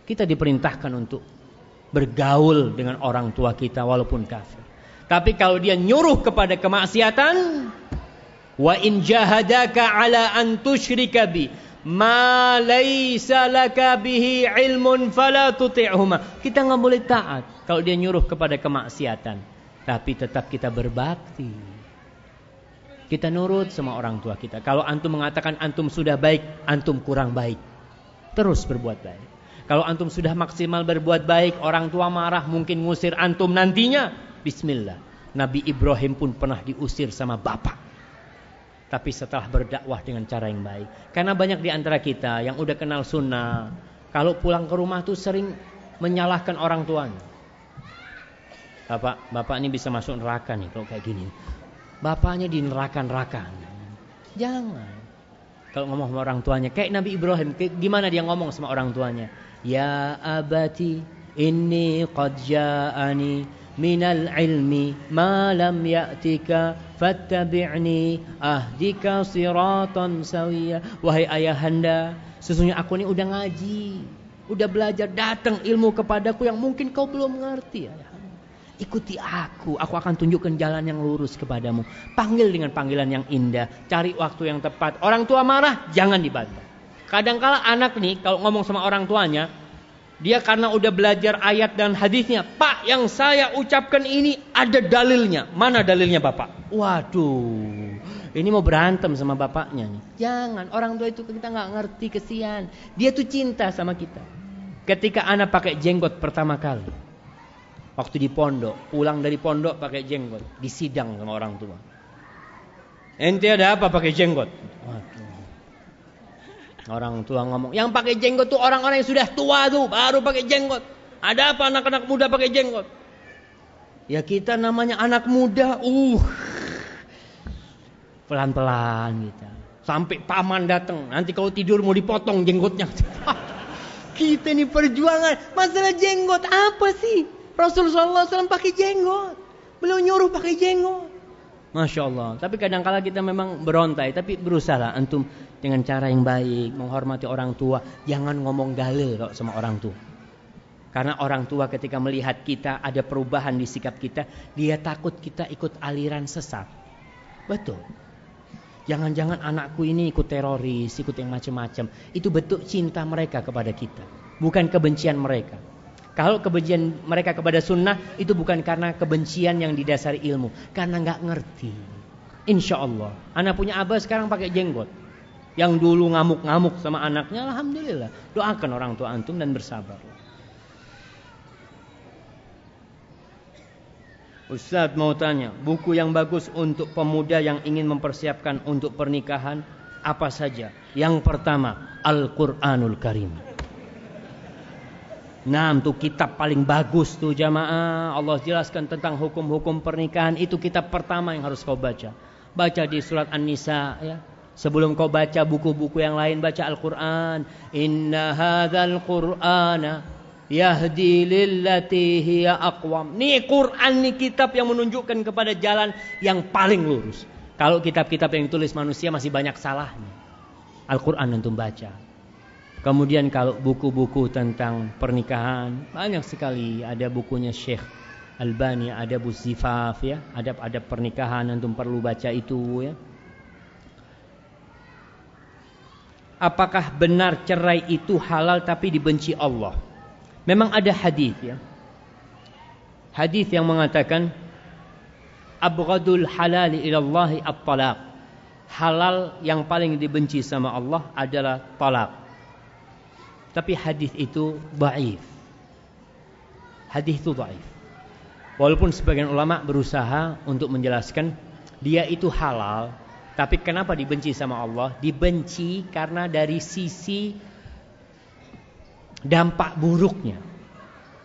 Speaker 1: Kita diperintahkan untuk bergaul dengan orang tua kita walaupun kafir. Tapi kalau dia nyuruh kepada kemaksiatan, Wa in jahadaka ala an tusyrika bi ma laisa laka bihi ilmun fala tuti'huma. Kita nggak boleh taat kalau dia nyuruh kepada kemaksiatan, tapi tetap kita berbakti. Kita nurut sama orang tua kita. Kalau antum mengatakan antum sudah baik, antum kurang baik. Terus berbuat baik. Kalau antum sudah maksimal berbuat baik, orang tua marah mungkin ngusir antum nantinya. Bismillah. Nabi Ibrahim pun pernah diusir sama bapak tapi setelah berdakwah dengan cara yang baik. Karena banyak di antara kita yang udah kenal sunnah, kalau pulang ke rumah tuh sering menyalahkan orang tuanya. Bapak, bapak ini bisa masuk neraka nih kalau kayak gini. Bapaknya di neraka-neraka. Jangan. Kalau ngomong sama orang tuanya, kayak Nabi Ibrahim, gimana dia ngomong sama orang tuanya? Ya abati, inni qad ja'ani minal ilmi ma lam ya'tika fattabi'ni ahdika siratan sawiya. Wahai ayahanda sesungguhnya aku ini udah ngaji udah belajar datang ilmu kepadaku yang mungkin kau belum mengerti ikuti aku aku akan tunjukkan jalan yang lurus kepadamu. Panggil dengan panggilan yang indah cari waktu yang tepat. Orang tua marah jangan dibantah kadangkala anak nih kalau ngomong sama orang tuanya dia karena udah belajar ayat dan hadisnya. Pak yang saya ucapkan ini ada dalilnya. Mana dalilnya bapak? Waduh. Ini mau berantem sama bapaknya nih. Jangan. Orang tua itu kita nggak ngerti kesian. Dia tuh cinta sama kita. Ketika anak pakai jenggot pertama kali. Waktu di pondok. Pulang dari pondok pakai jenggot. Disidang sama orang tua. Ente ada apa pakai jenggot? Waduh. Orang tua ngomong, yang pakai jenggot tuh orang-orang yang sudah tua tuh, baru pakai jenggot. Ada apa anak-anak muda pakai jenggot? Ya kita namanya anak muda, uh. Pelan-pelan kita. Sampai paman datang, nanti kalau tidur mau dipotong jenggotnya. (laughs) kita ini perjuangan, masalah jenggot apa sih? Rasulullah SAW pakai jenggot. Beliau nyuruh pakai jenggot. Masya Allah. Tapi kadang-kala kita memang berontai. Tapi berusaha antum dengan cara yang baik. Menghormati orang tua. Jangan ngomong kok sama orang tua. Karena orang tua ketika melihat kita ada perubahan di sikap kita. Dia takut kita ikut aliran sesat. Betul. Jangan-jangan anakku ini ikut teroris, ikut yang macam-macam. Itu bentuk cinta mereka kepada kita. Bukan kebencian mereka. Kalau kebencian mereka kepada sunnah itu bukan karena kebencian yang didasari ilmu, karena nggak ngerti. Insya Allah, anak punya abah sekarang pakai jenggot. Yang dulu ngamuk-ngamuk sama anaknya, alhamdulillah. Doakan orang tua antum dan bersabar. Ustaz mau tanya, buku yang bagus untuk pemuda yang ingin mempersiapkan untuk pernikahan apa saja? Yang pertama, Al-Qur'anul Karim. Nah, itu kitab paling bagus tuh jamaah. Allah jelaskan tentang hukum-hukum pernikahan. Itu kitab pertama yang harus kau baca. Baca di surat An-Nisa ya. Sebelum kau baca buku-buku yang lain, baca Al-Quran. Inna hadzal Qur'ana yahdi lillati hiya aqwam. Ini Quran, ini kitab yang menunjukkan kepada jalan yang paling lurus. Kalau kitab-kitab yang ditulis manusia masih banyak salahnya. Al-Quran untuk baca. Kemudian kalau buku-buku tentang pernikahan banyak sekali ada bukunya Syekh Albani, ada Zifaf ya, adab-adab pernikahan antum perlu baca itu ya. Apakah benar cerai itu halal tapi dibenci Allah? Memang ada hadis ya. Hadis yang mengatakan abghadul halali ilallahi at-talaq. Halal yang paling dibenci sama Allah adalah talak. Tapi hadis itu baif. Hadis itu baif. Walaupun sebagian ulama berusaha untuk menjelaskan dia itu halal, tapi kenapa dibenci sama Allah? Dibenci karena dari sisi dampak buruknya.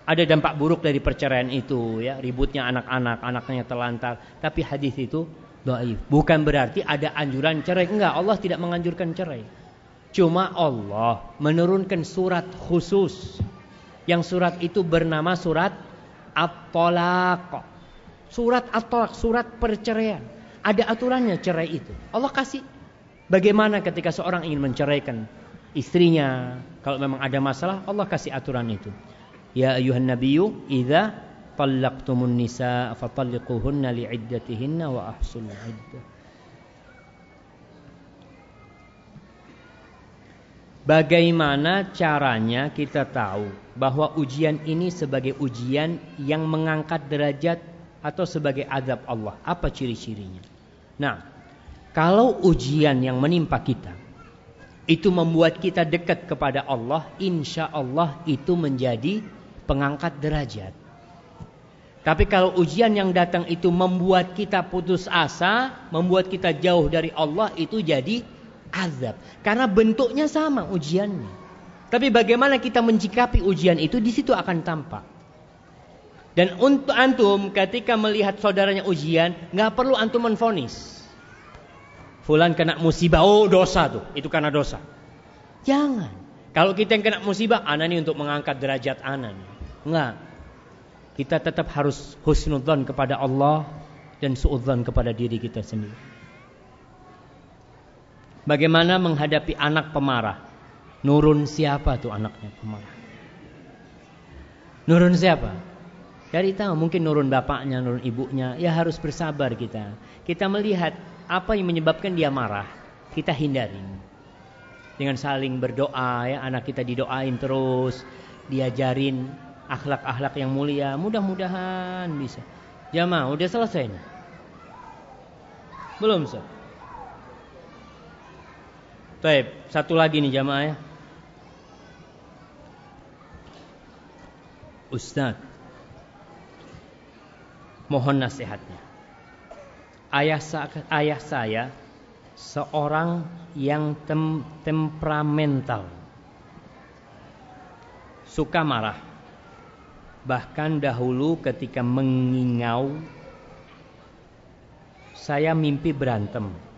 Speaker 1: Ada dampak buruk dari perceraian itu ya, ributnya anak-anak, anaknya terlantar. Tapi hadis itu dhaif. Bukan berarti ada anjuran cerai. Enggak, Allah tidak menganjurkan cerai. Cuma Allah menurunkan surat khusus. Yang surat itu bernama surat At-Talaq. Surat At-Talaq, surat perceraian. Ada aturannya cerai itu. Allah kasih bagaimana ketika seorang ingin menceraikan istrinya. Kalau memang ada masalah, Allah kasih aturan itu. Ya ayuhan nabiyyu idza talaqtumun nisa fatalliquhunna li'iddatihinna wa ahsul iddah. Bagaimana caranya kita tahu bahwa ujian ini sebagai ujian yang mengangkat derajat atau sebagai azab Allah? Apa ciri-cirinya? Nah, kalau ujian yang menimpa kita itu membuat kita dekat kepada Allah, insya Allah itu menjadi pengangkat derajat. Tapi kalau ujian yang datang itu membuat kita putus asa, membuat kita jauh dari Allah, itu jadi azab. Karena bentuknya sama ujiannya. Tapi bagaimana kita mencikapi ujian itu di situ akan tampak. Dan untuk antum ketika melihat saudaranya ujian, nggak perlu antum menfonis. Fulan kena musibah, oh dosa tuh, itu karena dosa. Jangan. Kalau kita yang kena musibah, anak ini untuk mengangkat derajat anak. Enggak. Kita tetap harus husnudzon kepada Allah dan suudzon kepada diri kita sendiri. Bagaimana menghadapi anak pemarah? Nurun siapa tuh anaknya pemarah? Nurun siapa? Dari tahu mungkin nurun bapaknya, nurun ibunya. Ya harus bersabar kita. Kita melihat apa yang menyebabkan dia marah. Kita hindarin. Dengan saling berdoa ya, anak kita didoain terus, diajarin akhlak-akhlak yang mulia. Mudah-mudahan bisa. Jamaah, udah selesai nih? Belum, Sob? Baik, satu lagi nih jamaah ya. Ustaz, mohon nasihatnya. Ayah, ayah saya seorang yang tem temperamental, suka marah. Bahkan dahulu ketika mengingau, saya mimpi berantem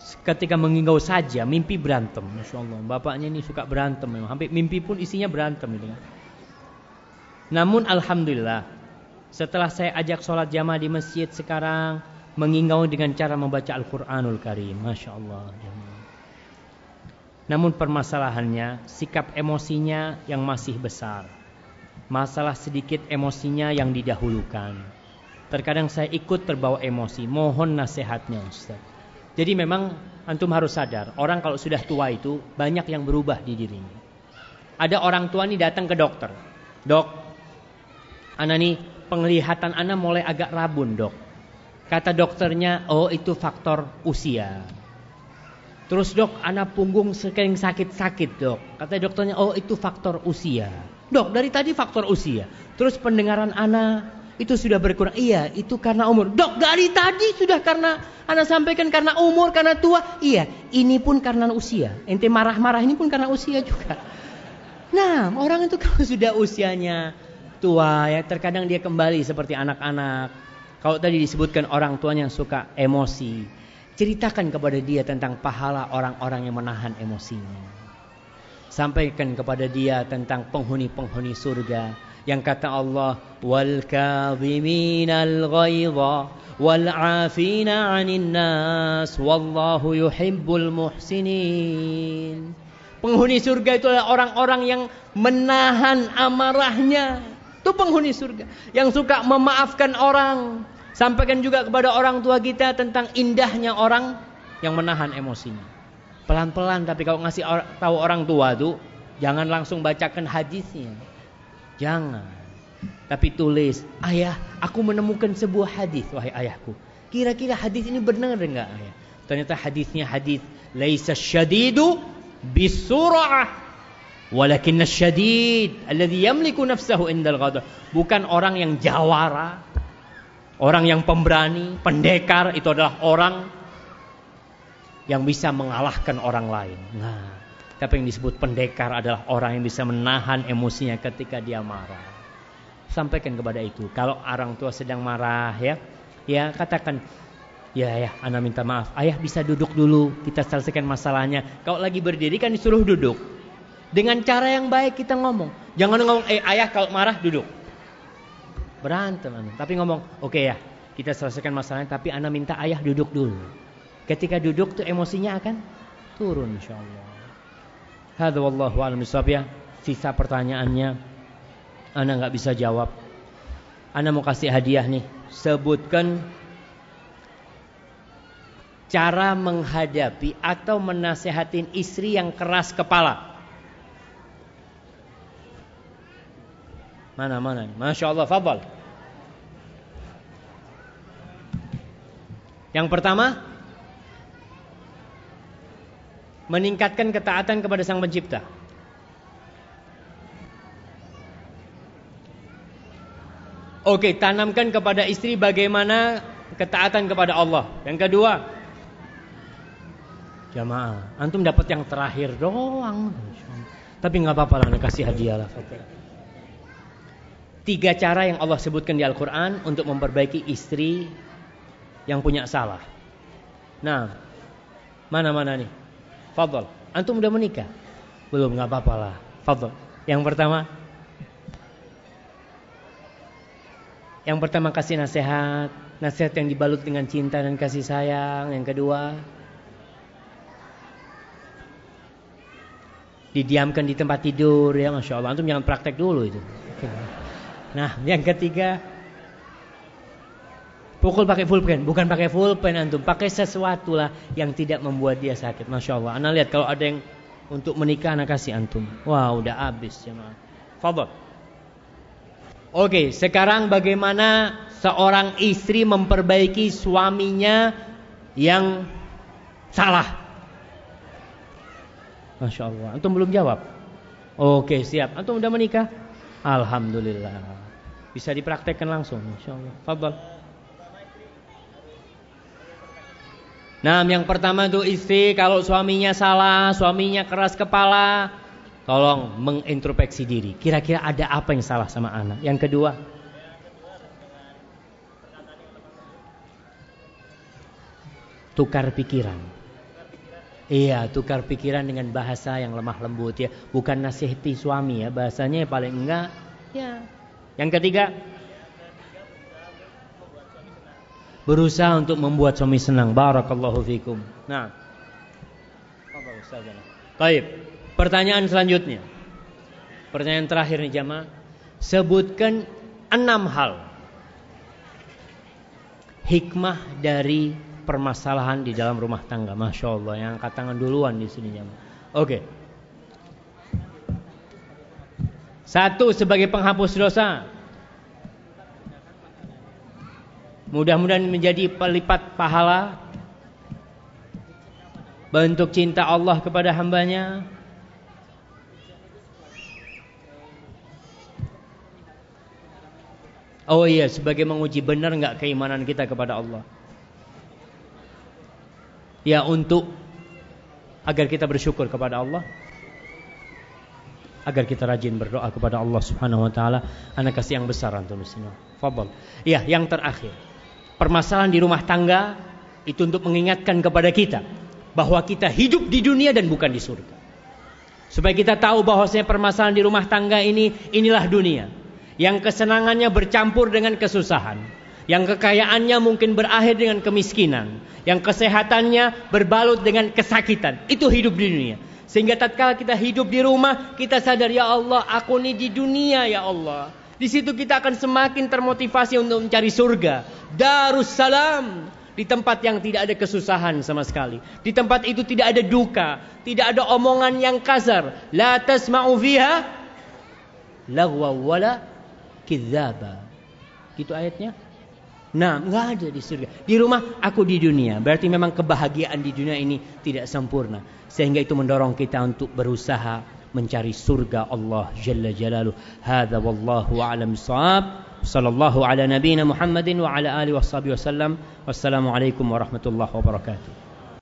Speaker 1: ketika mengingau saja mimpi berantem. Masya Allah, bapaknya ini suka berantem memang. Hampir mimpi pun isinya berantem gitu kan. Namun Alhamdulillah, setelah saya ajak sholat jamaah di masjid sekarang, mengingau dengan cara membaca Al-Quranul Karim. Masya Allah. Namun permasalahannya, sikap emosinya yang masih besar. Masalah sedikit emosinya yang didahulukan. Terkadang saya ikut terbawa emosi. Mohon nasihatnya Ustaz. Jadi memang antum harus sadar, orang kalau sudah tua itu banyak yang berubah di dirinya. Ada orang tua nih datang ke dokter. Dok, anak nih penglihatan anak mulai agak rabun, Dok. Kata dokternya, "Oh, itu faktor usia." Terus, "Dok, anak punggung sering sakit-sakit, Dok." Kata dokternya, "Oh, itu faktor usia." Dok, dari tadi faktor usia. Terus pendengaran anak itu sudah berkurang. Iya, itu karena umur. Dok, dari tadi sudah karena Anda sampaikan karena umur, karena tua. Iya, ini pun karena usia. Ente marah-marah ini pun karena usia juga. Nah, orang itu kalau sudah usianya tua ya, terkadang dia kembali seperti anak-anak. Kalau tadi disebutkan orang tuanya suka emosi, ceritakan kepada dia tentang pahala orang-orang yang menahan emosinya. Sampaikan kepada dia tentang penghuni-penghuni surga yang kata Allah wal kadhiminal ghaidha wal 'afina 'anil nas wallahu yuhibbul muhsinin Penghuni surga itu adalah orang-orang yang menahan amarahnya. Itu penghuni surga. Yang suka memaafkan orang. Sampaikan juga kepada orang tua kita tentang indahnya orang yang menahan emosinya. Pelan-pelan tapi kalau ngasih tahu orang tua tuh jangan langsung bacakan hadisnya. Jangan. Tapi tulis, ayah, aku menemukan sebuah hadis, wahai ayahku. Kira-kira hadis ini benar enggak ayah? Ternyata hadisnya hadis laisa syadidu bisur'ah walakin syadid alladhi yamliku nafsahu indal ghadab. Bukan orang yang jawara, orang yang pemberani, pendekar itu adalah orang yang bisa mengalahkan orang lain. Nah, tapi yang disebut pendekar adalah orang yang bisa menahan emosinya ketika dia marah. Sampaikan kepada itu. Kalau orang tua sedang marah ya, ya katakan Ya ya, anak minta maaf. Ayah bisa duduk dulu, kita selesaikan masalahnya. Kalau lagi berdiri kan disuruh duduk. Dengan cara yang baik kita ngomong. Jangan ngomong, eh ayah kalau marah duduk. Berantem, anak. tapi ngomong, oke okay, ya, kita selesaikan masalahnya. Tapi anak minta ayah duduk dulu. Ketika duduk tuh emosinya akan turun insya Allah. Hadza wallahu a'lam ya. Sisa pertanyaannya Anda nggak bisa jawab. Anda mau kasih hadiah nih. Sebutkan cara menghadapi atau menasehatin istri yang keras kepala. Mana mana? Masya Allah, fabel. Yang pertama, meningkatkan ketaatan kepada Sang Pencipta. Oke, tanamkan kepada istri bagaimana ketaatan kepada Allah. Yang kedua, jamaah, antum dapat yang terakhir doang. Tapi nggak apa-apa lah, kasih hadiah lah. Tiga cara yang Allah sebutkan di Al-Quran untuk memperbaiki istri yang punya salah. Nah, mana-mana nih? Fadl. Antum udah menikah? Belum, nggak apa-apa lah. Fadl. Yang pertama, yang pertama kasih nasihat, nasihat yang dibalut dengan cinta dan kasih sayang. Yang kedua, didiamkan di tempat tidur ya masya Allah. Antum jangan praktek dulu itu. Nah, yang ketiga, Pukul pakai full pen, bukan pakai full pen antum, pakai sesuatu lah yang tidak membuat dia sakit. Masya Allah. Anda lihat kalau ada yang untuk menikah anak kasih antum. Wah udah habis ya Fadol. Oke, sekarang bagaimana seorang istri memperbaiki suaminya yang salah? Masya Allah. Antum belum jawab. Oke, siap. Antum udah menikah? Alhamdulillah. Bisa dipraktekkan langsung. Masya Allah. Fadol. Nah, yang pertama itu istri kalau suaminya salah, suaminya keras kepala, tolong mengintrospeksi diri. Kira-kira ada apa yang salah sama anak? Yang kedua, tukar pikiran. Iya, tukar pikiran dengan bahasa yang lemah lembut ya, bukan nasihati suami ya, bahasanya paling enggak ya. Yang ketiga, berusaha untuk membuat suami senang. Barakallahu fikum. Nah. Baik. Pertanyaan selanjutnya. Pertanyaan terakhir nih jamaah. Sebutkan enam hal hikmah dari permasalahan di dalam rumah tangga. Masya Allah, yang angkat tangan duluan di sini jamaah. Oke. Satu sebagai penghapus dosa. Mudah-mudahan menjadi pelipat pahala Bentuk cinta Allah kepada hambanya. Oh iya sebagai menguji benar nggak keimanan kita kepada Allah? Ya untuk Agar kita bersyukur kepada Allah. Agar kita rajin berdoa kepada Allah Subhanahu wa taala. Anak kasih yang besar antum. Fadhal. Ya, yang terakhir permasalahan di rumah tangga itu untuk mengingatkan kepada kita bahwa kita hidup di dunia dan bukan di surga. Supaya kita tahu bahwasanya permasalahan di rumah tangga ini inilah dunia yang kesenangannya bercampur dengan kesusahan, yang kekayaannya mungkin berakhir dengan kemiskinan, yang kesehatannya berbalut dengan kesakitan. Itu hidup di dunia. Sehingga tatkala kita hidup di rumah, kita sadar ya Allah, aku ini di dunia ya Allah. Di situ kita akan semakin termotivasi untuk mencari surga. Darussalam di tempat yang tidak ada kesusahan sama sekali. Di tempat itu tidak ada duka, tidak ada omongan yang kasar. La tasma'u fiha lagwa wala kidzaba. Gitu ayatnya. Nah, nggak ada di surga. Di rumah aku di dunia. Berarti memang kebahagiaan di dunia ini tidak sempurna. Sehingga itu mendorong kita untuk berusaha mencari surga Allah Jalla Jalaluh. Hadza wallahu a'lam shawab. Sallallahu ala nabiyyina Muhammadin wa ala alihi washabihi wasallam. Wassalamualaikum warahmatullahi wabarakatuh.